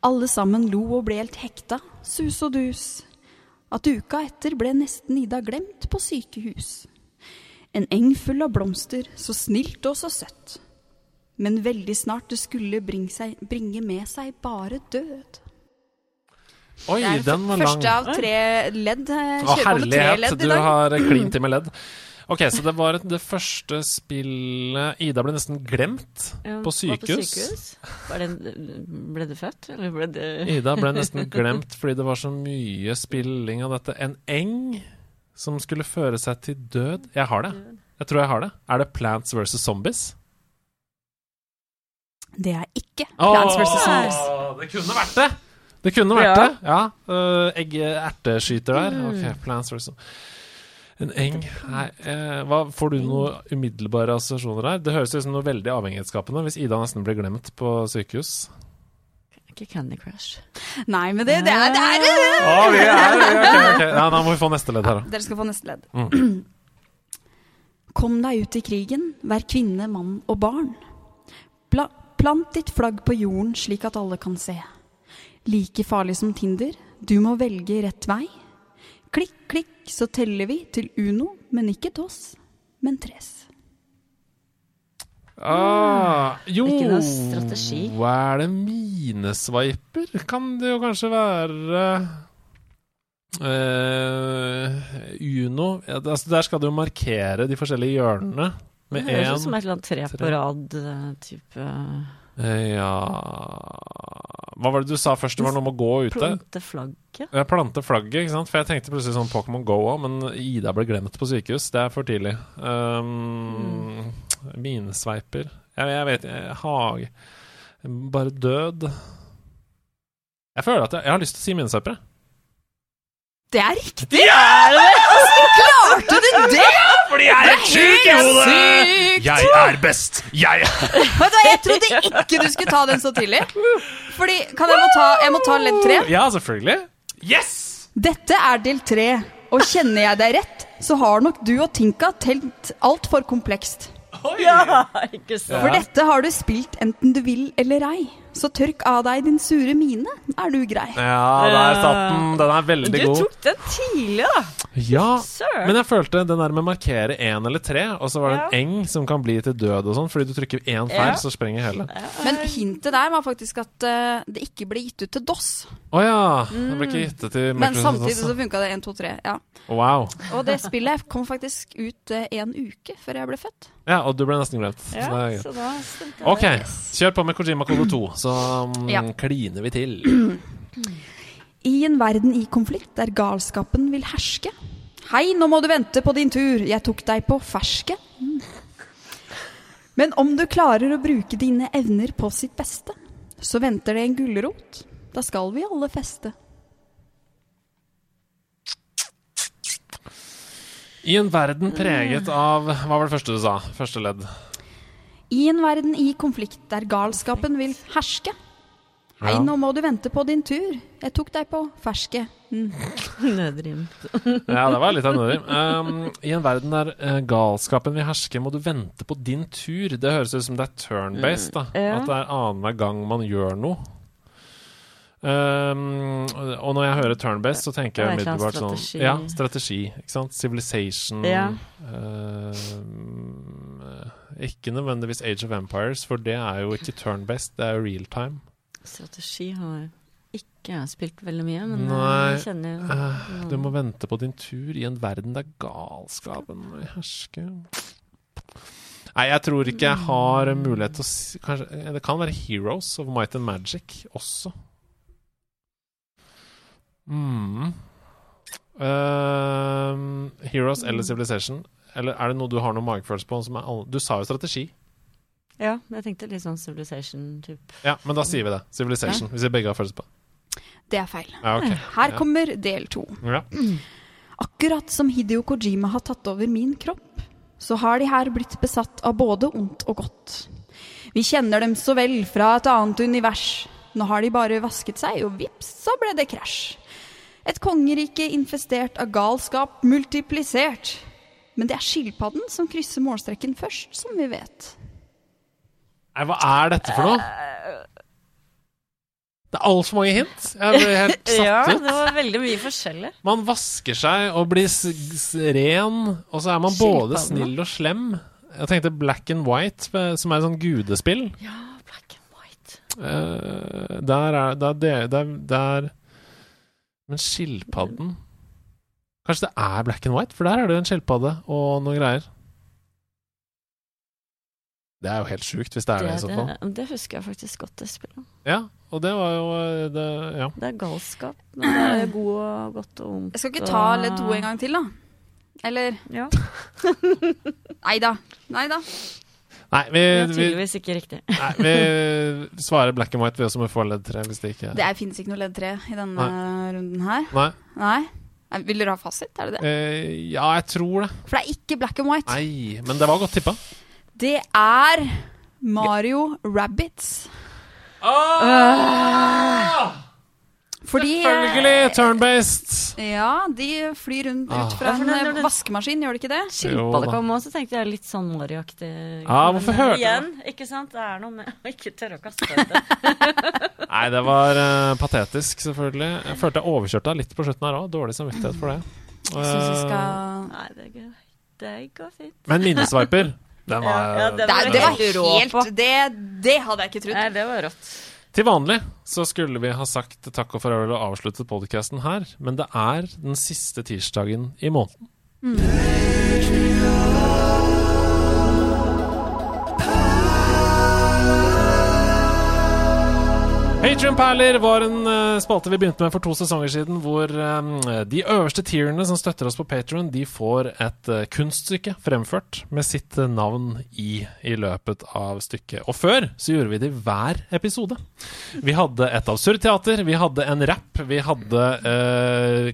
Alle sammen lo og ble helt hekta, sus og dus. At uka etter ble nesten Ida glemt på sykehus. En eng full av blomster, så snilt og så søtt. Men veldig snart det skulle bringe, seg, bringe med seg bare død. Oi, Det er den var lang. første av tre ledd. Å, Kjører på med tre herlighet, ledd du i dag. har klint til med ledd. Ok, så det var det første spillet Ida ble nesten glemt Ja, på sykehus. Var det, ble du født, eller ble du Ida ble nesten (laughs) glemt fordi det var så mye spilling av dette. En eng som skulle føre seg til død. Jeg har det. Jeg tror jeg har det. Er det Plants vs. Zombies? Det er ikke Plants vs. Zombies. Åh, Det kunne vært det! Det kunne vært Ja. det. Ja. Uh, egg erteskyter der. Ok, Plants vs. En eng Nei, eh, hva, Får du noen umiddelbare assosiasjoner her? Det høres ut som noe veldig avhengighetsskapende hvis Ida nesten blir glemt på sykehus. Ikke Candy Crush. Nei, men det, det er, det er Å, vi er, okay, okay. Ja, Da må vi få neste ledd her, da. Dere skal få neste ledd. Mm. (clears throat) Kom deg ut i krigen, vær kvinne, mann og barn. Bla, plant ditt flagg på jorden slik at alle kan se. Like farlig som Tinder, du må velge rett vei. Klikk, klikk, så teller vi til Uno, men ikke toss, men tres. Ah, jo Ikke noe strategi. Hva er det minesviper? Kan det jo kanskje være uh, Uno ja, altså Der skal du jo markere de forskjellige hjørnene med Det høres ut som et eller annet tre tre. på rad-type eh, Ja Hva var det du sa først? Det var noe med å gå ute? Plante flagget. Ja, plante flagget, ikke sant? For jeg tenkte plutselig sånn Pokémon Go òg, men Ida ble glemt på sykehus. Det er for tidlig. Um, Minesveiper jeg, jeg vet jeg, Hage Bare død. Jeg føler at jeg, jeg har lyst til å si minesveipere. Det er riktig! Hvordan klarte du det?! Fordi jeg er sjuk i hodet! Jeg er best! Jeg er (laughs) Vet du hva, Jeg trodde ikke du skulle ta den så tidlig. Fordi, kan jeg må ta, jeg må ta ledd tre? Ja, selvfølgelig. Yes! Dette er del tre, og kjenner jeg deg rett, så har nok du og Tinka telt altfor komplekst. Ja, ikke sant? For dette har du spilt enten du vil eller ei. Så tørk av deg din sure mine, er du grei. Ja, der satt den. Den er veldig Du god. tok den tidlig, da. Ja, Sir. men jeg følte den der med å markere én eller tre, og så var det en eng som kan bli til død og sånn, fordi du trykker én feil, Ja. så sprenger hele. Men hintet der var faktisk at uh, det ikke ble gitt ut til DOS. Å ja! Det ble ikke gitt ut til Mm. Men samtidig så funka det 1, 2, 3. Ja. Wow. Og det spillet kom faktisk ut uh, en uke før jeg ble født. Ja, og du ble nesten glemt. Ja, så da stemte det. Ok, kjør på med Kojima Kode 2, så um, Ja. kliner vi til. (clears throat) I en verden i konflikt der galskapen vil herske. Hei, nå må du vente på din tur, jeg tok deg på ferske. Men om du klarer å bruke dine evner på sitt beste, så venter det en gulrot. Da skal vi alle feste. I en verden preget av Hva var det første du sa? Første ledd. I en verden i konflikt der galskapen vil herske. Hei, nå må du vente på din tur, jeg tok deg på ferske. Mm. (laughs) Nødrim. Ja, det var litt av nødrim. Um, I en verden der uh, galskapen vil herske, må du vente på din tur. Det høres ut som det er turn-based. da ja. At det er annenhver gang man gjør noe. Um, og når jeg hører turn-based, så tenker jeg umiddelbart sånn strategi. Ja, strategi. Ikke sant? Civilization. Ja. Uh, ikke nødvendigvis Age of Empires, for det er jo ikke turn-based, det er jo real time. Strategi har ikke spilt veldig mye, men Nei, jeg kjenner jo noen. du må vente på din tur i en verden der galskapen hersker. Nei, jeg tror ikke jeg har mulighet til å si kanskje, Det kan være Heroes of Might and Magic også. Mm. Uh, Heroes eller Civilization? Eller er det noe du har noe magefølelse på? Som er, du sa jo strategi. Ja, jeg tenkte litt sånn Civilization-type. Ja, men da sier vi det. Civilization. Hvis vi begge har følelse på det. Det er feil. Ja, okay. Her Ja. kommer del to. Ja. Akkurat som Hideo Kojima har tatt over min kropp, så har de her blitt besatt av både ondt og godt. Vi kjenner dem så vel fra et annet univers. Nå har de bare vasket seg, og vips, så ble det krasj. Et kongerike infestert av galskap multiplisert. Men det er skilpadden som krysser målstreken først, som vi vet. Nei, hva er dette for noe? Det er altfor mange hint. Jeg ble helt satt Ja, ut. det var veldig mye forskjellig. Man vasker seg og blir s s ren, og så er man både snill og slem. Jeg tenkte Black and White, som er et sånn gudespill. Ja, black and white. Uh, der er der, der, der, der Men skilpadden Kanskje det er Black and White, for der er det jo en skilpadde og noen greier. Det er jo helt sjukt, hvis det er det, så fall. det, det husker jeg faktisk godt, det spillet. Ja, og det var jo eh, det, Ja. Det er galskap, men det er god og godt og vondt. Jeg skal ikke ta ledd to en gang til, da. Eller Ja, (laughs) Nei da. Nei da. Nei, vi, det er vi, tydeligvis ikke riktig. (laughs) nei, vi svarer black and white, vi også må få ledd tre, hvis det ikke Det fins finnes ikke noe ledd tre i denne runden her. Nei. Nei. Nei, Vil dere ha fasit? Er det det? Uh, ja, jeg tror det. For det er ikke black and white. Nei, men det var godt tippa. Det er Mario Rabbits. Fordi Selvfølgelig! Turn-based. Ja, de flyr rundt Ah. ut fra Ja, en eh, det- vaskemaskin, gjør de ikke det? Skilpadde da. kom òg, så tenkte jeg litt sånn Mario-aktig. Ja, hvorfor hørte Igjen, ikke sant? Det er noe med å ikke tørre å kaste det. (laughs) Nei, det var uh, patetisk, selvfølgelig. Jeg følte jeg overkjørte deg litt på slutten her òg. Dårlig samvittighet for det. Jeg syns vi Eh, skal Nei, det, går- det går fint. Men minnesviper, den (laughs) var Ja, ja, det det, var det var helt rå helt på. det, det hadde jeg ikke trodd. Nei, det var rått. Til vanlig så skulle vi ha sagt takk og farvel og avsluttet podkasten her, men det er den siste tirsdagen i måneden. Patrion-perler var en uh, spalte vi begynte med for to sesonger siden, hvor um, de øverste tierne som støtter oss på Patrion, de får et uh, kunststykke fremført med sitt uh, navn i i løpet av stykket. Og før så gjorde vi det i hver episode. Vi hadde et absurd teater, vi hadde en rapp, vi hadde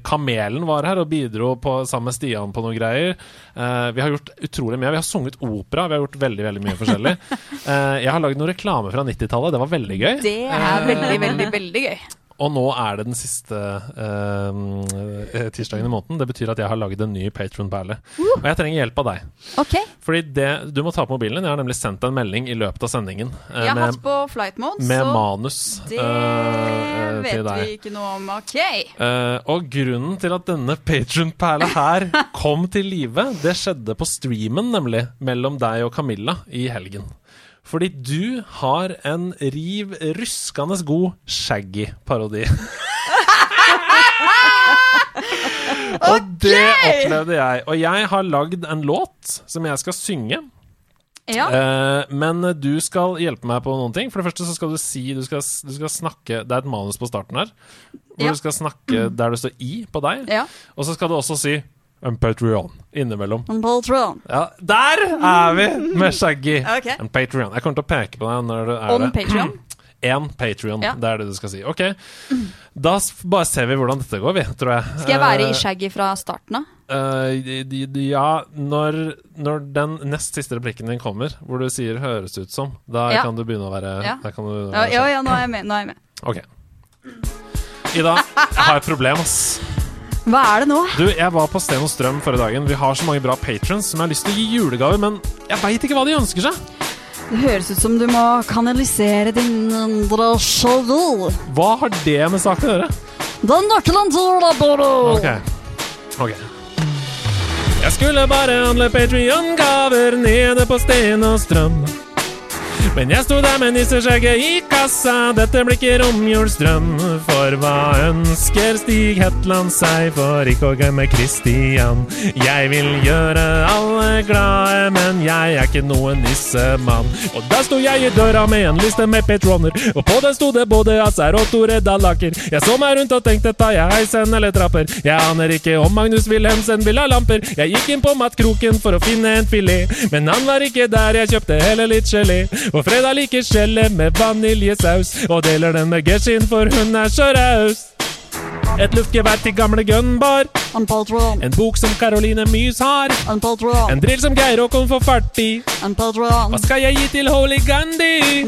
Kamelen var her og bidro på, sammen med Stian på noen greier. Vi har gjort utrolig mye. Vi har sunget opera, vi har gjort veldig veldig mye forskjellig. (laughs) Jeg har lagd noe reklame fra 90-tallet, det var veldig gøy. Det er veldig, veldig, veldig gøy. og nå er det den siste uh, tirsdagen i måneden. Det betyr at jeg har laget en ny Patron-perle. Og jeg trenger hjelp av deg. Okay. Fordi det, Du må ta på mobilen din. Jeg har nemlig sendt en melding i løpet av sendingen Uh, Jeg har hatt på flight mode, med så manus det vet vi ikke noe om. Ok. Og grunnen til at denne Patron-perla her (laughs) kom til live, det skjedde på streamen, nemlig, mellom deg og Camilla i helgen. Fordi du har en riv ruskende god Shaggy-parodi. (laughs) og det opplevde jeg. Og jeg har lagd en låt som jeg skal synge. Ja. Eh, men du skal hjelpe meg på noen ting. For det første så skal du si Du skal, du skal snakke Det er et manus på starten her. Hvor Ja. du skal snakke der det står I på deg. ja. Og så skal du også si en Patreon innimellom. En Patreon. Ja, der er vi med Shaggy! Ok. En Patreon. Jeg kommer til å peke på deg når det er On det. Patreon. (clears throat) En Patreon. Ja. Det er det du skal si. Ok. Da bare ser vi hvordan dette går, vi, tror jeg. Skal jeg være Eh, i Shaggy fra starten av? Eh, de- ja, når, når den nest siste replikken din kommer, hvor du sier 'høres ut som', da Ja. kan du begynne å være Ja. Kan du være ja, ja, nå er jeg med. Nå er jeg med. Ok. Ida, jeg har et problem, ass. Hva er det nå? Du, jeg var på Sten og Strøm forrige dagen. Vi har så mange bra patrons som jeg har lyst til å gi julegaver, men jeg veit ikke hva de ønsker seg. Det høres ut som du må kanalisere din indre sjalu. Hva har det med saken å gjøre? Den nøkkelen til deg, Boro. Ok. Ok. Jeg skulle bare handle Patrion-gaver nede på Sten og Strøm. Men jeg sto der med nisseskjegget i kassa, dette blir ikke romjulsdrøm. For hva ønsker Stig Hetland seg, for ikke å glemme Kristian? Jeg vil gjøre alle glade, men jeg er ikke noen nissemann. Og da sto jeg i døra med en liste med patroner, og på den sto det både Azar og Tore Dallaker. Jeg så meg rundt og tenkte, tar jeg heisen eller trapper? Jeg aner ikke om Magnus Wilhelmsen vil ha lamper. Jeg gikk inn på matkroken for å finne en filet, men han var ikke der, jeg kjøpte heller litt gelé. Og Freda liker skjellet med vaniljesaus, og deler den med Geshin, for hun er så raus. Et luftgevær til gamle Gunbar, En en bok som Caroline Mys har, En en drill som Geir Håkon får fart i. Hva skal jeg gi til Holy Gandhi?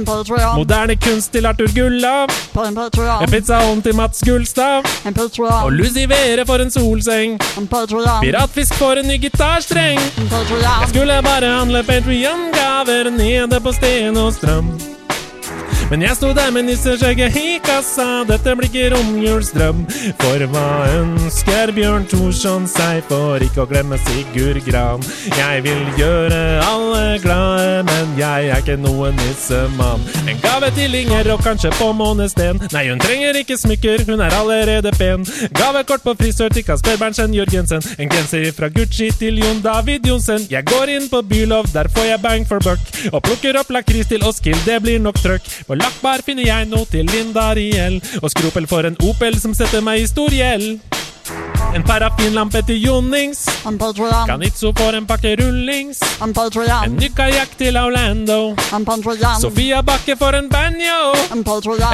Moderne kunst til Arthur Gullav. En pizza En pizzaovn til Mats Gullstav. Og Lucy Vere for en solseng. Piratfisk for en ny gitarstreng. Jeg Skulle bare handle Patrion-gaver nede på Sten og Strøm. Men jeg sto der med nisseskjegget i kassa, dette blir ikke romjulsdrøm. For hva ønsker Bjørn Thorsson seg, for ikke å glemme Sigurd Gran? Jeg vil gjøre alle glade, men jeg er ikke noen nissemann. En gave til Inger og kanskje på månesten. Nei, hun trenger ikke smykker, hun er allerede pen. Gavekort på frisør til Kasper Berntsen Jørgensen. En genser fra Gucci til Jon David Johnsen. Jeg går inn på Bylov, der får jeg bang for buck. Og plukker opp lakris til Oskil, det blir nok trøkk. Lakkbar finner jeg noe til Linda Riel. Og skropel for en Opel som setter meg i stor gjeld. En parafinlampe til. En Patreon. Canizzo får en pakke rullings. En En ny kajakk til Orlando. En. Sofia Bakke får en banjo. En.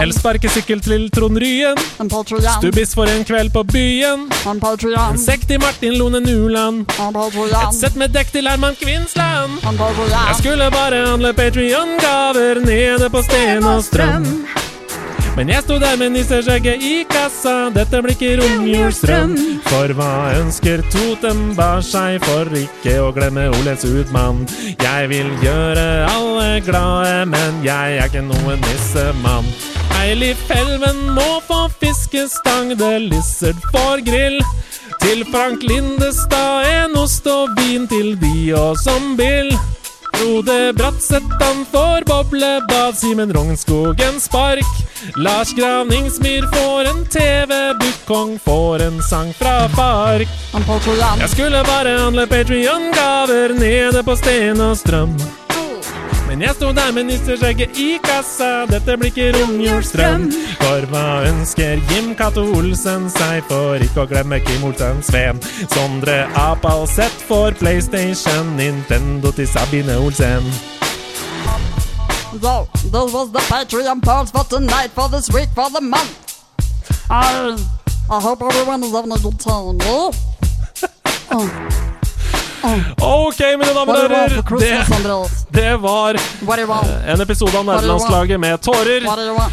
Elsparkesykkel til Trond Ryen. En. Stubbis får en kveld på byen. En sekk til Martin Lone Nuland. En. Et sett med dekk til Herman Kvinsland. En Jeg skulle bare handle Patrion-gaver nede på Sten og Strøm. Men jeg sto der med nisseskjegget i kassa, dette blir ikke romjulsdrøm. For hva ønsker Totenbar seg, for ikke å glemme Oles utmann Jeg vil gjøre alle glade, men jeg er ikke noen nissemann. Eilif Helven må få fiskestang, The Lizard får grill. Til Frank Lindestad en ost og vin til de og som Bill. Frode Bratseth han får boblebad, Simen Rognskogen spark. Lars Gravningsmyr får en TV, Bukkong får en sang fra Park. Jeg skulle bare handle Patrion-gaver nede på Sten og Strøm. Men jeg sto der med nisseskjegget i kassa, dette blir ikke romjulsdrøm. For hva ønsker Jim Cato Olsen seg, for ikke å glemme Kim Olsen Sveen? Sondre Apalseth får PlayStation, Nintendo til Sabine Olsen. So, this was the Patreon polls for tonight, for this week, for the month. I, I hope everyone is having a good time, yeah? (laughs) Oh. OK, mine damer og herrer. Det? Det var want? en episode av? Nerdelandslaget med tårer,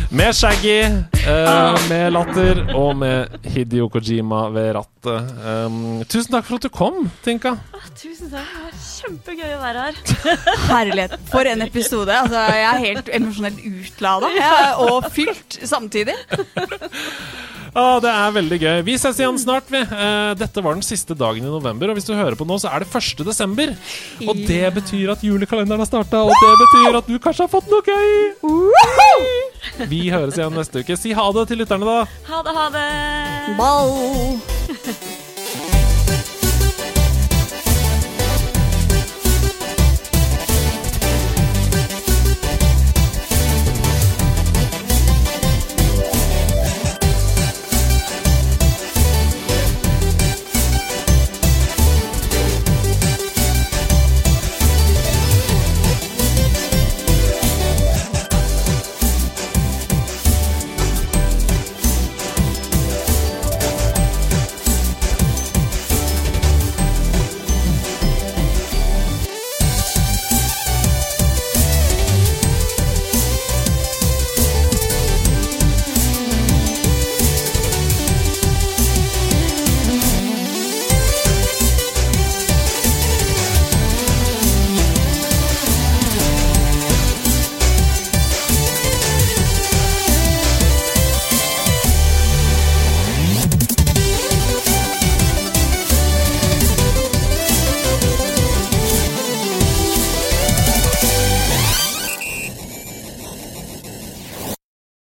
med Shaggy, uh, med latter og med Hidio Kojima ved rattet. Um, tusen takk for at du kom, Tinka. Tusen takk. Det var kjempegøy å være her. (laughs) Herlighet. For en episode. Altså, jeg er helt emosjonelt utlada og fylt samtidig. (laughs) Ah, det er veldig gøy. Vi ses igjen snart. Vi. Eh, dette var den siste dagen i november, og hvis du hører på nå, så er det 1. desember. Og det betyr at julekalenderen har starta, og det betyr at du kanskje har fått noe gøy. Vi høres igjen neste uke. Si ha det til lytterne, da. Ha det, ha det. Ball.